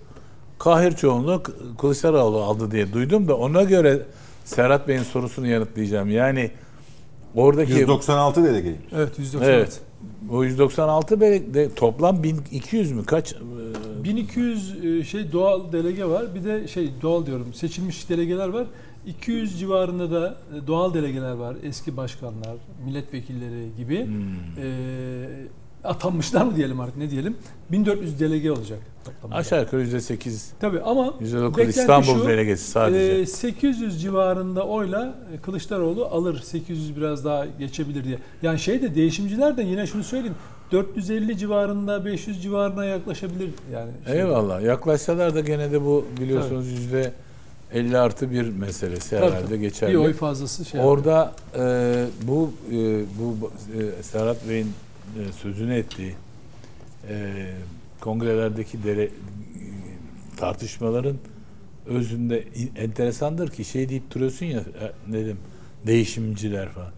kahir çoğunluğu Kılıçdaroğlu aldı diye duydum da ona göre Serhat Bey'in sorusunu yanıtlayacağım. Yani oradaki 196 delegeyim. Evet 196. Evet. O 196 be- de toplam 1200 mü kaç? 1200 e, şey doğal delege var. Bir de şey doğal diyorum seçilmiş delegeler var. 200 civarında da e, doğal delegeler var. Eski başkanlar, milletvekilleri gibi. Hmm. E, atanmışlar mı diyelim artık ne diyelim. 1400 delege olacak toplamda. Aşağı yukarı %8 Tabii ama %9 beklenti İstanbul şu, delegesi sadece. e, 800 civarında oyla e, Kılıçdaroğlu alır. 800 biraz daha geçebilir diye. Yani şey de değişimciler de yine şunu söyleyeyim. 450 civarında 500 civarına yaklaşabilir yani. Eyvallah. Yaklaşsalar da gene de bu biliyorsunuz yüzde 50 artı bir meselesi Tabii, herhalde tabii. geçerli. Bir oy fazlası şey. Orada e, bu e, bu e, Serhat Bey'in e, sözünü ettiği e, kongrelerdeki dere, e, tartışmaların özünde enteresandır ki şey deyip duruyorsun ya e, dedim değişimciler falan.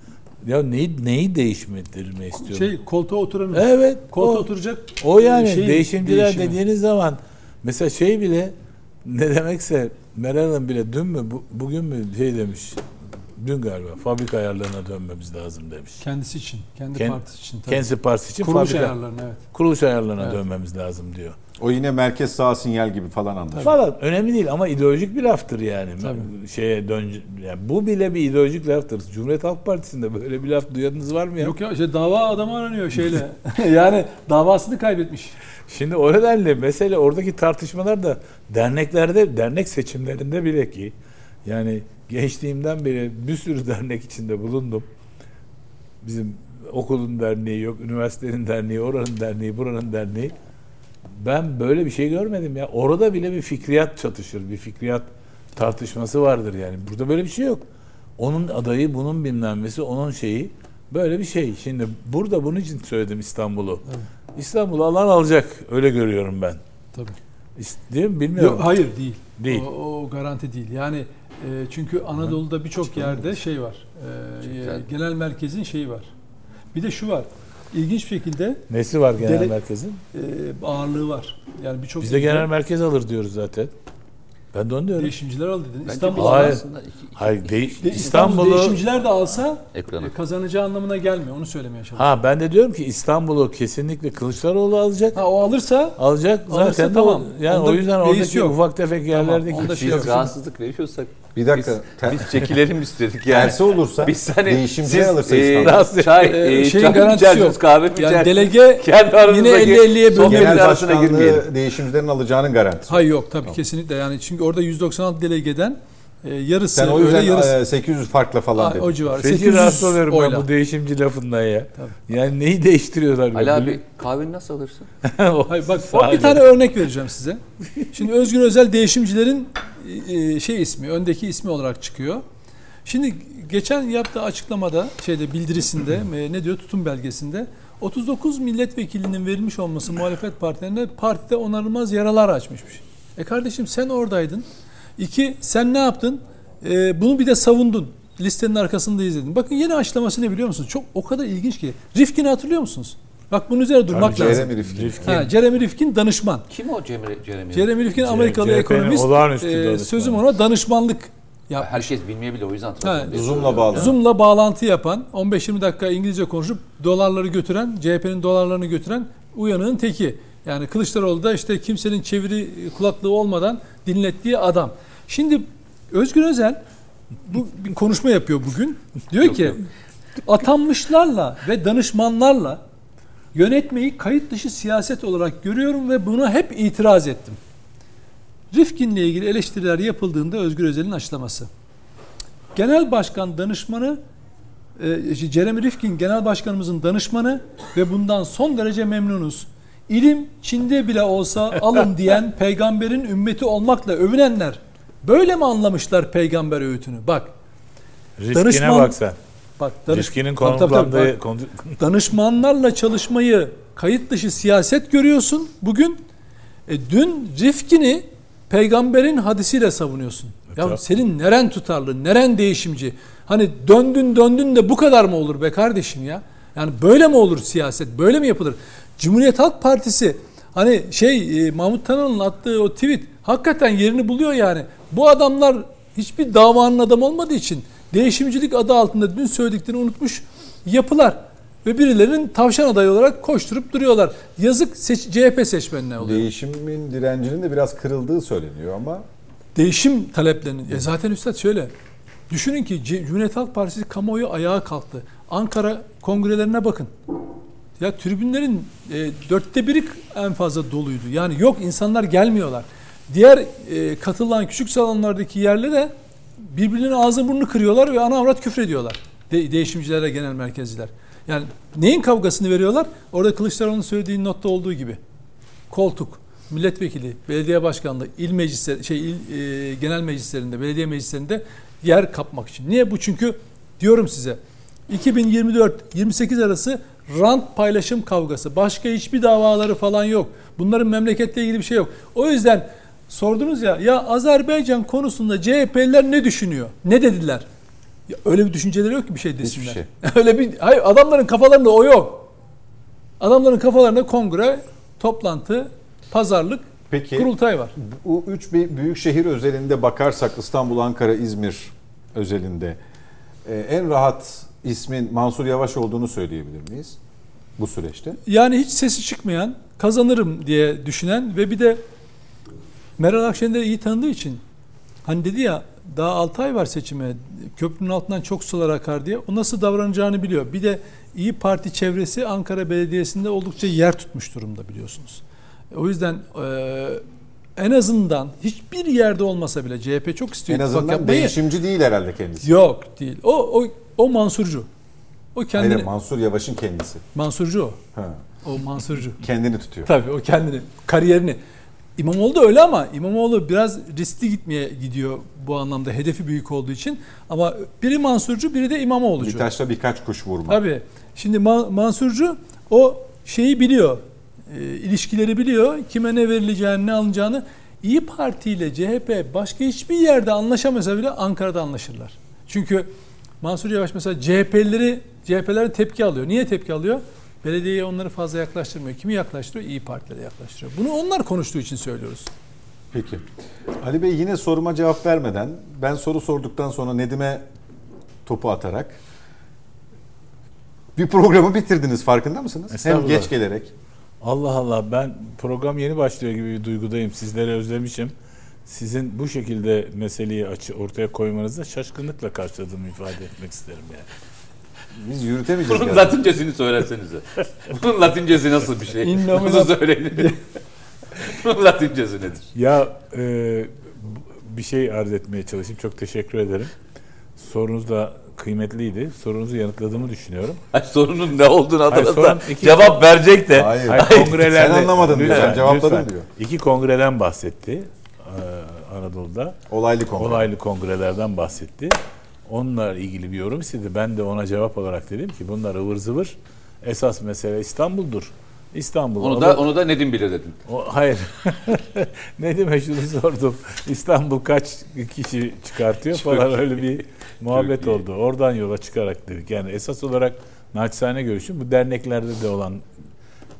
Ya neyi neyi değiştirme istiyorum? şey koltuğa oturamıyor. evet. Koltuğa o- oturacak. o yani şeyin değişimciler değişimi. dediğiniz zaman mesela şey bile ne demekse Meral Hanım bile dün mü bu- bugün mü şey demiş dün galiba fabrika ayarlarına dönmemiz lazım demiş. kendisi için, kendi Kend- partisi için. tabii. Kendisi partisi için Kuruluş fabrika ayarlarına evet. kuruluş ayarlarına Evet. dönmemiz lazım diyor. O yine merkez sağ sinyal gibi falan anlaşılıyor. Falan önemli değil ama ideolojik bir laftır yani. Tabii. Şeye dön yani bu bile bir ideolojik laftır. Cumhuriyet Halk Partisi'nde böyle bir laf duyanınız var mı ya? Yok ya işte dava adamı aranıyor şeyle. yani davasını kaybetmiş. Şimdi o nedenle mesele oradaki tartışmalar da derneklerde, dernek seçimlerinde bile ki yani gençliğimden beri bir sürü dernek içinde bulundum. Bizim okulun derneği yok, üniversitenin derneği, oranın derneği, buranın derneği. Ben böyle bir şey görmedim ya. Orada bile bir fikriyat çatışır, bir fikriyat tartışması vardır yani. Burada böyle bir şey yok. Onun adayı, bunun bilmem nesi, onun şeyi. Böyle bir şey. Şimdi burada bunun için söyledim İstanbul'u. İstanbul'u alan alacak. Öyle görüyorum ben. Tabii. Değil mi? Bilmiyorum. Yok, hayır değil. Değil. O, o garanti değil. Yani e, çünkü Anadolu'da birçok yerde şey var. E, Güzel. genel merkezin şeyi var. Bir de şu var. İlginç bir şekilde Nesi var genel Dele- merkezin? e, ağırlığı var. Yani birçok Biz de genel merkez alır diyoruz zaten. Ben de onu diyorum. değişimciler aldı dedin. İstanbul bu Hayır. aslında iki- iki- Hayır, De- İstanbul İstanbul'u- değişimciler de alsa Ekranı. e, kazanacağı anlamına gelmiyor. Onu söylemeye çalışıyorum. Ha ben de diyorum ki İstanbul'u kesinlikle Kılıçdaroğlu alacak. Ha, o alırsa Alacak Alırsa zaten tamam. yani Onda o yüzden oradaki yok. ufak tefek yerlerdeki onda şey Biz yok. rahatsızlık veriyorsak Bir dakika. biz, ter- biz çekilelim istedik yani. tersi olursa Biz hani değişimciler siz, alırsa e, İstanbul. çay, e, e, şeyin garantisi yok. kahve Yani içersiniz. delege Kendi yine 50-50'ye sohbet bölünüyor. Genel başkanlığı değişimcilerin alacağının garantisi. Hayır yok tabii kesinlikle yani çünkü orada 196 delegeden e, yarısı Sen o öyle yüzden yarısı e, 800 farkla falan dedin. o civar. Feci 800 rahatsız oluyorum ben bu değişimci lafından ya. Tabii. Yani neyi değiştiriyorlar? Ali abi kahveni nasıl alırsın? O Hayır bak sadece- bir tane örnek vereceğim size. Şimdi Özgür Özel değişimcilerin e, şey ismi, öndeki ismi olarak çıkıyor. Şimdi geçen yaptığı açıklamada şeyde bildirisinde e, ne diyor tutum belgesinde 39 milletvekilinin verilmiş olması muhalefet partilerine partide onarılmaz yaralar açmışmış. E kardeşim sen oradaydın. İki sen ne yaptın? E, bunu bir de savundun. Listenin arkasında izledin. Bakın yeni açıklaması ne biliyor musunuz? Çok o kadar ilginç ki. Rifkin'i hatırlıyor musunuz? Bak bunun üzerine durmak Tabii, lazım. Jeremy Rifkin. Rifkin. Ha, Jeremy Rifkin danışman. Kim o Cemre, Jeremy? Jeremy Rifkin Amerikalı CHP'nin ekonomist. e, sözüm ona danışmanlık yap. Herkes bilmeyebilir o yüzden Ha, hatırladım. Zoom'la bağlı. Zoom'la bağlantı yapan, 15-20 dakika İngilizce konuşup dolarları götüren, CHP'nin dolarlarını götüren uyanığın teki. Yani Kılıçdaroğlu da işte kimsenin çeviri kulaklığı olmadan dinlettiği adam. Şimdi Özgür Özel bu bir konuşma yapıyor bugün. Diyor ki atanmışlarla ve danışmanlarla yönetmeyi kayıt dışı siyaset olarak görüyorum ve buna hep itiraz ettim. Rifkin'le ilgili eleştiriler yapıldığında Özgür Özel'in açıklaması. genel başkan danışmanı e, Jeremy Rifkin genel başkanımızın danışmanı ve bundan son derece memnunuz. İlim Çin'de bile olsa alın diyen peygamberin ümmeti olmakla övünenler böyle mi anlamışlar peygamber öğütünü? Bak Riskine Danışman- bak sen. bak danış- Riskinin konumlandığı... Danışmanlarla çalışmayı kayıt dışı siyaset görüyorsun bugün. E, dün Rifkin'i peygamberin hadisiyle savunuyorsun. Ya tabii. senin neren tutarlı, neren değişimci? Hani döndün döndün de bu kadar mı olur be kardeşim ya? Yani böyle mi olur siyaset? Böyle mi yapılır? Cumhuriyet Halk Partisi hani şey e, Mahmut Tanal'ın attığı o tweet hakikaten yerini buluyor yani. Bu adamlar hiçbir davanın adamı olmadığı için değişimcilik adı altında dün söylediklerini unutmuş yapılar. Ve birilerinin tavşan adayı olarak koşturup duruyorlar. Yazık seç, CHP seçmenine oluyor. Değişimin direncinin de biraz kırıldığı söyleniyor ama Değişim taleplerinin. E zaten Üstad şöyle. Düşünün ki Cumhuriyet Halk Partisi kamuoyu ayağa kalktı. Ankara kongrelerine bakın. Ya tribünlerin e, dörtte biri en fazla doluydu. Yani yok insanlar gelmiyorlar. Diğer e, katılan küçük salonlardaki yerle de birbirlerinin ağzını burnunu kırıyorlar ve ana avrat küfür ediyorlar. De, değişimcilerle genel merkezciler. Yani neyin kavgasını veriyorlar? Orada Kılıçdaroğlu'nun söylediği notta olduğu gibi. Koltuk, milletvekili, belediye başkanlığı, il meclisleri, şey il, e, genel meclislerinde, belediye meclislerinde yer kapmak için. Niye bu? Çünkü diyorum size 2024-28 arası rant paylaşım kavgası. Başka hiçbir davaları falan yok. Bunların memleketle ilgili bir şey yok. O yüzden sordunuz ya ya Azerbaycan konusunda CHP'liler ne düşünüyor? Ne dediler? Ya öyle bir düşünceleri yok ki bir şey desinler. şey. öyle bir hayır adamların kafalarında o yok. Adamların kafalarında kongre, toplantı, pazarlık, Peki kurultay var. bu üç büyük şehir özelinde bakarsak İstanbul, Ankara, İzmir özelinde e, en rahat ismin Mansur Yavaş olduğunu söyleyebilir miyiz bu süreçte? Yani hiç sesi çıkmayan, kazanırım diye düşünen ve bir de Meral Akşener'i iyi tanıdığı için hani dedi ya daha 6 ay var seçime köprünün altından çok sular akar diye o nasıl davranacağını biliyor. Bir de İyi Parti çevresi Ankara Belediyesi'nde oldukça yer tutmuş durumda biliyorsunuz. O yüzden en azından hiçbir yerde olmasa bile CHP çok istiyor. En azından yapmayı. değişimci değil herhalde kendisi. Yok değil. O o o Mansurcu. O kendini Hayır, Mansur Yavaş'ın kendisi. Mansurcu o. Ha, O Mansurcu. kendini tutuyor. Tabii o kendini, kariyerini. İmamoğlu da öyle ama İmamoğlu biraz riskli gitmeye gidiyor bu anlamda hedefi büyük olduğu için. Ama biri Mansurcu biri de İmamoğlu'cu. Bir taşla birkaç kuş vurma. Tabii. Şimdi Ma- Mansurcu o şeyi biliyor. E, ilişkileri biliyor. Kime ne verileceğini, ne alınacağını. İyi Parti ile CHP başka hiçbir yerde anlaşamasa bile Ankara'da anlaşırlar. Çünkü Mansur Yavaş mesela CHP'lileri CHP'ler tepki alıyor. Niye tepki alıyor? Belediyeye onları fazla yaklaştırmıyor. Kimi yaklaştırıyor? İyi Partilere yaklaştırıyor. Bunu onlar konuştuğu için söylüyoruz. Peki. Ali Bey yine soruma cevap vermeden ben soru sorduktan sonra Nedim'e topu atarak bir programı bitirdiniz farkında mısınız? Hem geç gelerek. Allah Allah ben program yeni başlıyor gibi bir duygudayım. Sizleri özlemişim. Sizin bu şekilde meseleyi açı ortaya koymanızda şaşkınlıkla karşıladığımı ifade etmek isterim yani. Biz yürütemeyeceğiz. Bunun yani. latincesini söylesenize. Bunun latincesi nasıl bir şey? Bunu söyleyin. Bunun latincesi nedir? Ya e, bir şey arz etmeye çalışayım. Çok teşekkür ederim. Sorunuz da kıymetliydi. Sorunuzu yanıtladığımı düşünüyorum. Ay, sorunun ne olduğunu sorun iki- cevap verecek de. Hayır. Hayır, kongrelerde, Sen anlamadın diyor. Lütfen, Sen cevapladın lütfen. diyor. İki kongreden bahsetti e, Anadolu'da. Olaylı konu. Olaylı kongrelerden bahsetti. Onunla ilgili bir yorum istedi. Ben de ona cevap olarak dedim ki bunlar ıvır zıvır. Esas mesele İstanbul'dur. İstanbul. Onu da onu da Nedim bilir dedin. O, hayır. ne demek şunu sordum. İstanbul kaç kişi çıkartıyor falan öyle bir muhabbet Çok iyi. oldu. Oradan yola çıkarak dedik. Yani esas olarak naçizane görüşüm bu derneklerde de olan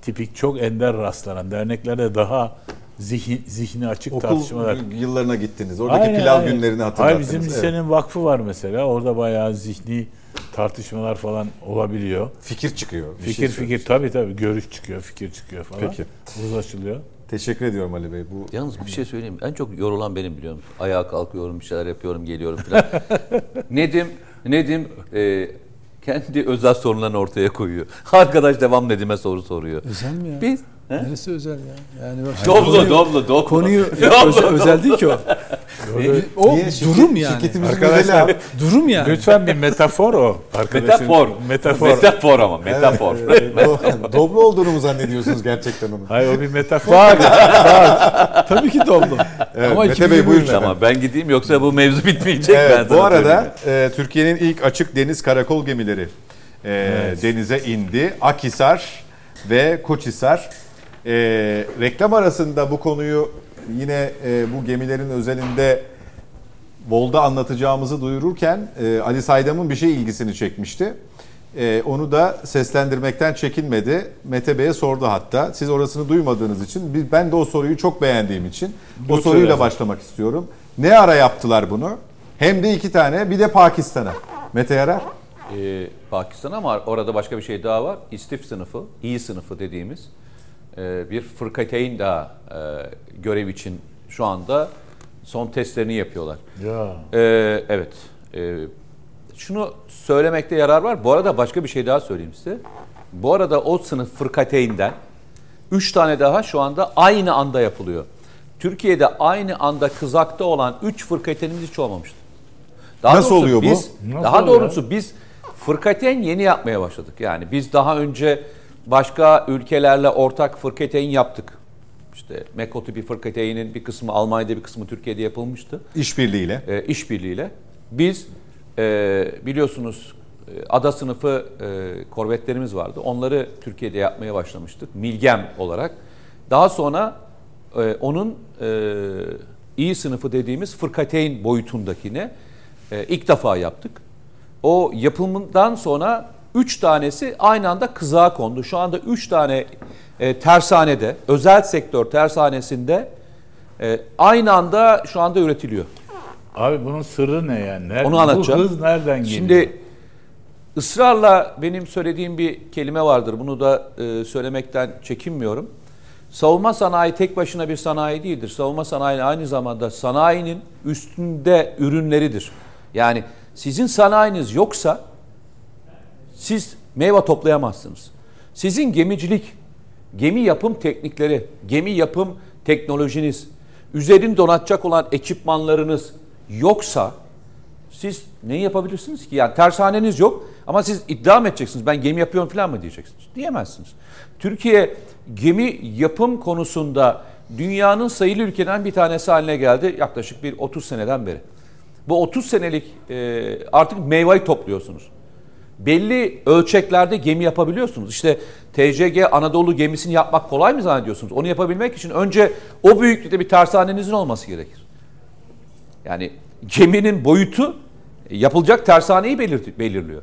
tipik çok ender rastlanan derneklerde daha zihin, zihni açık Okul tartışmalar. yıllarına gittiniz. Oradaki Hayır, pilav hayır. günlerini Hayır hatırlattınız. bizim Evet. lisenin vakfı var mesela. Orada bayağı zihni tartışmalar falan olabiliyor. Fikir çıkıyor. bir Fikir şey fikir söylüyorsun. tabii tabii görüş çıkıyor, fikir çıkıyor falan. Peki. Uzlaşılıyor. Teşekkür ediyorum Ali Bey. Bu Yalnız bir şey söyleyeyim. En çok yorulan benim biliyor musun? Ayağa kalkıyorum, bir şeyler yapıyorum, geliyorum falan. Nedim, Nedim e, kendi özel sorunlarını ortaya koyuyor. Arkadaş devam Nedim'e soru soruyor. Özel mi ya? Biz Neresi özel ya? Yani bak, Doblo, konuyu- doblo, doblo. Konuyu Doblo, özel, doblo. özel değil ki o. o Niye? Şirket- durum yani. Şirketimizin Arkadaşlar. Durum yani. Lütfen bir metafor o. Arkadaşın. Metafor. Metafor. Metafor ama metafor. Evet, do- Doblo olduğunu mu zannediyorsunuz gerçekten onu? Hayır o bir metafor. Tabii ki Doblo. Evet, Ama Mete 2020 Bey buyurun. Tamam ben gideyim yoksa bu mevzu bitmeyecek. ben Evet, sana bu arada e, Türkiye'nin ilk açık deniz karakol gemileri e, denize indi. Akhisar ve Koçhisar. E, reklam arasında bu konuyu yine e, bu gemilerin özelinde Vol'da anlatacağımızı duyururken e, Ali Saydam'ın bir şey ilgisini çekmişti. E, onu da seslendirmekten çekinmedi. Mete Bey'e sordu hatta. Siz orasını duymadığınız için biz- ben de o soruyu çok beğendiğim için o Lütfen soruyla efendim. başlamak istiyorum. Ne ara yaptılar bunu? Hem de iki tane bir de Pakistan'a. Mete Yarar. Ee, Pakistan ama orada başka bir şey daha var. İstif sınıfı, iyi sınıfı dediğimiz e, bir fırkateyn daha e, görev için şu anda son testlerini yapıyorlar. Ya. Ee, evet. Ee, şunu söylemekte yarar var. Bu arada başka bir şey daha söyleyeyim size. Bu arada o sınıf fırkateyinden 3 tane daha şu anda aynı anda yapılıyor. Türkiye'de aynı anda kızakta olan 3 fırkateynimiz hiç olmamıştı. Daha Nasıl oluyor bu? Biz, Nasıl daha oluyor? doğrusu biz fırkateyn yeni yapmaya başladık. Yani biz daha önce başka ülkelerle ortak fırkateyn yaptık. İşte Meko tipi fırkateynin bir kısmı Almanya'da bir kısmı Türkiye'de yapılmıştı İşbirliğiyle. e, işbirliğiyle. Biz e, biliyorsunuz e, ada sınıfı e, korvetlerimiz vardı. Onları Türkiye'de yapmaya başlamıştık. Milgem olarak. Daha sonra e, onun e, iyi sınıfı dediğimiz fırkateyn boyutundakine e, ilk defa yaptık. O yapımından sonra üç tanesi aynı anda kızağa kondu. Şu anda üç tane e, tersanede, özel sektör tersanesinde e, aynı anda şu anda üretiliyor. Abi bunun sırrı ne yani? Nerede, Onu anlatacağım. Bu hız nereden geliyor? Şimdi ısrarla benim söylediğim bir kelime vardır. Bunu da e, söylemekten çekinmiyorum. Savunma sanayi tek başına bir sanayi değildir. Savunma sanayi aynı zamanda sanayinin üstünde ürünleridir. Yani sizin sanayiniz yoksa siz meyve toplayamazsınız. Sizin gemicilik, gemi yapım teknikleri, gemi yapım teknolojiniz, üzerini donatacak olan ekipmanlarınız yoksa siz neyi yapabilirsiniz ki? Yani tersaneniz yok ama siz iddia mı edeceksiniz? Ben gemi yapıyorum falan mı diyeceksiniz? Diyemezsiniz. Türkiye gemi yapım konusunda dünyanın sayılı ülkeden bir tanesi haline geldi yaklaşık bir 30 seneden beri. Bu 30 senelik artık meyveyi topluyorsunuz. Belli ölçeklerde gemi yapabiliyorsunuz. İşte TCG Anadolu gemisini yapmak kolay mı zannediyorsunuz? Onu yapabilmek için önce o büyüklükte bir tersanenizin olması gerekir. Yani geminin boyutu e, yapılacak tersaneyi belir- belirliyor.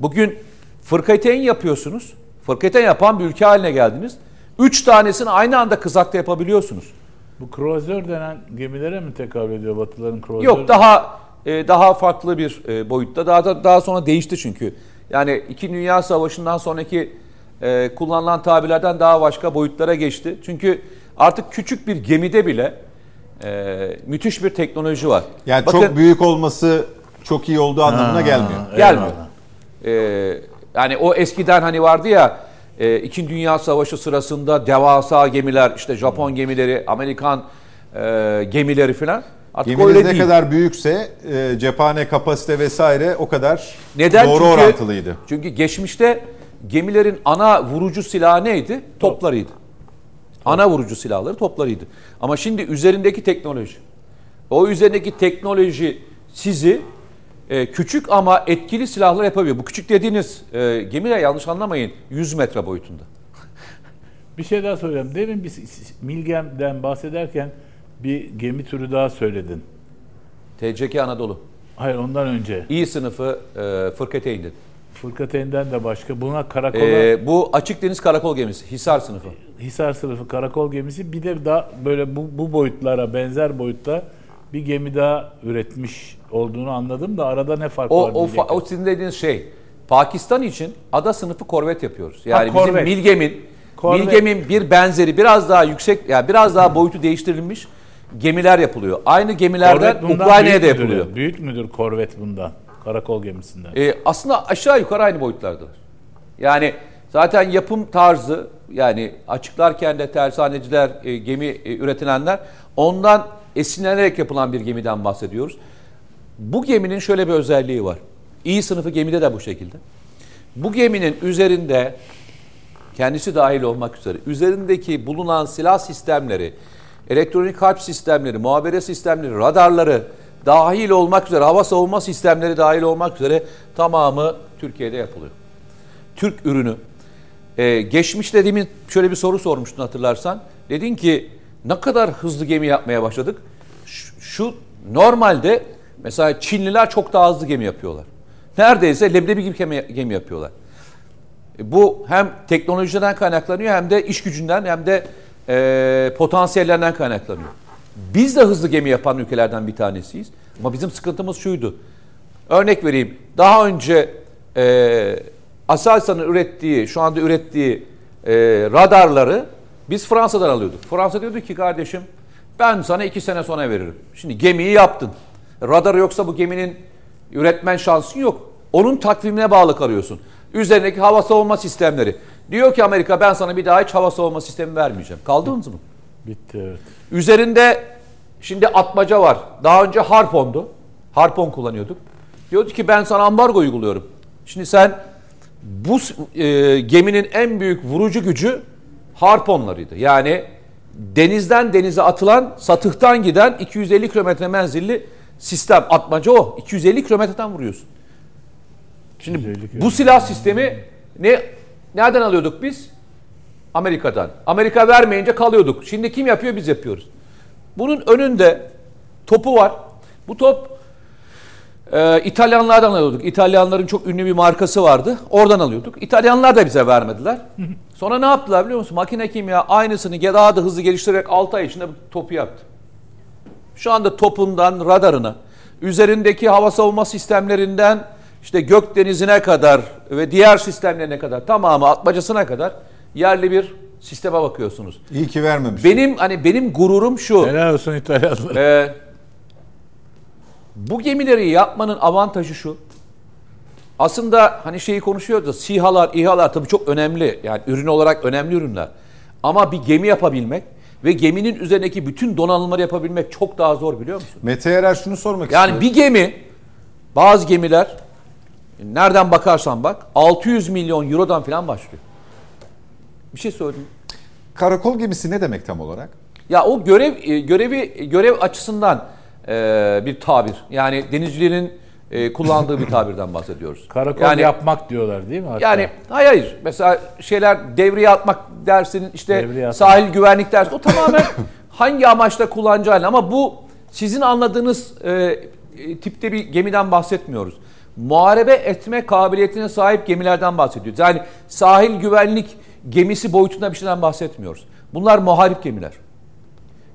Bugün fırkateyn yapıyorsunuz. Fırkateyn yapan bir ülke haline geldiniz. Üç tanesini aynı anda kızakta yapabiliyorsunuz. Bu kruvazör denen gemilere mi tekabül ediyor Batıların kruvazör? Yok daha e, daha farklı bir e, boyutta. Daha da, daha sonra değişti çünkü. Yani İki Dünya Savaşı'ndan sonraki e, kullanılan tabirlerden daha başka boyutlara geçti. Çünkü artık küçük bir gemide bile e, müthiş bir teknoloji var. Yani Bakın- çok büyük olması çok iyi olduğu anlamına Ha, gelmiyor. Gelmiyor. Ee, yani o eskiden hani vardı ya e, İkinci Dünya Savaşı sırasında devasa gemiler işte Japon gemileri, Amerikan e, gemileri falan artık Geminiz öyle ne değil. kadar büyükse e, cephane kapasite vesaire o kadar Neden? doğru çünkü, orantılıydı. Çünkü geçmişte gemilerin ana vurucu silahı neydi? Toplarıydı. Ana vurucu silahları toplarıydı. Ama şimdi üzerindeki teknoloji, o üzerindeki teknoloji sizi e, küçük ama etkili silahlar yapabiliyor. Bu küçük dediğiniz e, gemiler yanlış anlamayın 100 metre boyutunda. Bir şey daha söyleyeyim. Demin s- Milgem'den bahsederken bir gemi türü daha söyledin. TCK Anadolu. Hayır ondan önce. İyi sınıfı e, fırkateyn'di. Fırkateyn'den de başka. Buna karakola, E, bu açık deniz karakol gemisi, Hisar sınıfı. Hisar sınıfı karakol gemisi bir de daha böyle bu, bu boyutlara benzer boyutta bir gemi daha üretmiş olduğunu anladım da arada ne fark O, var? o, fa- o sizin dediğiniz şey. Pakistan için ada sınıfı korvet yapıyoruz. Yani Ha, korvet. bizim Milgem'in. Milgem'in bir benzeri biraz daha yüksek yani biraz daha boyutu değiştirilmiş gemiler yapılıyor. Aynı gemilerden Ukrayna'ya da büyük müdür? yapılıyor. Büyük müdür korvet bundan? Karakol gemisinden. Ee, aslında aşağı yukarı aynı boyutlardalar. Yani Zaten yapım tarzı yani açıklarken de tersaneciler, e, gemi e, üretenler ondan esinlenerek yapılan bir gemiden bahsediyoruz. Bu geminin şöyle bir özelliği var. İyi sınıfı gemide de bu şekilde. Bu geminin üzerinde kendisi dahil olmak üzere üzerindeki bulunan silah sistemleri, elektronik harp sistemleri, muhabere sistemleri, radarları dahil olmak üzere, hava savunma sistemleri dahil olmak üzere tamamı Türkiye'de yapılıyor. Türk ürünü. Ee, geçmişte demin şöyle bir soru sormuştun hatırlarsan. Dedin ki ne kadar hızlı gemi yapmaya başladık. Şu, şu normalde mesela Çinliler çok daha hızlı gemi yapıyorlar. Neredeyse leblebi gibi gemi, gemi yapıyorlar. E, bu hem teknolojiden kaynaklanıyor hem de iş gücünden hem de e, potansiyellerinden kaynaklanıyor. Biz de hızlı gemi yapan ülkelerden bir tanesiyiz. Ama bizim sıkıntımız şuydu. Örnek vereyim. Daha önce e, Aselsan'ın ürettiği, şu anda ürettiği e, radarları biz Fransa'dan alıyorduk. Fransa diyordu ki kardeşim ben sana iki sene sonra veririm. Şimdi gemiyi yaptın. Radar yoksa bu geminin üretmen şansın yok. Onun takvimine bağlı kalıyorsun. Üzerindeki hava savunma sistemleri. Diyor ki Amerika ben sana bir daha hiç hava savunma sistemi vermeyeceğim. Kaldınız mı? Bitti evet. Üzerinde şimdi atmaca var. Daha önce Harpon'du. Harpon kullanıyorduk. Diyordu ki ben sana ambargo uyguluyorum. Şimdi sen bu e, geminin en büyük vurucu gücü Harponlarıydı. Yani denizden denize atılan, satıhtan giden 250 kilometre menzilli sistem. Atmaca o. 250 kilometreden vuruyorsun. Şimdi bu silah sistemi ne nereden alıyorduk biz? Amerika'dan. Amerika vermeyince kalıyorduk. Şimdi kim yapıyor? Biz yapıyoruz. Bunun önünde topu var. Bu top e, İtalyanlardan alıyorduk. İtalyanların çok ünlü bir markası vardı. Oradan alıyorduk. İtalyanlar da bize vermediler. Sonra ne yaptılar biliyor musun? Makine kimya aynısını daha da hızlı geliştirerek 6 ay içinde topu yaptı. Şu anda topundan radarına, üzerindeki hava savunma sistemlerinden işte gök denizine kadar ve diğer sistemlerine kadar tamamı atmacasına kadar yerli bir sisteme bakıyorsunuz. İyi ki vermemiş. Benim hani benim gururum şu. Helal olsun İtalyanlar. E, bu gemileri yapmanın avantajı şu. Aslında hani şeyi konuşuyoruz da SİHA'lar, İHA'lar tabii çok önemli. Yani ürün olarak önemli ürünler. Ama bir gemi yapabilmek ve geminin üzerindeki bütün donanımları yapabilmek çok daha zor biliyor musun? Mete Erer şunu sormak Yani istiyor. bir gemi, bazı gemiler nereden bakarsan bak 600 milyon eurodan falan başlıyor. Bir şey söyleyeyim. Karakol gemisi ne demek tam olarak? Ya o görev e, görevi görev açısından e, bir tabir. Yani denizcilerin e, kullandığı bir tabirden bahsediyoruz. Karakol yani, yapmak diyorlar değil mi? Hatta? Yani hayır hayır. Mesela şeyler devreye atmak dersin işte atmak. sahil güvenlik dersi. O tamamen hangi amaçla kullanacağın ama bu sizin anladığınız e, tipte bir gemiden bahsetmiyoruz. Muharebe etme kabiliyetine sahip gemilerden bahsediyoruz. Yani sahil güvenlik gemisi boyutunda bir şeyden bahsetmiyoruz. Bunlar muharip gemiler.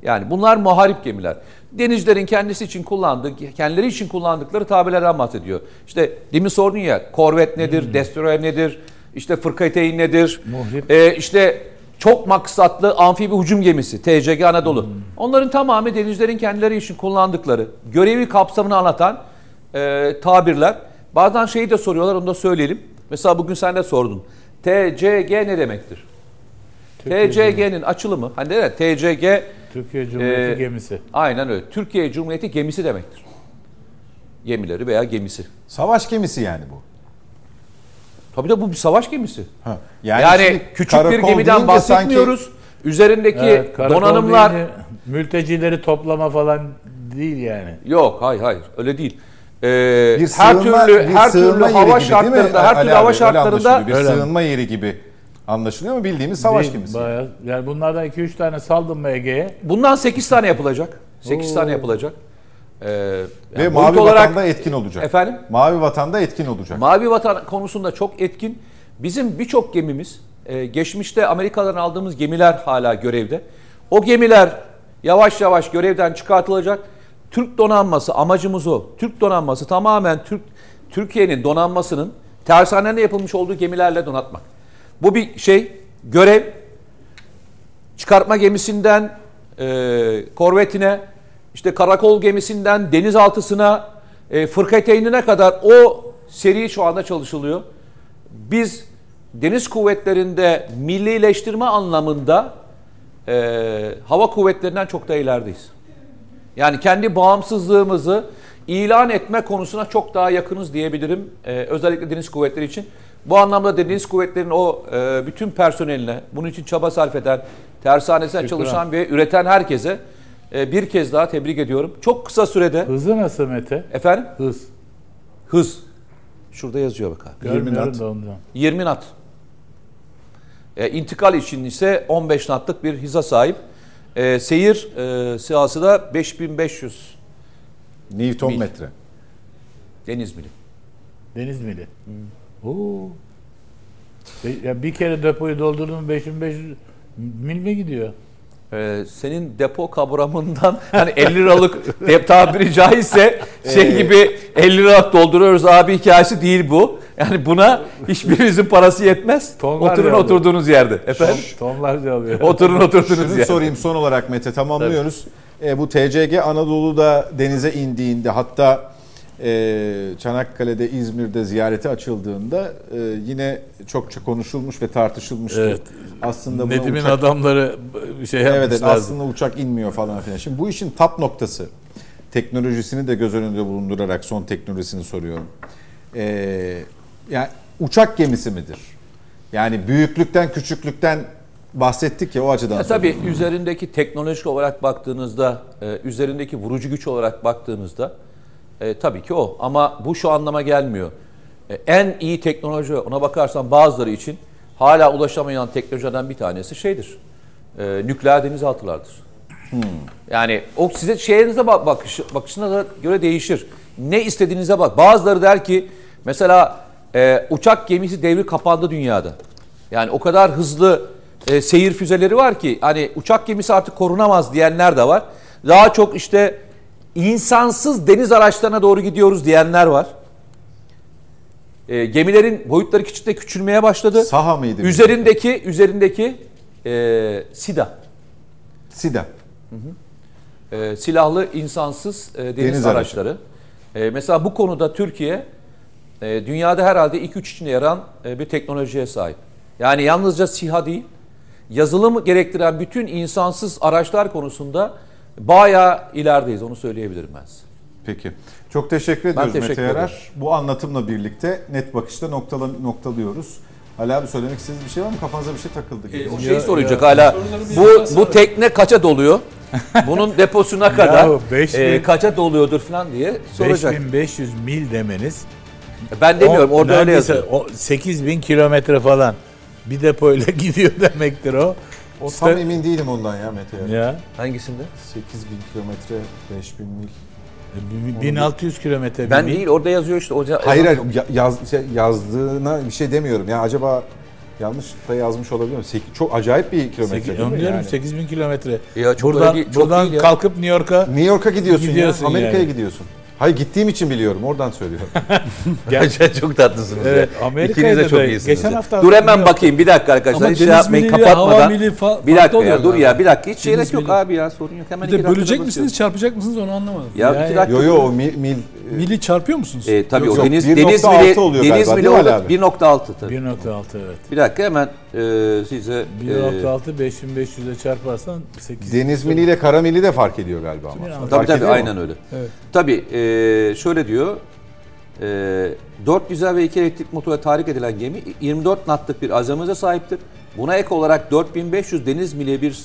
Yani bunlar muharip gemiler. Denizcilerin kendisi için kullandığı, kendileri için kullandıkları tabirlerden bahsediyor. İşte demin sordun ya, korvet nedir, hmm. destroyer nedir, işte fırkateyn nedir, Muhrip. e, işte çok maksatlı amfibi hücum gemisi, TCG Anadolu. Hmm. Onların tamamı denizcilerin kendileri için kullandıkları, görevi kapsamını anlatan e, tabirler. Bazen şeyi de soruyorlar, onu da söyleyelim. Mesela bugün sen de sordun. TCG ne demektir? TCG'nin açılımı, hani ne TCG Türkiye Cumhuriyeti Ee, gemisi. Aynen öyle. Türkiye Cumhuriyeti gemisi demektir. Gemileri veya gemisi. Savaş gemisi yani bu. Tabii de bu bir savaş gemisi. Ha. Yani, şimdi küçük bir gemiden bahsetmiyoruz. Üzerindeki Evet, donanımlar deyince mültecileri toplama falan değil yani. yok. Hayır hayır. Öyle değil. Ee, bir her sığınma- türlü bir her türlü sığınma yeri hava gibi şartlarında, her türlü hava şartlarında anlaşılıyor. bir Öyle. sığınma yeri gibi anlaşılıyor mu? Bildiğimiz savaş Değil, gemisi. bayağı- yani bunlardan 2-3 tane saldım mı Ege'ye? bundan 8 tane yapılacak. 8 Oo. tane yapılacak. Ee, Ve yani Mavi boyut olarak Vatan'da etkin olacak. efendim Mavi Vatan'da etkin olacak. Mavi Vatan konusunda çok etkin. Bizim birçok gemimiz, e, geçmişte Amerikalılardan aldığımız gemiler hala görevde. O gemiler yavaş yavaş görevden çıkartılacak. Türk donanması amacımız o. Türk donanması tamamen Türk Türkiye'nin donanmasının tersanelerinde yapılmış olduğu gemilerle donatmak. Bu bir şey, görev. Çıkartma gemisinden e, korvetine, işte karakol gemisinden denizaltısına, e, fırkateynine kadar o seri şu anda çalışılıyor. Biz deniz kuvvetlerinde millileştirme anlamında e, hava kuvvetlerinden çok da ilerideyiz. Yani kendi bağımsızlığımızı ilan etme konusuna çok daha yakınız diyebilirim. E, özellikle deniz kuvvetleri için. Bu anlamda deniz kuvvetlerinin o e, bütün personeline, bunun için çaba sarf eden, tersanesinden Şükran. çalışan ve üreten herkese e, bir kez daha tebrik ediyorum. Çok kısa sürede Hızı nasıl Mete? efendim Hız. hız. Şurada yazıyor bak abi. 20 Görmüyorum knot. da ondan. 20 knot. E, intikal için ise 15 knotlık bir hıza sahip. E, seyir e, sahası da 5500 Newton Mil. metre. deniz mili. Deniz mili. Oo. Be- Ya bir kere depoyu doldurdum 5500 mil mi gidiyor? E, senin depo kavramından hani 50 liralık de, tabiri caizse şey gibi 50 lira dolduruyoruz abi hikayesi değil bu. Yani buna hiçbirimizin parası yetmez. Tonlarca Oturun alıyor. oturduğunuz yerde. Efendim? Tonlarca alıyor. Oturun oturduğunuz Şunu yerde. sorayım son olarak Mete tamamlıyoruz. E, bu TCG Anadolu'da denize indiğinde hatta e, Çanakkale'de İzmir'de ziyareti açıldığında e, yine çokça konuşulmuş ve tartışılmıştı. Evet. Aslında Nedim'in uçak- adamları şey Evet, evet yapmışlardı. aslında uçak inmiyor falan filan. Şimdi bu işin tap noktası teknolojisini de göz önünde bulundurarak son teknolojisini soruyorum. Ee, yani uçak gemisi midir? Yani büyüklükten küçüklükten bahsettik ya o açıdan. Ya tabii üzerindeki teknolojik olarak baktığınızda, e, üzerindeki vurucu güç olarak baktığınızda e, tabii ki o. Ama bu şu anlama gelmiyor. E, en iyi teknoloji ona bakarsan bazıları için hala ulaşamayan teknolojiden bir tanesi şeydir. E, nükleer denizaltılardır. Yani o size şeyinize bak bakış, bakışına da göre değişir. Ne istediğinize bak. Bazıları der ki mesela e, uçak gemisi devri kapandı dünyada. Yani o kadar hızlı e, seyir füzeleri var ki hani uçak gemisi artık korunamaz diyenler de var. Daha çok işte insansız deniz araçlarına doğru gidiyoruz diyenler var. E, gemilerin boyutları küçükte küçülmeye başladı. Saha mıydı? Üzerindeki üzerindeki e, SIDA SIDA. e, silahlı insansız e, deniz, Deniz araçları. E, mesela bu konuda Türkiye e, dünyada herhalde ilk üç içinde yer alan e, bir teknolojiye sahip. Yani yalnızca SİHA değil, yazılım gerektiren bütün insansız araçlar konusunda bayağı ilerideyiz onu söyleyebilirim ben size. Peki. Çok teşekkür ediyoruz teşekkür Mete ederim. Yarar. Bu anlatımla birlikte net bakışta noktala, noktalıyoruz. Ali abi söylemek istediğiniz bir şey var mı? Kafanıza bir şey takıldı. gibi. O şeyi Ya- soracak ya- hala. Bu bu tekne kaça doluyor? Bunun deposuna kadar Yahu beş e, bin- kaça doluyordur falan diye soracak. 5500 mil demeniz. Ben demiyorum orada öyle yazıyor. O 8000 kilometre falan bir depoyla gidiyor demektir o. O tam emin değilim ondan ya Mete. Ya Hangisinde? 8000 kilometre, 5000 mil. 1600 kilometre Ben mil. değil orada yazıyor işte. Orada, Hayır hayır ya- yaz, şey, yazdığına bir şey demiyorum. Ya acaba yanlış da yazmış olabilir mi? Sek- çok acayip bir kilometre Sekiz- değil mi? onu diyorum yani? 8000 kilometre. Ya çok buradan değil, çok buradan değil ya. kalkıp New York'a New York'a gidiyorsun, Gidiyorsun ya. Amerika'ya yani. gidiyorsun. Hayır gittiğim için biliyorum. Oradan söylüyorum. Gerçekten çok tatlısınız. Evet, İkiniz de da çok iyisiniz. geçen hafta Dur hemen bakayım bir dakika arkadaşlar. Ama Hiç şey yapmayın kapatmadan. fa- bir dakika ya dur ya bir dakika hiç Deniz yok abi ya sorun yok. Hemen Bir de bölecek basıyorum. misiniz, çarpacak mısınız onu anlamadım. Ya, Ya, iki dakika. yo yo o mil, mil Mili çarpıyor musunuz? E, tabii Yok, o deniz 1.6 deniz mili oluyor deniz mili değil mi Ali orada abi? 1.6 tabii. 1.6 evet. Bir dakika hemen e, size e, 1.6 5500'e çarparsan 8. Deniz mili ile kara mili de fark ediyor galiba ama. Tabii, Tabii Fark tabii ediyor mu? aynen öyle. Evet. Tabii e, şöyle diyor. E, 4 dizel ve 2 elektrik motora tahrik edilen gemi 24 knotlık bir azamize sahiptir. Buna ek olarak 4500 deniz mili bir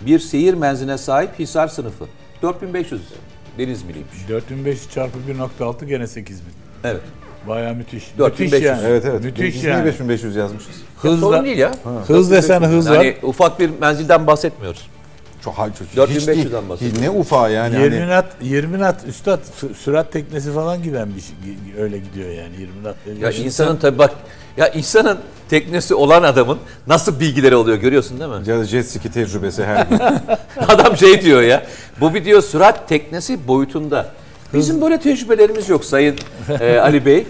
bir seyir menziline sahip Hisar sınıfı. 4500 deniz miliymiş. 4500 çarpı 1.6 gene 8000. Evet. Baya müthiş. 4500. Müthiş yani. Evet evet. Müthiş Biz yani. 5500 yazmışız? Sorun Hızla, değil ya. hız desen hız var. Yani ufak bir menzilden bahsetmiyoruz. Çok hayır, çok, 4500'den hiç değil. bahsediyorum. Ne ufağı yani. 20 hani, nat, 20 nat üstad sü- sürat teknesi falan giden bir şey, öyle gidiyor yani 20 nat. Ya şey. insanın tabii bak ya insanın teknesi olan adamın nasıl bilgileri oluyor görüyorsun değil mi? jet ski tecrübesi her gün. Adam şey diyor ya. Bu bir diyor sürat teknesi boyutunda. Bizim böyle tecrübelerimiz yok Sayın e, Ali Bey.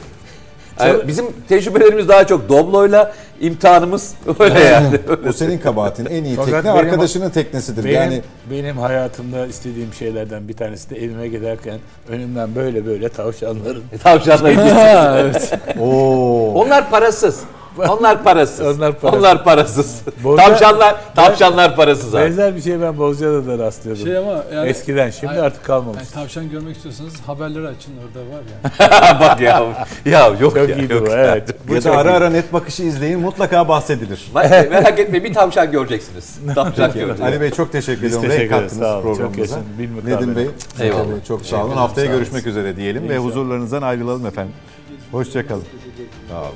E, bizim tecrübelerimiz daha çok Doblo'yla imtihanımız öyle yani. o senin kabahatin. En iyi Fakat tekne benim- arkadaşının teknesidir. benim, yani benim hayatımda istediğim şeylerden bir tanesi de evime giderken önümden böyle böyle tavşanların Tavşanlar. Ha, evet. Oo. Onlar parasız. Onlar parasız. Onlar parasız. Onlar parasız. Bozca- tavşanlar, tavşanlar parasız abi. Benzer bir şey ben Bozcaada'da da rastlıyordum. Şey ama yani, Eskiden şimdi Hayır. artık kalmamış. yani tavşan görmek istiyorsanız haberleri açın orada var ya. Bak ya. Ya yok Çok ya. iyiydi yok bu ya. evet. Bu Ya ara iyi. ara net bakışı izleyin mutlaka bahsedilir. Bak, merak etmeyin bir tavşan göreceksiniz. Tavşan göreceksiniz. Ali Bey çok teşekkür Biz ediyorum. teşekkür Renk ederiz. Sağ olun. Çok yaşın. Nedim Bey Eyvallah. çok sağ Teşekkür olun. Haftaya görüşmek üzere diyelim ve huzurlarınızdan ayrılalım efendim. Hoşçakalın. Sağ olun.